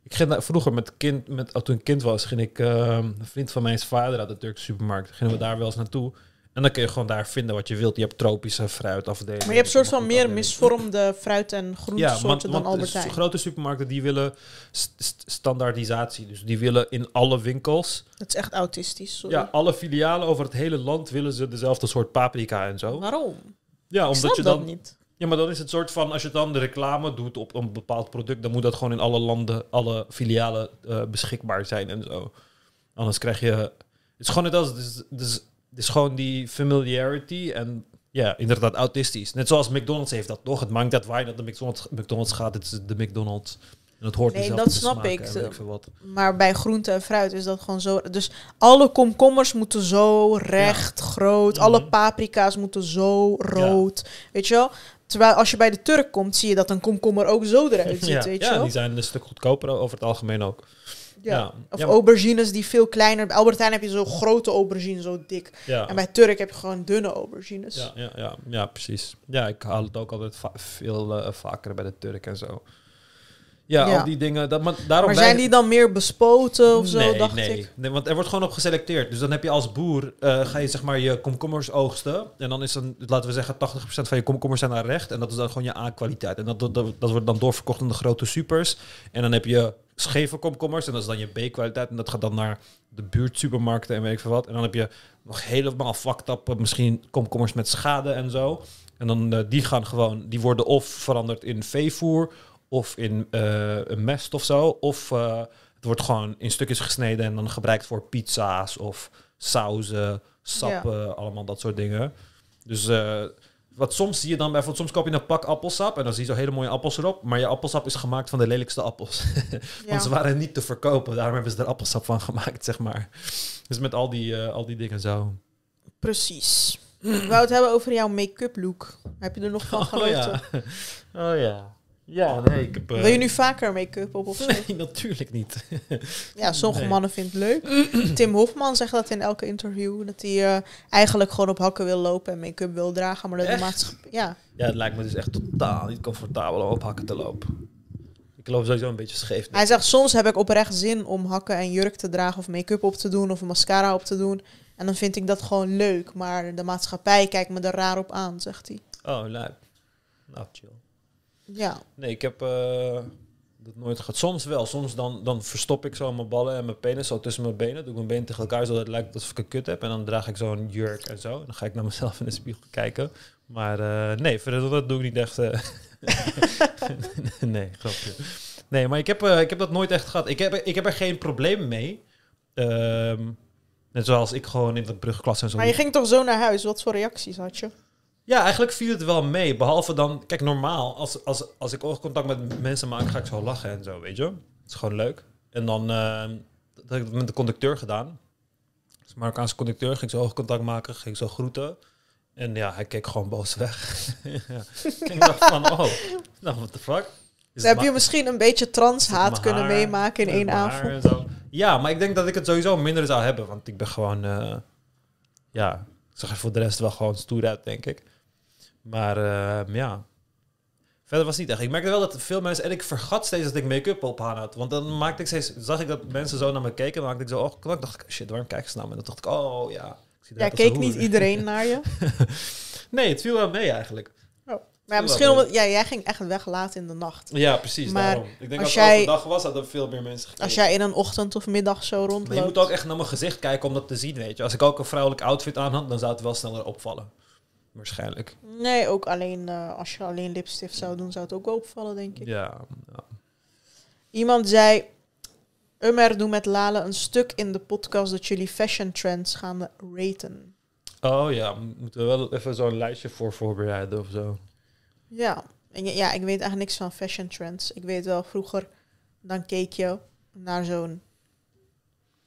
[SPEAKER 2] Ik ging daar, vroeger met kind, met, oh, toen ik kind was, ging ik, eh, een vriend van mij is vader uit de Turkse supermarkt. Gingen we daar wel eens naartoe. En dan kun je gewoon daar vinden wat je wilt. Je hebt tropische fruitafdeling.
[SPEAKER 1] maar je hebt soort van meer misvormde fruit- en
[SPEAKER 2] Ja,
[SPEAKER 1] groentesoorten
[SPEAKER 2] want,
[SPEAKER 1] dan Albert
[SPEAKER 2] de
[SPEAKER 1] Heijn.
[SPEAKER 2] grote supermarkten die willen st- st- standaardisatie. Dus die willen in alle winkels,
[SPEAKER 1] Dat is echt autistisch. Sorry.
[SPEAKER 2] ja, alle filialen over het hele land willen ze dezelfde soort paprika en zo.
[SPEAKER 1] Waarom?
[SPEAKER 2] Ja, omdat je dan
[SPEAKER 1] niet.
[SPEAKER 2] Ja, maar dan is het soort van, als je dan de reclame doet op een bepaald product, dan moet dat gewoon in alle landen, alle filialen eh, beschikbaar zijn en zo. Anders krijg je, het is gewoon net als, het is, is gewoon die familiarity en ja, inderdaad autistisch. Net zoals McDonald's heeft dat toch? Het maakt uit waar je naar de McDonald's, McDonald's gaat, het is de McDonald's. En het hoort
[SPEAKER 1] Nee, dat snap ik. Maar bij groente en fruit is dat gewoon zo. Dus alle komkommers moeten zo recht, groot. Alle
[SPEAKER 2] Mhm.
[SPEAKER 1] paprika's moeten zo rood. Weet je wel? Terwijl als je bij de Turk komt, zie je dat een komkommer ook zo eruit ziet.
[SPEAKER 2] Ja,
[SPEAKER 1] weet je
[SPEAKER 2] ja
[SPEAKER 1] wel?
[SPEAKER 2] die zijn een stuk goedkoper over het algemeen ook.
[SPEAKER 1] Ja.
[SPEAKER 2] Ja.
[SPEAKER 1] Of
[SPEAKER 2] Ja,
[SPEAKER 1] aubergines die veel kleiner. Bij Albert Heijn heb je zo'n grote aubergine, zo dik.
[SPEAKER 2] Ja.
[SPEAKER 1] En bij Turk heb je gewoon dunne aubergines.
[SPEAKER 2] Ja, ja, ja, ja, precies. Ja, ik haal het ook altijd va- veel eh, vaker bij de Turk en zo. Ja,
[SPEAKER 1] Ja.
[SPEAKER 2] al die dingen. Dat, maar daarom
[SPEAKER 1] Maar zijn die dan meer bespoten of zo,
[SPEAKER 2] nee,
[SPEAKER 1] dacht
[SPEAKER 2] nee.
[SPEAKER 1] ik?
[SPEAKER 2] Nee, want er wordt gewoon op geselecteerd. Dus dan heb je als boer, eh, ga je zeg maar je komkommers oogsten. En dan is dan, laten we zeggen, 80% van je komkommers zijn naar recht. En dat is dan gewoon je A-kwaliteit. En dat, dat, dat, dat wordt dan doorverkocht aan de grote supers. En dan heb je scheve komkommers. En dat is dan je B-kwaliteit. En dat gaat dan naar de buurtsupermarkten en weet ik veel wat. En dan heb je nog helemaal fucked up, eh, misschien komkommers met schade en zo. En dan eh, die gaan gewoon, die worden of veranderd in veevoer of in eh, een mest of zo. Of eh, het wordt gewoon in stukjes gesneden en dan gebruikt voor pizza's of sauzen, sappen, allemaal dat soort dingen. Dus eh, Wat soms zie je dan bijvoorbeeld, soms koop je een pak appelsap en dan zie je zo hele mooie appels erop, maar je appelsap is gemaakt van de lelijkste appels.
[SPEAKER 1] Ja.
[SPEAKER 2] Want ze waren niet te verkopen, daarom hebben ze er appelsap van gemaakt, zeg maar. Dus met al die, al die dingen zo.
[SPEAKER 1] Precies. Ik wou het hebben over jouw make-up look. Heb je er nog van
[SPEAKER 2] Oh ja. Oh ja. Ja, nee, ik heb... eh,
[SPEAKER 1] Wil je nu vaker make-up op of zo?
[SPEAKER 2] Nee, natuurlijk niet.
[SPEAKER 1] Ja, sommige
[SPEAKER 2] Nee.
[SPEAKER 1] mannen vinden het leuk. Tim Hofman zegt dat in elke interview. Dat hij eh, eigenlijk gewoon op hakken wil lopen en make-up wil dragen. Maar dat de maatschappij... Ja,
[SPEAKER 2] Ja, het lijkt me dus echt totaal niet comfortabel om op hakken te lopen. Ik loop sowieso een beetje scheef.
[SPEAKER 1] hij zegt soms heb ik oprecht zin om hakken en jurk te dragen. Of make-up op te doen of een mascara op te doen. En dan vind ik dat gewoon leuk. Maar de maatschappij kijkt me er raar op aan, zegt hij.
[SPEAKER 2] Oh, lijp. Nou, chill.
[SPEAKER 1] Ja,
[SPEAKER 2] Nee, ik heb eh, dat nooit gehad. Soms wel. Soms dan, dan verstop ik zo mijn ballen en mijn penis zo tussen mijn benen. Doe ik mijn benen tegen elkaar, zodat het lijkt alsof ik een kut heb. En dan draag ik zo'n jurk en zo. En dan ga ik naar mezelf in de spiegel kijken. Maar eh, nee, verder dat doe ik niet echt. eh. nee, grapje. Nee, maar ik heb, ik heb dat nooit echt gehad. Ik heb, ik heb er geen probleem mee. Ehm, net zoals ik gewoon in de brugklas en zo.
[SPEAKER 1] maar je ging toch zo naar huis? Wat voor reacties had je?
[SPEAKER 2] Ja, eigenlijk viel het wel mee. Behalve dan, kijk, normaal, als, als, als ik oogcontact met mensen maak, ga ik zo lachen en zo, weet je. Het is gewoon leuk. En dan, eh, dat heb ik met de conducteur gedaan. Dus Marokkaanse conducteur, ging zo oogcontact maken, ging zo groeten. En ja, hij keek gewoon boos weg. ja. Ik dacht van, oh, nou, what the fuck? Is
[SPEAKER 1] heb je misschien een beetje transhaat kunnen
[SPEAKER 2] haar?
[SPEAKER 1] meemaken in één avond?
[SPEAKER 2] Ja, maar ik denk dat ik het sowieso minder zou hebben. Want ik ben gewoon, eh, ja, ik zag er voor de rest wel gewoon stoer uit, denk ik. Maar eh, ja, verder was het niet echt. Ik merkte wel dat veel mensen, en ik vergat steeds dat ik make-up op aan had. Want dan maakte ik steeds, zag ik dat mensen zo naar me keken, dan maakte ik zo oh, dan dacht ik, shit, waarom kijk ze naar me? En dan dacht ik, oh ja. Ik zie
[SPEAKER 1] Ja, keek niet iedereen naar je.
[SPEAKER 2] Nee, het viel wel mee eigenlijk.
[SPEAKER 1] Maar ja, misschien omdat ja, jij ging echt weg laat in de nacht.
[SPEAKER 2] Ja, precies.
[SPEAKER 1] Maar
[SPEAKER 2] daarom. Ik denk
[SPEAKER 1] als
[SPEAKER 2] als
[SPEAKER 1] jij-
[SPEAKER 2] het overdag was, hadden veel meer mensen gekeken.
[SPEAKER 1] Als jij in een ochtend of middag zo
[SPEAKER 2] Maar je
[SPEAKER 1] rondloopt.
[SPEAKER 2] moet ook echt naar mijn gezicht kijken om dat te zien, weet je. Als ik ook een vrouwelijk outfit aan had, dan zou het wel sneller opvallen. Waarschijnlijk.
[SPEAKER 1] Nee, ook alleen eh, als je alleen lipstift zou doen, zou het ook wel opvallen, denk ik.
[SPEAKER 2] Ja. ja.
[SPEAKER 1] Iemand zei, Umer, doe met Lale een stuk in de podcast dat jullie fashion trends gaan raten.
[SPEAKER 2] Oh ja, moeten we wel even zo'n lijstje voor voorbereiden of zo.
[SPEAKER 1] Ja. En ja, ja, ik weet eigenlijk niks van fashion trends. Ik weet wel, vroeger, dan keek je naar zo'n...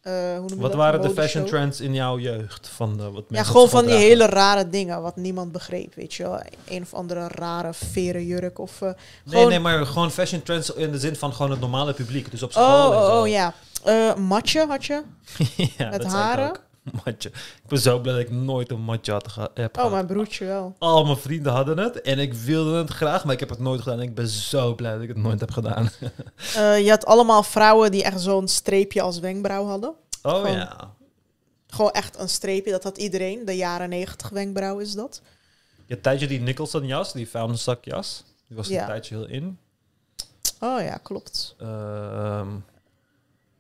[SPEAKER 1] eh, hoe
[SPEAKER 2] Wat waren de fashion trends in jouw jeugd? Van, eh, wat mensen
[SPEAKER 1] Ja, gewoon
[SPEAKER 2] school
[SPEAKER 1] van die hele rare dingen, wat niemand begreep, weet je wel. Een of andere rare veren jurk of... eh,
[SPEAKER 2] Nee, nee, maar gewoon fashion trends in de zin van gewoon het normale publiek. Dus op school
[SPEAKER 1] Oh,
[SPEAKER 2] en
[SPEAKER 1] oh,
[SPEAKER 2] zo.
[SPEAKER 1] oh, ja. Matje had je?
[SPEAKER 2] ja,
[SPEAKER 1] Met
[SPEAKER 2] dat
[SPEAKER 1] haren?
[SPEAKER 2] Matje. Ik ben zo blij dat ik nooit een matje had geha- heb
[SPEAKER 1] Oh,
[SPEAKER 2] gehad.
[SPEAKER 1] mijn broertje wel.
[SPEAKER 2] Al mijn vrienden hadden het en ik wilde het graag, maar ik heb het nooit gedaan. En ik ben zo blij dat ik het nooit heb gedaan.
[SPEAKER 1] Eh, je had allemaal vrouwen die echt zo'n streepje als wenkbrauw hadden.
[SPEAKER 2] Oh
[SPEAKER 1] Gewoon-
[SPEAKER 2] ja.
[SPEAKER 1] Gewoon echt een streepje, dat had iedereen. De jaren negentig wenkbrauw is dat.
[SPEAKER 2] Je tijdje die Nicholson jas, die vuilniszak jas. Die was
[SPEAKER 1] Ja.
[SPEAKER 2] een tijdje heel in.
[SPEAKER 1] Oh ja, klopt.
[SPEAKER 2] Ehm,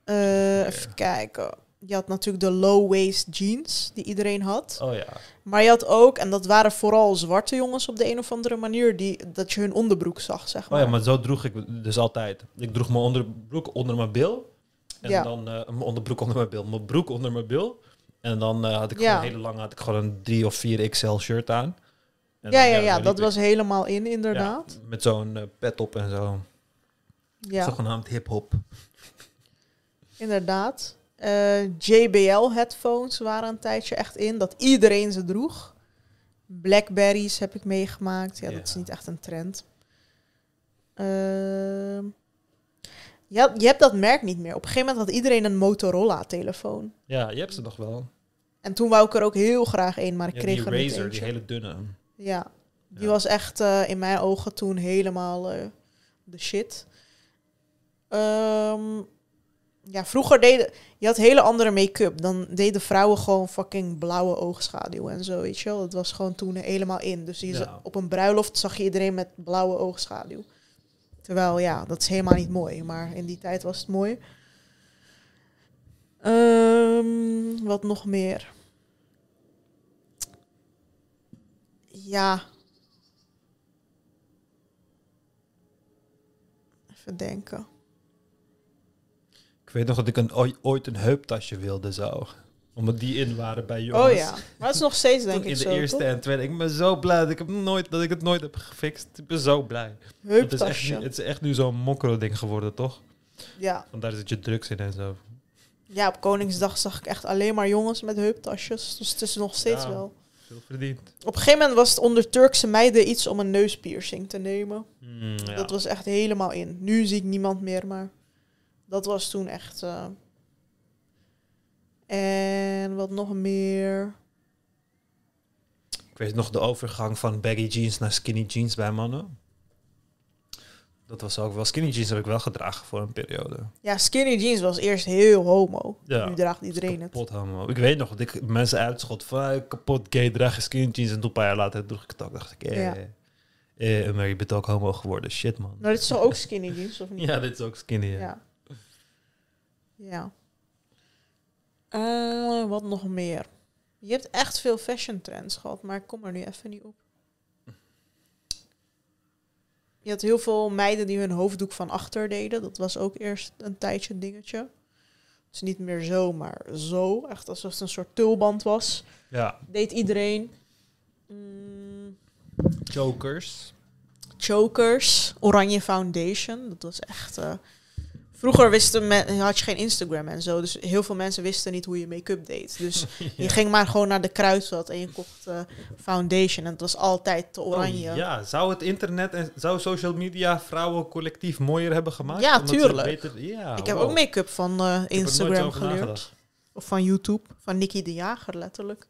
[SPEAKER 1] Eh, even kijken. Je had natuurlijk de low-waist jeans, die iedereen had.
[SPEAKER 2] oh ja.
[SPEAKER 1] Maar je had ook, en dat waren vooral zwarte jongens op de een of andere manier, die, dat je hun onderbroek zag, zeg
[SPEAKER 2] Oh
[SPEAKER 1] maar.
[SPEAKER 2] ja, maar zo droeg ik dus altijd. Ik droeg mijn onderbroek onder mijn bil. En
[SPEAKER 1] Ja.
[SPEAKER 2] dan eh, mijn onderbroek onder mijn bil. Mijn broek onder mijn bil. En dan eh, had ik
[SPEAKER 1] Ja.
[SPEAKER 2] gewoon hele lange, had ik gewoon een 3 of 4 XL shirt aan. En
[SPEAKER 1] ja,
[SPEAKER 2] dan,
[SPEAKER 1] ja, ja, dat was helemaal in, inderdaad.
[SPEAKER 2] met zo'n eh, pet op en zo.
[SPEAKER 1] Ja,
[SPEAKER 2] Zogenaamd hip-hop.
[SPEAKER 1] inderdaad. Eh, JBL-headphones waren een tijdje echt in, dat iedereen ze droeg. Blackberries heb ik meegemaakt. Ja,
[SPEAKER 2] Ja.
[SPEAKER 1] dat is niet echt een trend. Ehm, ja, je hebt dat merk niet meer. Op een gegeven moment had iedereen een Motorola-telefoon.
[SPEAKER 2] Ja, je hebt ze nog wel.
[SPEAKER 1] En toen wou ik er ook heel graag een, maar ik
[SPEAKER 2] Ja,
[SPEAKER 1] kreeg
[SPEAKER 2] die
[SPEAKER 1] er niet
[SPEAKER 2] Razer, die hele dunne.
[SPEAKER 1] Ja, die
[SPEAKER 2] Ja.
[SPEAKER 1] was echt eh, in mijn ogen toen helemaal eh, de shit. Ehm, ja, vroeger deden... Je had hele andere make-up. Dan deden vrouwen gewoon fucking blauwe oogschaduw en zo, weet je wel. Dat was gewoon toen helemaal in. Dus je
[SPEAKER 2] Ja.
[SPEAKER 1] op een bruiloft zag je iedereen met blauwe oogschaduw. Terwijl, ja, dat is helemaal niet mooi. Maar in die tijd was het mooi. Ehm, wat nog meer? Ja. Even denken.
[SPEAKER 2] Ik weet nog dat ik een, ooi- ooit een heuptasje wilde zo. Omdat die in waren bij jongens.
[SPEAKER 1] Oh ja, maar het is nog steeds denk ik
[SPEAKER 2] in de
[SPEAKER 1] zo,
[SPEAKER 2] eerste
[SPEAKER 1] toch?
[SPEAKER 2] en tweede. Ik ben zo blij dat ik, het nooit, dat ik het nooit heb gefixt. Ik ben zo blij. Het is echt,
[SPEAKER 1] Heuptasje.
[SPEAKER 2] nu- het is echt nu zo'n mokro ding geworden, toch?
[SPEAKER 1] Ja.
[SPEAKER 2] Vandaar zit je drugs in en zo.
[SPEAKER 1] ja, op Koningsdag zag ik echt alleen maar jongens met heuptasjes. Dus het is nog steeds
[SPEAKER 2] Ja.
[SPEAKER 1] wel.
[SPEAKER 2] Veel verdiend.
[SPEAKER 1] Op een gegeven moment was het onder Turkse meiden iets om een neuspiercing te nemen.
[SPEAKER 2] Mm, ja.
[SPEAKER 1] Dat was echt helemaal in. Nu zie ik niemand meer, maar dat was toen echt. eh. En wat nog meer?
[SPEAKER 2] Ik weet nog de overgang van baggy jeans naar skinny jeans bij mannen. Dat was ook wel. Skinny jeans heb ik wel gedragen voor een periode.
[SPEAKER 1] Ja, skinny jeans was eerst heel homo.
[SPEAKER 2] Ja.
[SPEAKER 1] Nu draagt iedereen het.
[SPEAKER 2] Kapot homo. Ik weet nog dat ik mensen uitschot van kapot gay draag je skinny jeans. En toen een paar jaar later droeg ik het ook. dacht ik, eh,
[SPEAKER 1] Ja.
[SPEAKER 2] eh, maar je bent ook homo geworden. Shit man.
[SPEAKER 1] Nou, dit is ook skinny jeans, of niet?
[SPEAKER 2] Ja, dit is ook skinny. Ja.
[SPEAKER 1] Ja. Ja. Eh, wat nog meer? Je hebt echt veel fashion trends gehad, maar ik kom er nu even niet op. Je had heel veel meiden die hun hoofddoek van achter deden. Dat was ook eerst een tijdje een dingetje. Het is niet meer zo, maar zo. Echt alsof het een soort tulband was.
[SPEAKER 2] ja.
[SPEAKER 1] Deed iedereen. Mm,
[SPEAKER 2] Chokers.
[SPEAKER 1] chokers, oranje foundation. Dat was echt. eh, vroeger wisten men, had je geen Instagram en zo, dus heel veel mensen wisten niet hoe je make-up deed. Dus je ging maar gewoon naar de kruidvat en je kocht eh, foundation en het was altijd te oranje.
[SPEAKER 2] Oh, ja, zou het internet en zou social media vrouwen collectief mooier hebben gemaakt?
[SPEAKER 1] Ja, tuurlijk.
[SPEAKER 2] beter- ja,
[SPEAKER 1] ik heb
[SPEAKER 2] wow.
[SPEAKER 1] ook make-up van eh, Instagram geleerd.
[SPEAKER 2] nagedacht.
[SPEAKER 1] Of van YouTube, van Nicky de Jager letterlijk.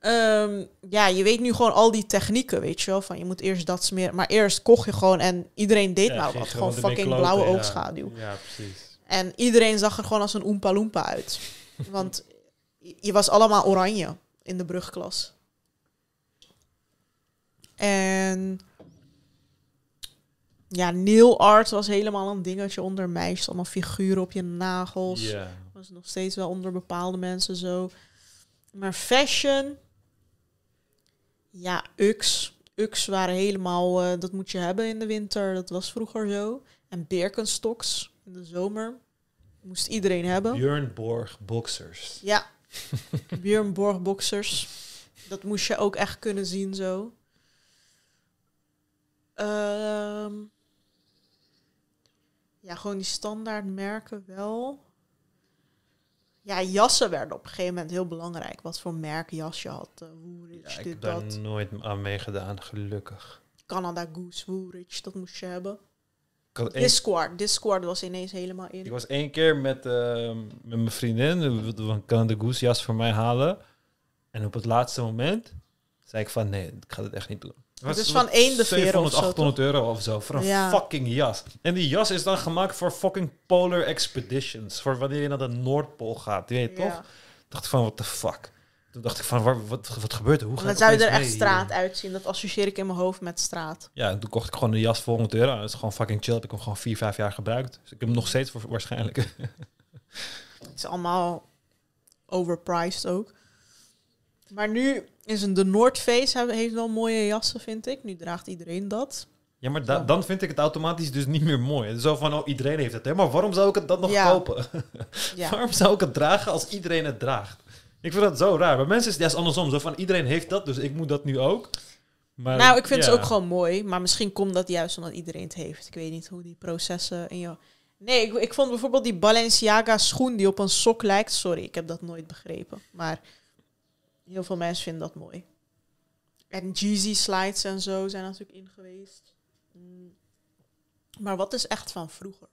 [SPEAKER 1] Ehm, ja, je weet nu gewoon al die technieken, weet je wel. Van je moet eerst dat smeren. Maar eerst kocht je gewoon en iedereen deed
[SPEAKER 2] Ja,
[SPEAKER 1] maar
[SPEAKER 2] ging
[SPEAKER 1] wat. Gewoon fucking
[SPEAKER 2] kloten,
[SPEAKER 1] blauwe
[SPEAKER 2] ja.
[SPEAKER 1] oogschaduw.
[SPEAKER 2] Ja, precies.
[SPEAKER 1] En iedereen zag er gewoon als een Oompa Loompa uit. Want je was allemaal oranje in de brugklas. En ja, nail art was helemaal een dingetje onder meisjes. Allemaal figuren op je nagels.
[SPEAKER 2] Ja.
[SPEAKER 1] was nog steeds wel onder bepaalde mensen zo. Maar fashion, ja, UX. UX waren helemaal, eh, dat moet je hebben in de winter. Dat was vroeger zo. En Birkenstocks in de zomer. Moest iedereen hebben.
[SPEAKER 2] Björn Borg Boxers.
[SPEAKER 1] Ja. Björn Borg boxers. Dat moest je ook echt kunnen zien zo. Ehm, ja, gewoon die standaard merken wel. Ja, jassen werden op een gegeven moment heel belangrijk. Wat voor merk jas je had. Uh, Woolrich,
[SPEAKER 2] Ja, ik ben
[SPEAKER 1] dat.
[SPEAKER 2] nooit aan meegedaan, gelukkig.
[SPEAKER 1] Canada Goose, Woolrich, dat moest je hebben. Discord, Discord was ineens helemaal in.
[SPEAKER 2] ik was één keer met, eh, met mijn vriendin. We wilden een Canada Goose jas voor mij halen. En op het laatste moment zei ik van nee, ik ga dit echt niet doen.
[SPEAKER 1] Het is van eendeveren of
[SPEAKER 2] 700,
[SPEAKER 1] zo,
[SPEAKER 2] 800 euro of zo voor een
[SPEAKER 1] Ja.
[SPEAKER 2] fucking jas. En die jas is dan gemaakt voor fucking Polar Expeditions. Voor wanneer je naar de Noordpool gaat, je weet
[SPEAKER 1] Ja.
[SPEAKER 2] toch? dacht ik van, what the fuck? Toen dacht ik van, waar, wat, wat gebeurt er? Hoe
[SPEAKER 1] En
[SPEAKER 2] ga
[SPEAKER 1] dan zou je er echt straat
[SPEAKER 2] hier?
[SPEAKER 1] uitzien. Dat associeer ik in mijn hoofd met straat.
[SPEAKER 2] Ja, en toen kocht ik gewoon een jas voor 100 euro. Dat is gewoon fucking chill. Heb ik hem gewoon 4, 5 jaar gebruikt. Dus ik heb hem nog steeds voor, waarschijnlijk.
[SPEAKER 1] Het is allemaal overpriced ook. Maar nu is een de North Face hebben- heeft wel mooie jassen, vind ik. Nu draagt iedereen dat.
[SPEAKER 2] Ja, maar da- dan vind ik het automatisch dus niet meer mooi. Zo van, oh, iedereen heeft het. Hè? Maar waarom zou ik het dan nog
[SPEAKER 1] Ja.
[SPEAKER 2] kopen?
[SPEAKER 1] Ja.
[SPEAKER 2] Waarom zou ik het dragen als iedereen het draagt? Ik vind dat zo raar. Bij mensen is het juist andersom. Zo van, iedereen heeft dat, dus ik moet dat nu ook. Maar,
[SPEAKER 1] nou, ik vind
[SPEAKER 2] ja.
[SPEAKER 1] ze ook gewoon mooi. Maar misschien komt dat juist omdat iedereen het heeft. Ik weet niet hoe die processen in jou... Nee, ik, ik vond bijvoorbeeld die Balenciaga schoen die op een sok lijkt. Sorry, ik heb dat nooit begrepen. Maar heel veel mensen vinden dat mooi. En Jeezy slides en zo zijn natuurlijk in geweest. Mm. Maar wat is echt van vroeger?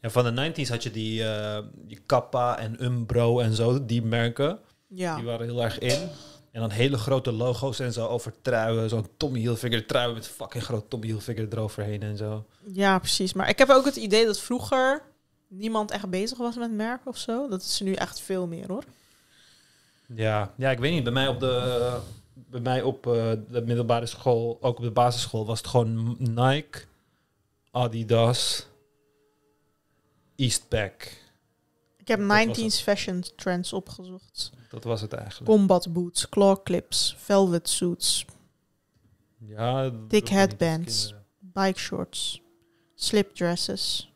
[SPEAKER 2] Ja, van de 90s had je die, eh, die Kappa en Umbro en zo, die merken.
[SPEAKER 1] Ja.
[SPEAKER 2] Die waren heel erg in. En dan hele grote logo's en zo over truien. Zo'n Tommy Hilfiger trui met fucking groot Tommy Hilfiger eroverheen en zo.
[SPEAKER 1] Ja, precies. Maar ik heb ook het idee dat vroeger niemand echt bezig was met merken of zo. Dat is nu echt veel meer hoor.
[SPEAKER 2] Ja, ja, ik weet niet. Bij mij op de, bij mij op eh, de middelbare school, ook op de basisschool, was het gewoon Nike, Adidas, Eastpak.
[SPEAKER 1] Ik heb
[SPEAKER 2] was
[SPEAKER 1] 19s fashion trends opgezocht.
[SPEAKER 2] Dat was het eigenlijk.
[SPEAKER 1] Combat boots, claw clips, velvet suits,
[SPEAKER 2] Ja,
[SPEAKER 1] Thick headbands. bike shorts, slip dresses.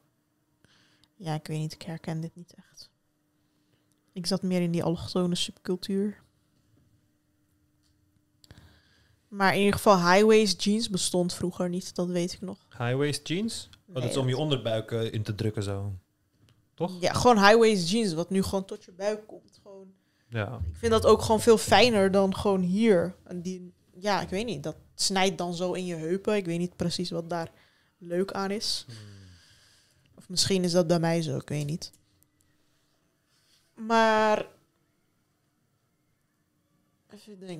[SPEAKER 1] Ja, ik weet niet, ik herken dit niet echt. Ik zat meer in die allochtone subcultuur. Maar in ieder geval, high-waist jeans bestond vroeger niet, dat weet ik nog.
[SPEAKER 2] High-waist jeans? Oh, dat
[SPEAKER 1] Nee,
[SPEAKER 2] is om je onderbuik eh, in te drukken zo. Toch?
[SPEAKER 1] Ja, gewoon high-waist jeans, wat nu gewoon tot je buik komt. Gewoon.
[SPEAKER 2] Ja.
[SPEAKER 1] Ik vind dat ook gewoon veel fijner dan gewoon hier. En die, ja, ik weet niet, dat snijdt dan zo in je heupen. Ik weet niet precies wat daar leuk aan is. Of misschien is dat bij mij zo, ik weet niet. Maar...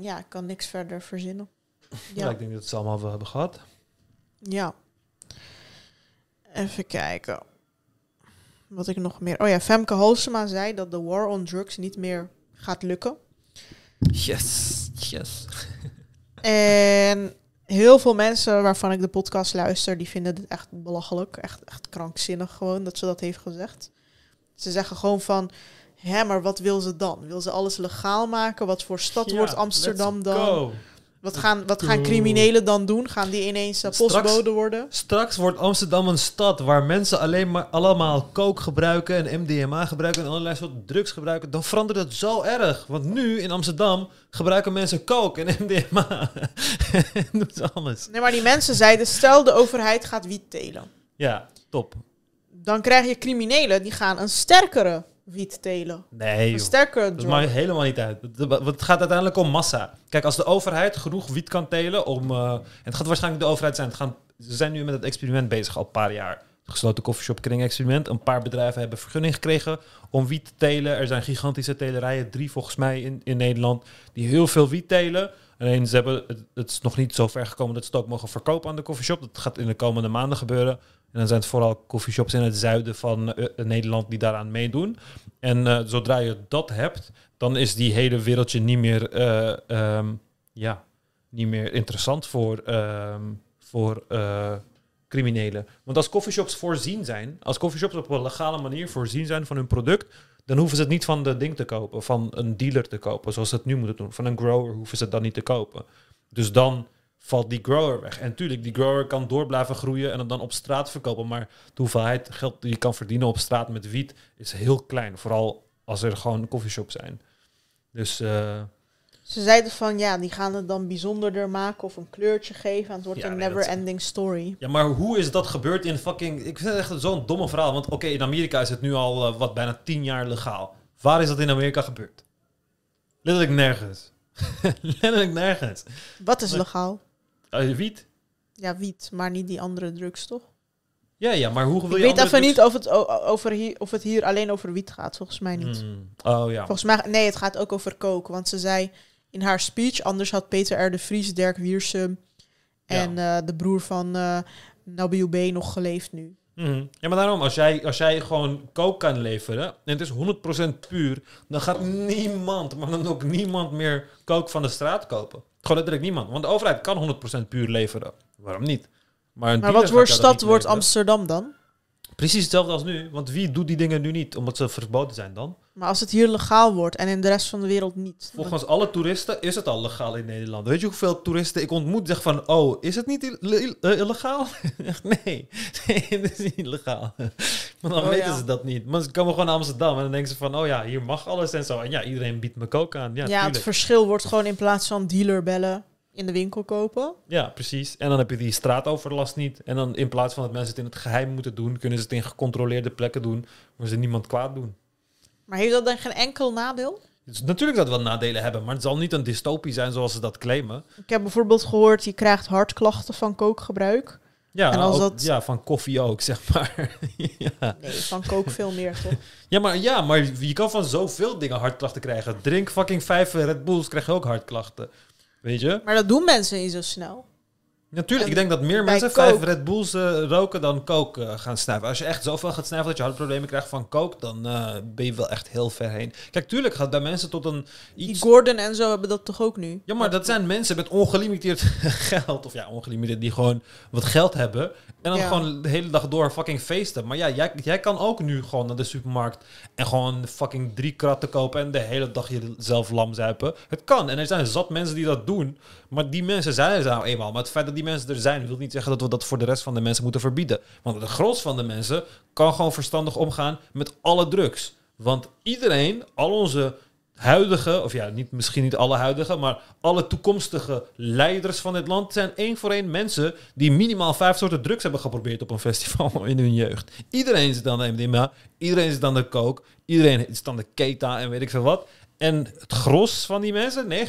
[SPEAKER 1] Ja, ik kan niks verder verzinnen.
[SPEAKER 2] Ja.
[SPEAKER 1] Ja,
[SPEAKER 2] ik denk dat ze allemaal wel hebben gehad.
[SPEAKER 1] ja. Even kijken. Wat ik nog meer... Oh ja, Femke Halsema zei dat de war on drugs niet meer gaat lukken.
[SPEAKER 2] Yes, yes.
[SPEAKER 1] En heel veel mensen waarvan ik de podcast luister, die vinden dit echt belachelijk. Echt, echt krankzinnig gewoon dat ze dat heeft gezegd. Ze zeggen gewoon van, hè, maar wat wil ze dan? Wil ze alles legaal maken? Wat voor stad wordt Amsterdam dan? Wat gaan, wat gaan criminelen dan doen? Gaan die ineens uh,
[SPEAKER 2] Straks-
[SPEAKER 1] postbode worden?
[SPEAKER 2] Straks wordt Amsterdam een stad waar mensen alleen maar allemaal coke gebruiken en MDMA gebruiken en allerlei soorten drugs gebruiken. Dan verandert het zo erg. Want nu in Amsterdam gebruiken mensen coke en MDMA. en doen ze alles.
[SPEAKER 1] Nee, maar die mensen zeiden, stel de overheid gaat wiet telen.
[SPEAKER 2] Ja, top.
[SPEAKER 1] Dan krijg je criminelen die gaan een sterkere wiet telen.
[SPEAKER 2] Nee, joh.
[SPEAKER 1] sterkere
[SPEAKER 2] Dat maakt helemaal niet uit. Het- gaat uiteindelijk om massa. Kijk, als de overheid genoeg wiet kan telen om... eh, en het gaat waarschijnlijk de overheid zijn. Het gaan, ze zijn nu met het experiment bezig al een paar jaar. Het gesloten koffieshop kring experiment. Een paar bedrijven hebben vergunning gekregen om wiet te telen. Er zijn gigantische telerijen, drie volgens mij in, in Nederland, die heel veel wiet telen. Alleen ze hebben, het, het is nog niet zo ver gekomen dat ze het ook mogen verkopen aan de koffieshop. Dat gaat in de komende maanden gebeuren. En dan zijn het vooral koffieshops in het zuiden van eh, Nederland die daaraan meedoen. En eh, zodra je dat hebt, dan is die hele wereldje niet meer, eh, ehm, ja, niet meer interessant voor, ehm, voor criminelen. Want als coffeeshops voorzien zijn, als coffeeshops op een legale manier voorzien zijn van hun product, dan hoeven ze het niet van de ding te kopen, van een dealer te kopen, zoals ze het nu moeten doen. Van een grower hoeven ze het dan niet te kopen. Dus dan valt die grower weg. En tuurlijk, die grower kan door blijven groeien en het dan op straat verkopen. Maar de hoeveelheid geld die je kan verdienen op straat met wiet is heel klein. Vooral als er gewoon coffeeshops zijn. Dus eh,
[SPEAKER 1] Ze zeiden van ja, die gaan het dan bijzonderder maken of een kleurtje geven. En het wordt
[SPEAKER 2] Ja,
[SPEAKER 1] een
[SPEAKER 2] nee, dat-
[SPEAKER 1] never-ending story.
[SPEAKER 2] Ja, maar hoe is dat gebeurd in fucking... Ik vind het echt zo'n domme verhaal. Want oké, in Amerika is het nu al eh, wat bijna tien jaar legaal. Waar is dat in Amerika gebeurd? Letterlijk nergens. Letterlijk nergens.
[SPEAKER 1] Wat is legaal?
[SPEAKER 2] Uh, wiet?
[SPEAKER 1] Ja, wiet, maar niet die andere drugs, toch?
[SPEAKER 2] Ja, ja, maar hoe wil
[SPEAKER 1] Ik
[SPEAKER 2] je
[SPEAKER 1] weet
[SPEAKER 2] andere
[SPEAKER 1] even
[SPEAKER 2] drugs-
[SPEAKER 1] niet of het, over hier, of het hier alleen over wiet gaat. Volgens mij niet.
[SPEAKER 2] Hmm. Oh ja.
[SPEAKER 1] Volgens mij, nee, het gaat ook over coke. Want ze zei in haar speech, anders had Peter R. de Vries, Dirk Wiersum en eh, de broer van eh Nabil B. nog geleefd nu.
[SPEAKER 2] Mhm. Ja, maar daarom, als jij, als jij gewoon kook kan leveren en het is 100% puur, dan gaat niemand, maar dan ook niemand meer kook van de straat kopen. Gewoon letterlijk niemand. Want de overheid kan 100% puur leveren. Waarom niet? Maar, een
[SPEAKER 1] Maar wat voor stad wordt
[SPEAKER 2] leveren.
[SPEAKER 1] Amsterdam dan?
[SPEAKER 2] Precies hetzelfde als nu. Want wie doet die dingen nu niet? Omdat ze verboden zijn dan?
[SPEAKER 1] Maar als het hier legaal wordt en in de rest van de wereld niet. dan-
[SPEAKER 2] Volgens alle toeristen is het al legaal in Nederland. Weet je hoeveel toeristen ik ontmoet zeggen van... Oh, is het niet ill- ill- illegaal? Nee, nee, het is niet legaal. Maar dan
[SPEAKER 1] Oh,
[SPEAKER 2] weten
[SPEAKER 1] ja.
[SPEAKER 2] ze dat niet. Maar ze komen gewoon naar Amsterdam en dan denken ze van... Oh ja, hier mag alles en zo. En ja, iedereen biedt me coke aan. Ja,
[SPEAKER 1] Ja, het verschil wordt gewoon in plaats van dealer bellen in de winkel kopen.
[SPEAKER 2] ja, precies. En dan heb je die straatoverlast niet. En dan in plaats van dat mensen het in het geheim moeten doen... kunnen ze het in gecontroleerde plekken doen... waar ze niemand kwaad doen.
[SPEAKER 1] Maar heeft dat dan geen enkel nadeel?
[SPEAKER 2] Dus natuurlijk dat we nadelen hebben, maar het zal niet een dystopie zijn zoals ze dat claimen.
[SPEAKER 1] Ik heb bijvoorbeeld gehoord, je krijgt hartklachten van kookgebruik.
[SPEAKER 2] Ja,
[SPEAKER 1] En als
[SPEAKER 2] ook-
[SPEAKER 1] dat-
[SPEAKER 2] ja van koffie ook, zeg maar. ja.
[SPEAKER 1] Nee, van kook veel meer toch?
[SPEAKER 2] Ja, maar, ja, maar je kan van zoveel dingen hartklachten krijgen. Drink fucking vijf Red Bulls, krijg je ook hartklachten. Weet je?
[SPEAKER 1] Maar dat doen mensen niet zo snel.
[SPEAKER 2] Natuurlijk,
[SPEAKER 1] En
[SPEAKER 2] ik denk dat meer mensen
[SPEAKER 1] coke-
[SPEAKER 2] vijf Red Bulls eh, roken dan coke eh, gaan snuiven. Als je echt zoveel gaat snuiven dat je hartproblemen krijgt van coke, dan eh, ben je wel echt heel ver heen. Kijk, tuurlijk gaat bij mensen tot een
[SPEAKER 1] Die
[SPEAKER 2] iets...
[SPEAKER 1] Gordon en zo hebben dat toch ook nu?
[SPEAKER 2] Ja, maar dat zijn mensen met ongelimiteerd geld. Of ja, ongelimiteerd, die gewoon wat geld hebben. En dan
[SPEAKER 1] Ja.
[SPEAKER 2] gewoon de hele dag door fucking feesten. Maar ja, jij, jij kan ook nu gewoon naar de supermarkt en gewoon fucking drie kratten kopen en de hele dag jezelf lam zuipen. Het kan. En er zijn zat mensen die dat doen. Maar die mensen zijn er nou eenmaal. Maar het feit dat die mensen er zijn, wil niet zeggen dat we dat voor de rest van de mensen moeten verbieden. Want de gros van de mensen kan gewoon verstandig omgaan met alle drugs. Want iedereen, al onze huidige, of ja, niet, misschien niet alle huidige, maar alle toekomstige leiders van dit land zijn één voor één mensen die minimaal vijf soorten drugs hebben geprobeerd op een festival in hun jeugd. Iedereen zit aan de MDMA, iedereen zit aan de coke, iedereen zit aan de keta en weet ik veel wat. En het gros van die mensen,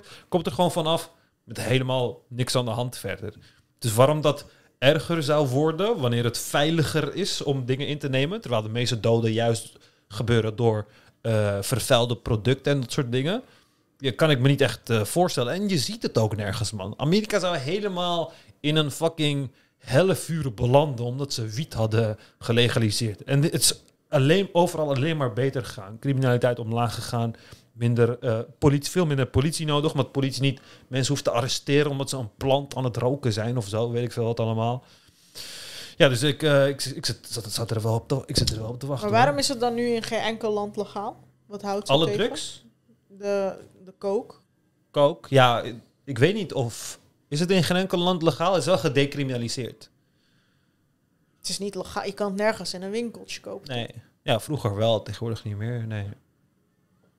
[SPEAKER 2] 99%, komt er gewoon vanaf met helemaal niks aan de hand verder. Dus waarom dat erger zou worden wanneer het veiliger is om dingen in te nemen, terwijl de meeste doden juist gebeuren door eh vervuilde producten en dat soort dingen. Ja, kan ik me niet echt eh, voorstellen. En je ziet het ook nergens, man. Amerika zou helemaal in een fucking hellevuur belanden omdat ze wiet hadden gelegaliseerd. En het is alleen, overal alleen maar beter gegaan. Criminaliteit omlaag gegaan. Minder, eh, politie, veel minder politie nodig, omdat politie niet mensen hoeft te arresteren omdat ze een plant aan het roken zijn of zo, weet ik veel wat allemaal. Ja, dus ik, eh, ik, ik, zit, zat, zat er wel op te, ik zit er wel op te wachten.
[SPEAKER 1] Maar waarom is het dan nu in geen enkel land legaal? Wat houdt
[SPEAKER 2] Alle
[SPEAKER 1] tegen?
[SPEAKER 2] drugs?
[SPEAKER 1] De, de coke.
[SPEAKER 2] Coke? Ja, ik- ik weet niet of... Is het in geen enkel land legaal? Het is wel gedecriminaliseerd.
[SPEAKER 1] Het is niet legaal. Je kan het nergens in een winkeltje kopen.
[SPEAKER 2] Nee. Ja, vroeger wel, tegenwoordig niet meer. Nee.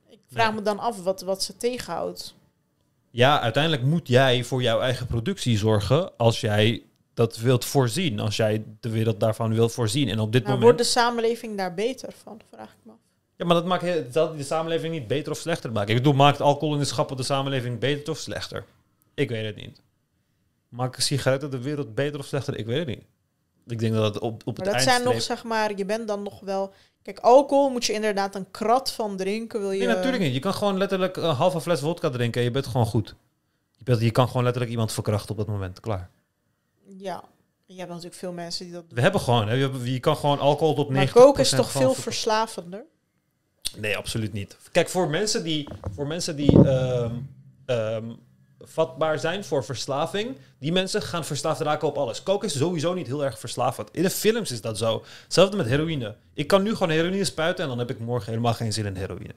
[SPEAKER 1] Ik vraag
[SPEAKER 2] Nee.
[SPEAKER 1] me dan af wat, wat ze tegenhoudt.
[SPEAKER 2] Ja, uiteindelijk moet jij voor jouw eigen productie zorgen als jij dat wilt voorzien. Als jij de wereld daarvan wilt voorzien. En op dit
[SPEAKER 1] Nou,
[SPEAKER 2] moment...
[SPEAKER 1] wordt de samenleving daar beter van? Vraag ik me af.
[SPEAKER 2] Ja, maar dat maakt dat de samenleving niet beter of slechter maken. Ik bedoel, maakt alcohol in de schappen de samenleving beter of slechter? Ik weet het niet. Maken sigaretten de wereld beter of slechter? Ik weet het niet. Ik denk dat het op, op
[SPEAKER 1] Maar
[SPEAKER 2] het
[SPEAKER 1] dat zijn nog, zeg maar, je bent dan nog wel... Kijk, alcohol moet je inderdaad een krat van drinken. Wil je...
[SPEAKER 2] Nee, natuurlijk niet. Je kan gewoon letterlijk een halve fles vodka drinken en je bent gewoon goed. Je, bent, je kan gewoon letterlijk iemand verkrachten op dat moment. Klaar.
[SPEAKER 1] Ja. Je hebt natuurlijk veel mensen die dat doen.
[SPEAKER 2] We hebben gewoon, hè, je, kan gewoon alcohol tot 90%
[SPEAKER 1] Maar coke is toch veel
[SPEAKER 2] ver-
[SPEAKER 1] verslavender?
[SPEAKER 2] Nee, absoluut niet. Kijk, voor mensen die, voor mensen die ehm, ehm, vatbaar zijn voor verslaving, die mensen gaan verslaafd raken op alles. Coke is sowieso niet heel erg verslavend. In de films is dat zo. Hetzelfde met heroïne. Ik kan nu gewoon heroïne spuiten en dan heb ik morgen helemaal geen zin in heroïne.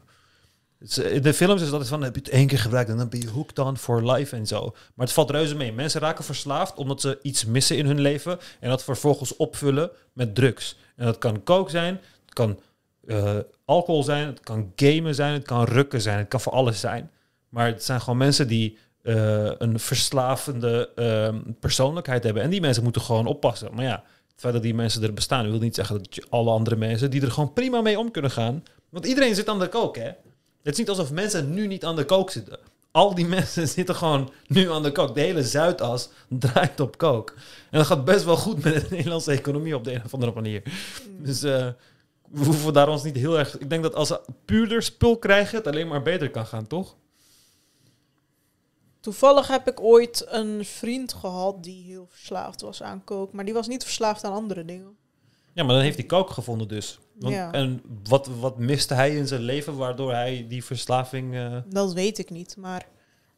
[SPEAKER 2] In de films is dat van, heb je het één keer gebruikt en dan ben je hooked on for life en zo. Maar het valt reuze mee. Mensen raken verslaafd omdat ze iets missen in hun leven en dat vervolgens opvullen met drugs. En dat kan coke zijn, het kan eh, alcohol zijn, het kan gamen zijn, het kan rukken zijn, het kan voor alles zijn. Maar het zijn gewoon mensen die eh, een verslavende ehm, persoonlijkheid hebben. En die mensen moeten gewoon oppassen. Maar ja, het feit dat die mensen er bestaan, wil niet zeggen dat alle andere mensen die er gewoon prima mee om kunnen gaan. Want iedereen zit aan de kook, hè? Het is niet alsof mensen nu niet aan de kook zitten. Al die mensen zitten gewoon nu aan de kook. De hele Zuidas draait op kook. En dat gaat best wel goed met de Nederlandse economie op de een of andere manier. Dus eh, we hoeven daar ons niet heel erg... Ik denk dat als ze puurder spul krijgen, het alleen maar beter kan gaan, toch?
[SPEAKER 1] Toevallig heb ik ooit een vriend gehad die heel verslaafd was aan coke. Maar die was niet verslaafd aan andere dingen.
[SPEAKER 2] Ja, maar dan heeft hij kook gevonden dus. Want,
[SPEAKER 1] Ja.
[SPEAKER 2] En wat, wat miste hij in zijn leven waardoor hij die verslaving... eh,
[SPEAKER 1] Dat weet ik niet. Maar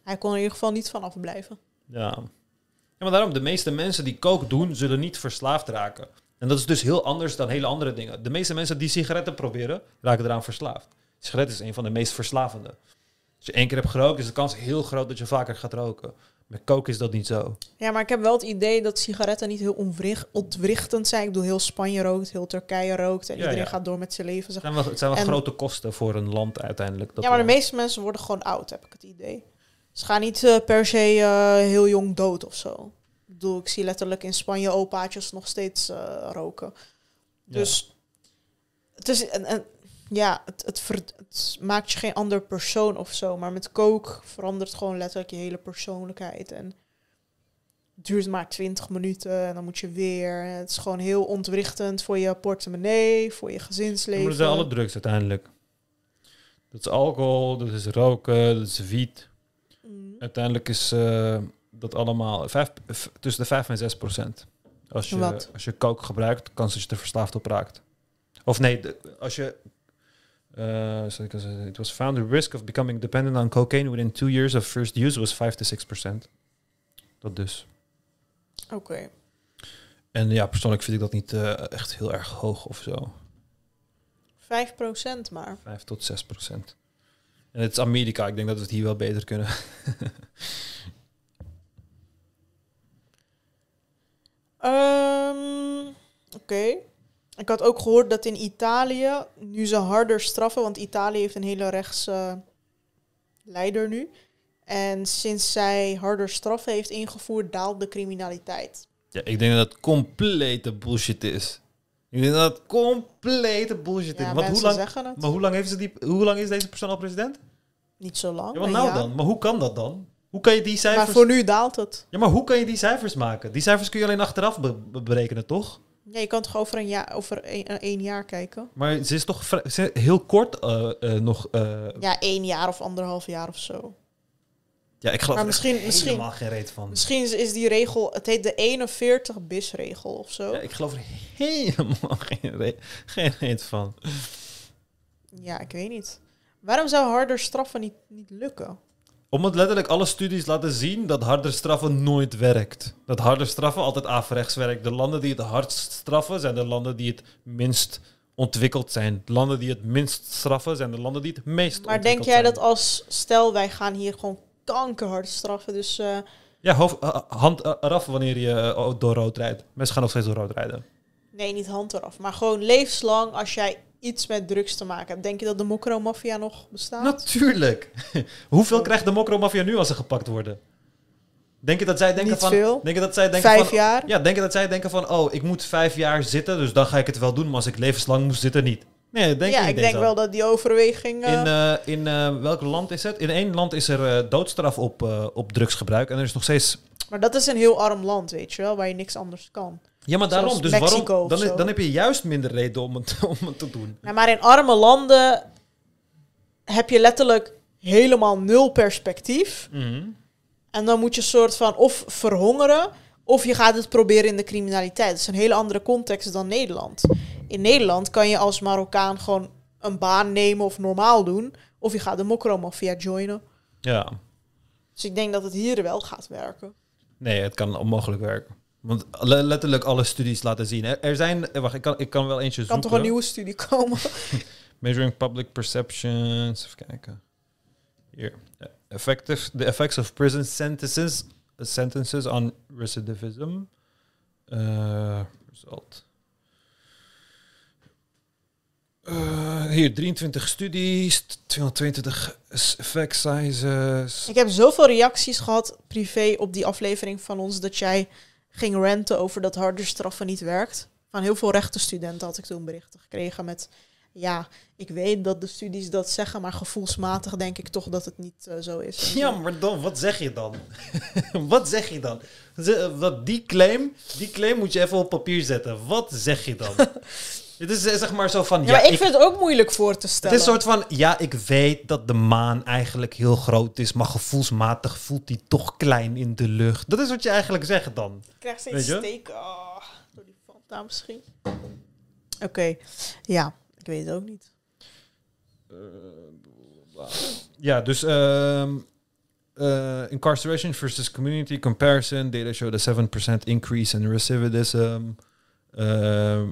[SPEAKER 1] hij kon er in ieder geval niet van afblijven.
[SPEAKER 2] Ja. ja, maar daarom, de meeste mensen die kook doen, zullen niet verslaafd raken. En dat is dus heel anders dan hele andere dingen. De meeste mensen die sigaretten proberen, raken eraan verslaafd. Sigaret is een van de meest verslavende. Als je één keer hebt gerookt, is de kans heel groot dat je vaker gaat roken. Met kook is dat niet zo.
[SPEAKER 1] Ja, maar ik heb wel het idee dat sigaretten niet heel ontwrichtend zijn. Ik bedoel, heel Spanje rookt, heel Turkije rookt. En
[SPEAKER 2] Ja,
[SPEAKER 1] iedereen
[SPEAKER 2] ja.
[SPEAKER 1] gaat door met zijn leven. Zeg.
[SPEAKER 2] Het zijn wel, het zijn wel
[SPEAKER 1] En-
[SPEAKER 2] grote kosten voor een land uiteindelijk. Dat
[SPEAKER 1] ja, maar de meeste mensen worden gewoon oud, heb ik het idee. Ze gaan niet eh, per se eh, heel jong dood of zo. Ik bedoel, ik zie letterlijk in Spanje opaatjes nog steeds eh, roken. Dus het is en, en, ja, het, het, ver- het maakt je geen ander persoon of zo. Maar met coke verandert gewoon letterlijk je hele persoonlijkheid. En het duurt maar 20 minuten en dan moet je weer. En Het is gewoon heel ontwrichtend voor je portemonnee, voor je gezinsleven.
[SPEAKER 2] maar dat zijn alle drugs uiteindelijk. Dat is alcohol, dat is roken, dat is wiet.
[SPEAKER 1] Mm.
[SPEAKER 2] Uiteindelijk is eh, dat allemaal vijf, tussen de 5 en 6 procent. Als je,
[SPEAKER 1] Wat?
[SPEAKER 2] als je coke gebruikt, kans dat je er verslaafd op raakt. Of nee, de- als je... eh, so it was- it was found the risk of becoming dependent on cocaine within two years of first use was 5 to 6 procent. Dat dus.
[SPEAKER 1] Oké.
[SPEAKER 2] En ja, persoonlijk vind ik dat niet eh, echt heel erg hoog of zo.
[SPEAKER 1] 5% maar.
[SPEAKER 2] 5 tot 6 procent. En het is Amerika. Ik denk dat we het hier wel beter kunnen.
[SPEAKER 1] Ehm, Oké. Ik had ook gehoord dat in Italië nu ze harder straffen, want Italië heeft een hele rechtse leider nu. En sinds zij harder straffen heeft ingevoerd, daalt de criminaliteit.
[SPEAKER 2] Ja, ik denk dat het complete bullshit is. Ik denk dat het complete bullshit
[SPEAKER 1] Ja,
[SPEAKER 2] is. Want hoe lang, maar hoe lang, heeft ze die, hoe lang is deze persoon al president?
[SPEAKER 1] Niet zo lang.
[SPEAKER 2] Ja, wat
[SPEAKER 1] een
[SPEAKER 2] nou dan? Maar hoe kan dat dan? Hoe kan je die
[SPEAKER 1] Maar
[SPEAKER 2] cijfers...
[SPEAKER 1] voor nu daalt het.
[SPEAKER 2] Ja, maar hoe kan je die cijfers maken? Die cijfers kun je alleen achteraf be- be- berekenen, toch?
[SPEAKER 1] Ja, je kan toch over een jaar, over een, één jaar kijken?
[SPEAKER 2] Maar ze is toch ze is heel kort eh, eh, nog... eh,
[SPEAKER 1] Ja, één jaar of anderhalf jaar of zo.
[SPEAKER 2] ja, ik geloof
[SPEAKER 1] maar
[SPEAKER 2] er echt
[SPEAKER 1] misschien- misschien-
[SPEAKER 2] helemaal geen reet van.
[SPEAKER 1] Misschien is- is die regel, het heet de 41 bis regel of zo.
[SPEAKER 2] Ja, ik geloof er helemaal geen, re- geen reet van.
[SPEAKER 1] Ja, ik weet niet. Waarom zou harder straffen niet, niet lukken?
[SPEAKER 2] Omdat letterlijk alle studies laten zien dat harder straffen nooit werkt. Dat harder straffen altijd averechts werkt. De landen die het hardst straffen zijn de landen die het minst ontwikkeld zijn. De landen die het minst straffen zijn de landen die het meest
[SPEAKER 1] Maar denk
[SPEAKER 2] ontwikkeld
[SPEAKER 1] jij
[SPEAKER 2] zijn.
[SPEAKER 1] dat als, stel wij gaan hier gewoon kankerhard straffen, dus eh,
[SPEAKER 2] Ja, hoofd, eh, hand eh, eraf wanneer je door rood rijdt. Mensen gaan nog steeds door rood rijden.
[SPEAKER 1] nee, niet hand eraf, maar gewoon levenslang als jij iets met drugs te maken hebt. Denk je dat de mokromafia nog bestaat?
[SPEAKER 2] Natuurlijk. Hoeveel krijgt de mokromafia nu als ze gepakt worden? Denk je dat zij denken
[SPEAKER 1] Niet
[SPEAKER 2] van...
[SPEAKER 1] veel.
[SPEAKER 2] Denk je dat zij denken
[SPEAKER 1] Vijf
[SPEAKER 2] van,
[SPEAKER 1] jaar?
[SPEAKER 2] Ja, denk je dat zij denken van... Oh, ik moet vijf jaar zitten, dus dan ga ik het wel doen. Maar als ik levenslang moest zitten, niet. Nee, denk
[SPEAKER 1] ja,
[SPEAKER 2] ik
[SPEAKER 1] denk wel dat die overweging... eh,
[SPEAKER 2] In, eh, in eh, welk land is het? In één land is er eh, doodstraf op, eh, op drugsgebruik. En er is nog steeds...
[SPEAKER 1] Maar dat is een heel arm land, weet je wel, waar je niks anders kan.
[SPEAKER 2] Ja, maar daarom. Dus
[SPEAKER 1] Mexico
[SPEAKER 2] waarom? Dan, is- dan heb je juist minder reden om het, om het te doen.
[SPEAKER 1] Nou, maar in arme landen heb je letterlijk helemaal nul perspectief. En dan moet je soort van of verhongeren, of je gaat het proberen in de criminaliteit. Dat is een hele andere context dan Nederland. In Nederland kan je als Marokkaan gewoon een baan nemen of normaal doen. Of je gaat de mokromafia joinen.
[SPEAKER 2] Ja.
[SPEAKER 1] Dus ik denk dat het hier wel gaat werken.
[SPEAKER 2] Nee, het kan onmogelijk werken. Want le- letterlijk alle studies laten zien. Er, er zijn... eh, Wacht, ik kan, ik kan wel eentje
[SPEAKER 1] kan
[SPEAKER 2] zoeken.
[SPEAKER 1] toch een nieuwe studie komen?
[SPEAKER 2] Measuring public perceptions. Even kijken. Hier. Effective, the effects of prison sentences, sentences on recidivism. Eh, result. Eh, hier, 23 studies, 222 s- effect sizes.
[SPEAKER 1] Ik heb zoveel reacties gehad privé op die aflevering van ons dat jij ging ranten over dat harder straffen niet werkt. Van heel veel rechtenstudenten had ik toen berichten gekregen met ja, ik weet dat de studies dat zeggen, maar gevoelsmatig denk ik toch dat het niet eh, zo is.
[SPEAKER 2] Ja, maar dan, wat zeg je dan? wat zeg je dan? Wat die claim, die claim moet je even op papier zetten. Wat zeg je dan? Het is eh, zeg maar zo van...
[SPEAKER 1] Ja, maar ik, vind het ook moeilijk voor te
[SPEAKER 2] Het
[SPEAKER 1] stellen.
[SPEAKER 2] is een soort van, ja, ik weet dat de maan eigenlijk heel groot is, maar gevoelsmatig voelt die toch klein in de lucht. Dat is wat je eigenlijk zegt dan.
[SPEAKER 1] Ik krijg steeds
[SPEAKER 2] je?
[SPEAKER 1] steken. Oh, door die Fanta misschien. Oké, ja, ik weet het ook niet.
[SPEAKER 2] Ja, dus ehm, eh, incarceration versus community comparison. Data show the 7% increase in recidivism. Ehm,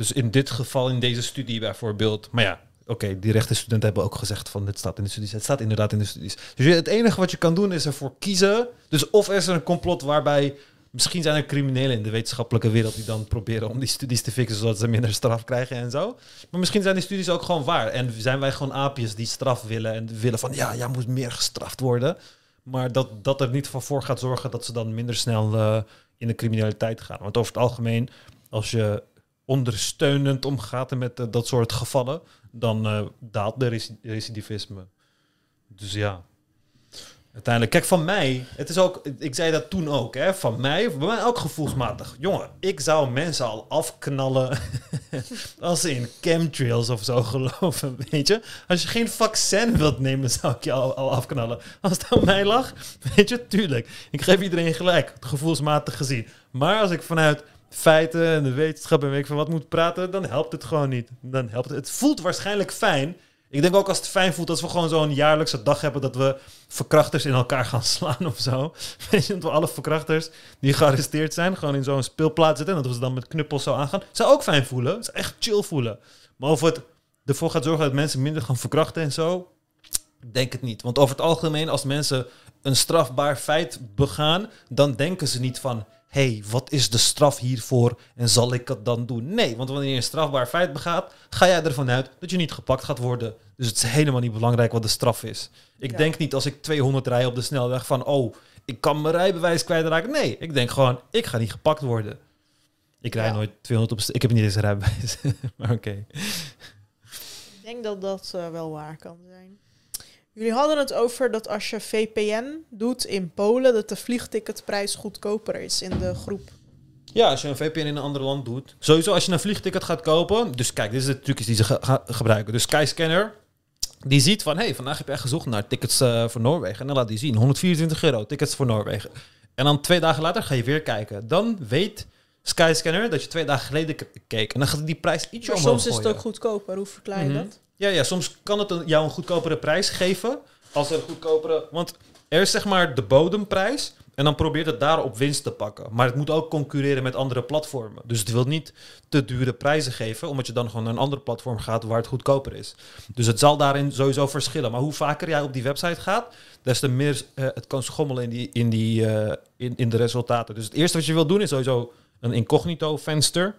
[SPEAKER 2] dus in dit geval, in deze studie bijvoorbeeld. Maar ja, oké, die rechtenstudenten hebben ook gezegd van dit staat in de studies. Het staat inderdaad in de studies. Dus het enige wat je kan doen is ervoor kiezen. Dus of is er een complot waarbij... Misschien zijn er criminelen in de wetenschappelijke wereld die dan proberen om die studies te fixen zodat ze minder straf krijgen en zo. Maar misschien zijn die studies ook gewoon waar. En zijn wij gewoon aapjes die straf willen en willen van ja, jij moet meer gestraft worden. Maar dat, dat er niet van voor gaat zorgen dat ze dan minder snel eh, in de criminaliteit gaan. Want over het algemeen, als je ondersteunend omgaat met eh, dat soort gevallen, dan eh, daalt de reci- recidivisme. Dus ja. Uiteindelijk, kijk, van mij, het is ook, ik zei dat toen ook, hè, van mij, bij mij ook gevoelsmatig. Jongen, ik zou mensen al afknallen als ze in chemtrails of zo geloven, weet je. Als je geen vaccin wilt nemen, zou ik je al, al afknallen. Als het aan mij lag, weet je, tuurlijk. Ik geef iedereen gelijk, gevoelsmatig gezien. Maar als ik vanuit feiten en de wetenschap en weet ik van wat moet praten, dan helpt het gewoon niet. Dan helpt het. Het voelt waarschijnlijk fijn. Ik denk ook als het fijn voelt als we gewoon zo'n jaarlijkse dag hebben dat we verkrachters in elkaar gaan slaan of zo. Weet je, dat we alle verkrachters die gearresteerd zijn gewoon in zo'n speelplaats zitten en dat we ze dan met knuppels zo aangaan. Zou ook fijn voelen. Zou echt chill voelen. Maar of het ervoor gaat zorgen dat mensen minder gaan verkrachten en zo, denk het niet. Want over het algemeen, als mensen een strafbaar feit begaan, dan denken ze niet van... hey, wat is de straf hiervoor en zal ik het dan doen? Nee, want wanneer je een strafbaar feit begaat, ga jij ervan uit dat je niet gepakt gaat worden. Dus het is helemaal niet belangrijk wat de straf is. Ik
[SPEAKER 1] Ja.
[SPEAKER 2] denk niet als ik 200 rij op de snelweg van, oh, ik kan mijn rijbewijs kwijtraken. Nee, ik denk gewoon, ik ga niet gepakt worden. Ik rij
[SPEAKER 1] Ja.
[SPEAKER 2] nooit 200 op Ik heb niet eens een rijbewijs. maar oké.
[SPEAKER 1] Ik denk dat dat eh, wel waar kan zijn. Jullie hadden het over dat als je VPN doet in Polen, dat de vliegticketprijs goedkoper is in de groep.
[SPEAKER 2] Ja, als je een VPN in een ander land doet. Sowieso als je een vliegticket gaat kopen. Dus kijk, dit is de trucjes die ze ge- gebruiken. Dus Skyscanner, die ziet van... hey, vandaag heb je echt gezocht naar tickets eh, voor Noorwegen. En dan laat die zien. 124 euro, tickets voor Noorwegen. En dan twee dagen later ga je weer kijken. Dan weet Skyscanner dat je twee dagen geleden keek. En dan gaat die prijs ietsje
[SPEAKER 1] Maar
[SPEAKER 2] omhoog
[SPEAKER 1] soms is het ook goedkoper. Hoe verklaar je
[SPEAKER 2] Mhm.
[SPEAKER 1] dat?
[SPEAKER 2] Ja, ja, soms kan het een, jou een goedkopere prijs geven. Als er een goedkopere... Want er is zeg maar de bodemprijs. En dan probeert het daarop winst te pakken. Maar het moet ook concurreren met andere platformen. Dus het wil niet te dure prijzen geven. Omdat je dan gewoon naar een andere platform gaat waar het goedkoper is. Dus het zal daarin sowieso verschillen. Maar hoe vaker jij op die website gaat... des te meer eh, het kan schommelen in, die, in, die, eh, in, in de resultaten. Dus het eerste wat je wil doen is sowieso een incognito venster.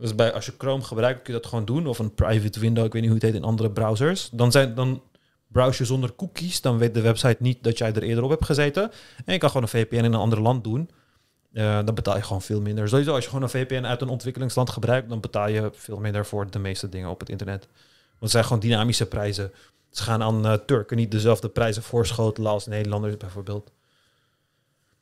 [SPEAKER 2] Dus bij, als je Chrome gebruikt, kun je dat gewoon doen. Of een private window, ik weet niet hoe het heet in andere browsers. Dan, zijn, dan browse je zonder cookies. Dan weet de website niet dat jij er eerder op hebt gezeten. En je kan gewoon een VPN in een ander land doen. Eh, dan betaal je gewoon veel minder. Sowieso, als je gewoon een VPN uit een ontwikkelingsland gebruikt, dan betaal je veel minder voor de meeste dingen op het internet. Want het zijn gewoon dynamische prijzen. Ze gaan aan eh, Turken niet dezelfde prijzen voorschotelen als Nederlanders bijvoorbeeld.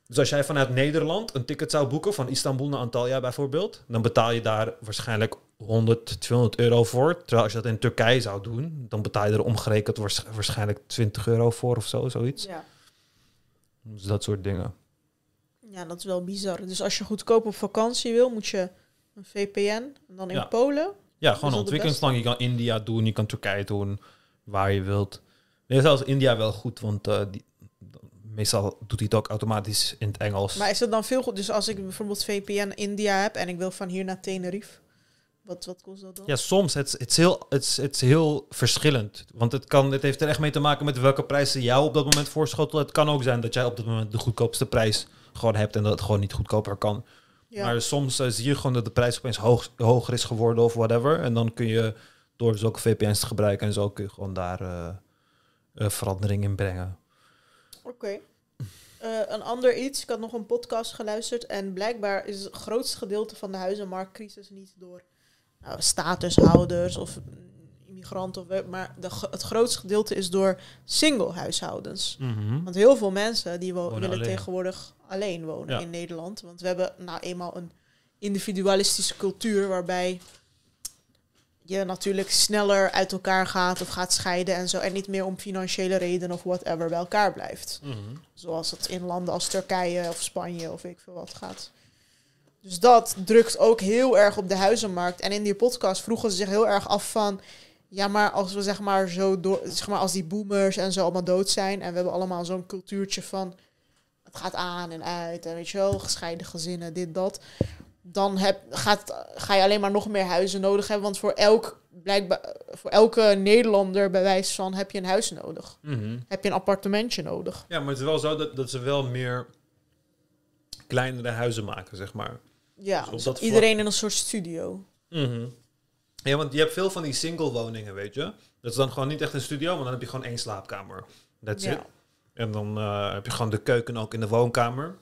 [SPEAKER 2] Dus als jij vanuit Nederland een ticket zou boeken van Istanbul naar Antalya bijvoorbeeld, dan betaal je daar waarschijnlijk 100, 200 euro voor. Terwijl als je dat in Turkije zou doen, dan betaal je er omgerekend waarsch- waarschijnlijk 20 euro voor of zo, zoiets.
[SPEAKER 1] Ja.
[SPEAKER 2] Dus dat soort dingen.
[SPEAKER 1] ja, dat is wel bizar. Dus als je goedkoop op vakantie wil, moet je een VPN. En dan in
[SPEAKER 2] Ja.
[SPEAKER 1] Polen.
[SPEAKER 2] Ja, gewoon een. Je kan India doen, je kan Turkije doen, waar je wilt. Nee, zelfs India wel goed, want eh, die, meestal doet hij het ook automatisch in het Engels.
[SPEAKER 1] Maar is het dan veel goed? Dus als ik bijvoorbeeld VPN India heb en ik wil van hier naar Tenerife. Wat, wat kost dat dan?
[SPEAKER 2] Ja, soms. Het is- het is heel, het is- het is heel verschillend. Want het, kan, het heeft er echt mee te maken met welke prijs ze jou op dat moment voorschotelen. Het kan ook zijn dat jij op dat moment de goedkoopste prijs gewoon hebt en dat het gewoon niet goedkoper kan.
[SPEAKER 1] Ja.
[SPEAKER 2] Maar soms eh, zie je gewoon dat de prijs opeens hoog, hoger is geworden of whatever. En dan kun je door zulke VPN's te gebruiken en zo kun je gewoon daar eh, eh, verandering in brengen.
[SPEAKER 1] Oké. Eh, een ander iets. Ik had nog een podcast geluisterd. En blijkbaar is het grootste gedeelte van de huizenmarktcrisis niet door nou, statushouders of immigranten. Of, maar de, het grootste gedeelte is door single huishoudens. Want heel veel mensen die wo-
[SPEAKER 2] Wonen
[SPEAKER 1] willen
[SPEAKER 2] alleen.
[SPEAKER 1] tegenwoordig alleen wonen
[SPEAKER 2] Ja.
[SPEAKER 1] in Nederland. Want we hebben nou eenmaal een individualistische cultuur waarbij je natuurlijk sneller uit elkaar gaat of gaat scheiden en zo. En niet meer om financiële redenen of whatever bij elkaar blijft. Zoals het in landen als Turkije of Spanje of ik veel wat gaat. Dus dat drukt ook heel erg op de huizenmarkt. En in die podcast vroegen ze zich heel erg af van... Ja, maar als we zeg maar zo door... Zeg maar als die boomers en zo allemaal dood zijn... en we hebben allemaal zo'n cultuurtje van... Het gaat aan en uit en weet je wel, gescheiden gezinnen, dit, dat. Dan heb, gaat, ga je alleen maar nog meer huizen nodig hebben. Want voor, elk, blijkbaar, voor elke Nederlander bij wijze van heb je een huis nodig. Heb je een appartementje nodig.
[SPEAKER 2] Ja, maar het is wel zo dat, dat ze wel meer kleinere huizen maken, zeg maar.
[SPEAKER 1] Ja,
[SPEAKER 2] Dus dat
[SPEAKER 1] iedereen in een soort studio.
[SPEAKER 2] Ja, want je hebt veel van die single woningen, weet je. Dat is dan gewoon niet echt een studio, maar dan heb je gewoon één slaapkamer. That's
[SPEAKER 1] Ja.
[SPEAKER 2] it. En dan eh, heb je gewoon de keuken ook in de woonkamer.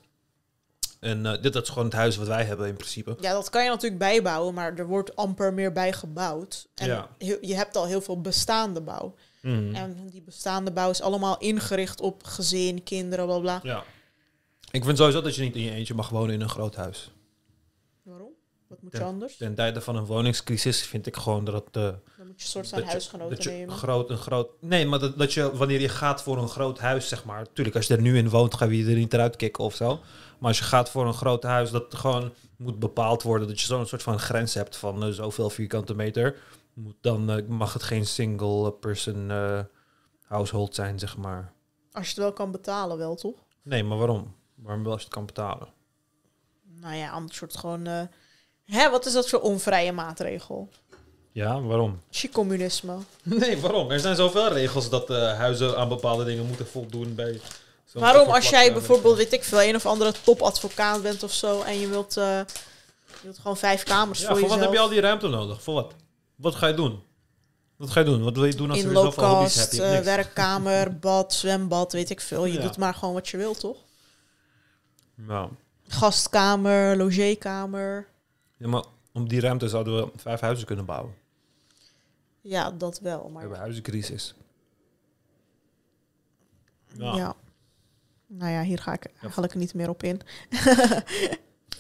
[SPEAKER 2] En eh, dit dat is gewoon het huis wat wij hebben in principe.
[SPEAKER 1] Ja, dat kan je natuurlijk bijbouwen, maar er wordt amper meer bij gebouwd. En
[SPEAKER 2] Ja.
[SPEAKER 1] je hebt al heel veel bestaande bouw. En die bestaande bouw is allemaal ingericht op gezin, kinderen, bla bla.
[SPEAKER 2] Ja. Ik vind sowieso dat je niet in je eentje mag wonen in een groot huis.
[SPEAKER 1] Waarom? Wat moet je anders?
[SPEAKER 2] Ten tijde van een woningscrisis vind ik gewoon dat het... eh,
[SPEAKER 1] moet je een soort van huisgenoten
[SPEAKER 2] je
[SPEAKER 1] nemen.
[SPEAKER 2] groot, een groot... Nee, maar dat, dat je wanneer je gaat voor een groot huis, zeg maar... Tuurlijk, als je er nu in woont, ga je er niet eruit kicken of zo. Maar als je gaat voor een groot huis, dat gewoon moet bepaald worden... dat je zo'n soort van grens hebt van eh, zoveel vierkante meter... Moet, dan eh, mag het geen single person eh, household zijn, zeg maar.
[SPEAKER 1] Als je het wel kan betalen, wel toch?
[SPEAKER 2] Nee, maar waarom? Waarom wel als je het kan betalen?
[SPEAKER 1] Nou ja, anders wordt het gewoon... Hè, wat is dat voor onvrije maatregel?
[SPEAKER 2] Ja, waarom?
[SPEAKER 1] Chicommunisme.
[SPEAKER 2] Nee, waarom? Er zijn zoveel regels dat eh, huizen aan bepaalde dingen moeten voldoen bij Zo'n
[SPEAKER 1] Waarom als jij bijvoorbeeld, weet ik veel, een of andere topadvocaat bent of zo en je wilt, eh, je wilt gewoon vijf kamers
[SPEAKER 2] Ja,
[SPEAKER 1] voor,
[SPEAKER 2] voor wat heb je al die ruimte nodig? Voor wat? Wat ga je doen? Wat ga je doen? Wat wil je doen als je weer zoveel hobby's hebt? Je hebt
[SPEAKER 1] eh, werkkamer, bad, zwembad, weet ik veel. Je
[SPEAKER 2] Ja.
[SPEAKER 1] doet maar gewoon wat je wilt, toch?
[SPEAKER 2] Nou,
[SPEAKER 1] Gastkamer, logeerkamer.
[SPEAKER 2] ja, maar om die ruimte zouden we vijf huizen kunnen bouwen.
[SPEAKER 1] Ja, dat wel.
[SPEAKER 2] We
[SPEAKER 1] Maar
[SPEAKER 2] hebben huizencrisis.
[SPEAKER 1] ja.
[SPEAKER 2] Ja.
[SPEAKER 1] Nou ja, hier ga ik eigenlijk niet meer op in.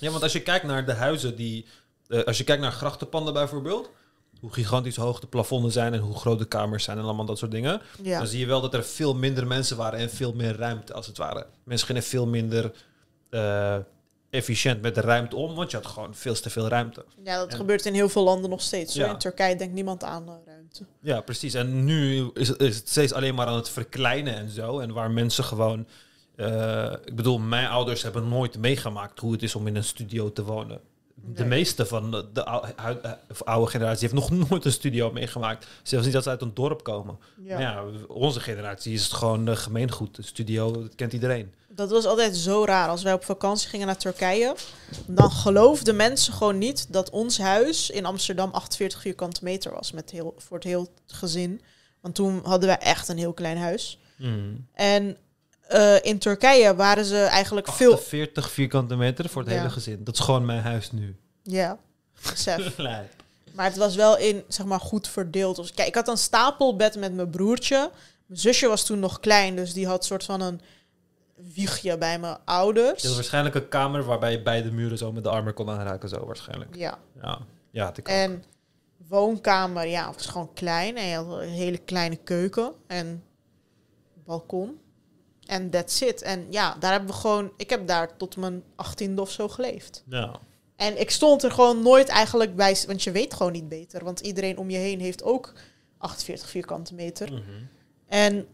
[SPEAKER 2] Ja, want als je kijkt naar de huizen die... eh, als je kijkt naar grachtenpanden bijvoorbeeld... Hoe gigantisch hoog de plafonden zijn en hoe groot de kamers zijn en allemaal dat soort dingen.
[SPEAKER 1] Ja.
[SPEAKER 2] Dan zie je wel dat er veel minder mensen waren en veel meer ruimte als het ware. Mensen gingen veel minder eh, efficiënt met de ruimte om, want je had gewoon veel te veel ruimte.
[SPEAKER 1] ja, dat
[SPEAKER 2] En-
[SPEAKER 1] gebeurt in heel veel landen nog steeds.
[SPEAKER 2] Ja.
[SPEAKER 1] In Turkije denkt niemand aan eh, ruimte.
[SPEAKER 2] Ja, precies. En nu is het, is het steeds alleen maar aan het verkleinen en zo. En waar mensen gewoon... eh, ik bedoel, mijn ouders hebben nooit meegemaakt hoe het is om in een studio te wonen. De
[SPEAKER 1] Nee.
[SPEAKER 2] meeste van de, de oude generatie heeft nog nooit een studio meegemaakt. Zelfs niet dat ze uit een dorp komen.
[SPEAKER 1] Ja.
[SPEAKER 2] Onze generatie is het gewoon uh, gemeengoed. Een studio, dat kent iedereen.
[SPEAKER 1] Dat was altijd zo raar. Als wij op vakantie gingen naar Turkije, dan geloofden mensen gewoon niet dat ons huis in Amsterdam 48 vierkante meter was met heel, voor het heel gezin. Want toen hadden wij echt een heel klein huis. En eh, in Turkije waren ze eigenlijk veel...
[SPEAKER 2] 48 vierkante meter voor het
[SPEAKER 1] Ja.
[SPEAKER 2] hele gezin. Dat is gewoon mijn huis nu.
[SPEAKER 1] Ja, besef. Maar het was wel in, zeg maar, goed verdeeld. Dus, kijk, ik had een stapelbed met mijn broertje. Mijn zusje was toen nog klein, dus die had soort van een wiegje bij mijn ouders.
[SPEAKER 2] Je had waarschijnlijk een kamer waarbij je beide muren zo met de armen kon aanraken, zo waarschijnlijk.
[SPEAKER 1] Ja.
[SPEAKER 2] Ja, ja ik ook.
[SPEAKER 1] En woonkamer, ja, was gewoon klein. En je had een hele kleine keuken en balkon. En that's it. En ja, daar hebben we gewoon... Ik heb daar tot mijn achttiende of zo geleefd.
[SPEAKER 2] Ja.
[SPEAKER 1] En ik stond er gewoon nooit eigenlijk bij... Want je weet gewoon niet beter. Want iedereen om je heen heeft ook 48 vierkante meter.
[SPEAKER 2] Mhm.
[SPEAKER 1] En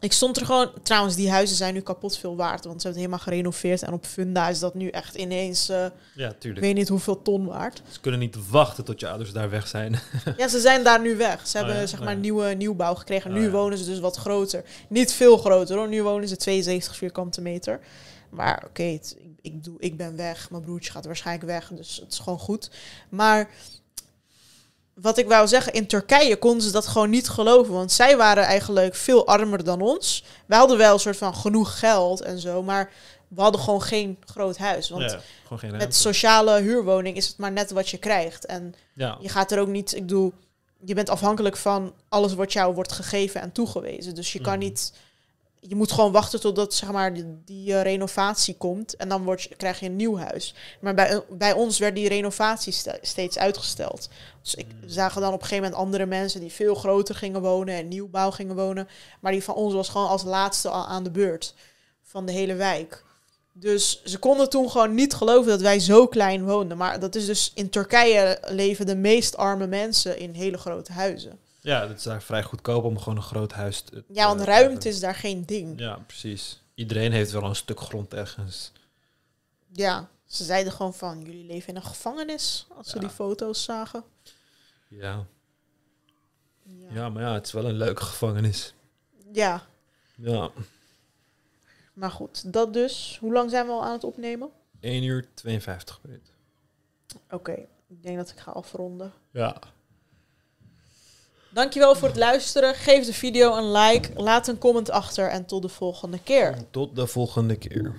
[SPEAKER 1] ik stond er gewoon... Trouwens, die huizen zijn nu kapot veel waard. Want ze hebben het helemaal gerenoveerd. En op Funda is dat nu echt ineens... eh,
[SPEAKER 2] Ja,
[SPEAKER 1] ik
[SPEAKER 2] tuurlijk.
[SPEAKER 1] weet niet hoeveel ton waard.
[SPEAKER 2] Ze kunnen niet wachten tot je ouders daar weg zijn.
[SPEAKER 1] Ja, ze zijn daar nu weg. Ze
[SPEAKER 2] Oh
[SPEAKER 1] hebben
[SPEAKER 2] ja?
[SPEAKER 1] zeg
[SPEAKER 2] Oh
[SPEAKER 1] maar
[SPEAKER 2] ja.
[SPEAKER 1] nieuwe nieuwbouw gekregen.
[SPEAKER 2] Oh
[SPEAKER 1] nu
[SPEAKER 2] ja.
[SPEAKER 1] wonen ze dus wat groter. Niet veel groter hoor. Nu wonen ze 72 vierkante meter. Maar oké, ik, ik, doe, ik ben weg. Mijn broertje gaat waarschijnlijk weg. Dus het is gewoon goed. Maar wat ik wou zeggen, in Turkije konden ze dat gewoon niet geloven. Want zij waren eigenlijk veel armer dan ons. Wij hadden wel een soort van genoeg geld en zo. Maar we hadden gewoon geen groot huis. Want
[SPEAKER 2] ja, gewoon geen
[SPEAKER 1] met sociale huurwoning is het maar net wat je krijgt. En
[SPEAKER 2] Ja.
[SPEAKER 1] je gaat er ook niet, ik bedoel, je bent afhankelijk van alles wat jou wordt gegeven en toegewezen. Dus je kan
[SPEAKER 2] Mhm.
[SPEAKER 1] niet, je moet gewoon wachten totdat zeg maar die, die eh, renovatie komt en dan word je, krijg je een nieuw huis. Maar bij, bij ons werd die renovatie ste- steeds uitgesteld. Dus ik we zagen dan op een gegeven moment andere mensen die veel groter gingen wonen en nieuwbouw gingen wonen. Maar die van ons was gewoon als laatste a- aan de beurt van de hele wijk. Dus ze konden toen gewoon niet geloven dat wij zo klein woonden. Maar dat is dus in Turkije leven de meest arme mensen in hele grote huizen.
[SPEAKER 2] Ja, het is daar vrij goedkoop om gewoon een groot huis te
[SPEAKER 1] Ja, want
[SPEAKER 2] te
[SPEAKER 1] ruimte is daar geen ding.
[SPEAKER 2] Ja, precies. Iedereen heeft wel een stuk grond ergens.
[SPEAKER 1] Ja, ze zeiden gewoon van, jullie leven in een gevangenis. Als ze die foto's zagen.
[SPEAKER 2] Ja.
[SPEAKER 1] Ja.
[SPEAKER 2] ja, maar ja, het is wel een leuke gevangenis.
[SPEAKER 1] ja,
[SPEAKER 2] Ja.
[SPEAKER 1] maar goed, dat dus. Hoe lang zijn we al aan het opnemen?
[SPEAKER 2] 1 uur 52 minuten.
[SPEAKER 1] Oké, ik denk dat ik ga afronden.
[SPEAKER 2] Ja.
[SPEAKER 1] Dankjewel voor het luisteren. Geef de video een like, laat een comment achter en tot de volgende keer.
[SPEAKER 2] Tot de volgende keer.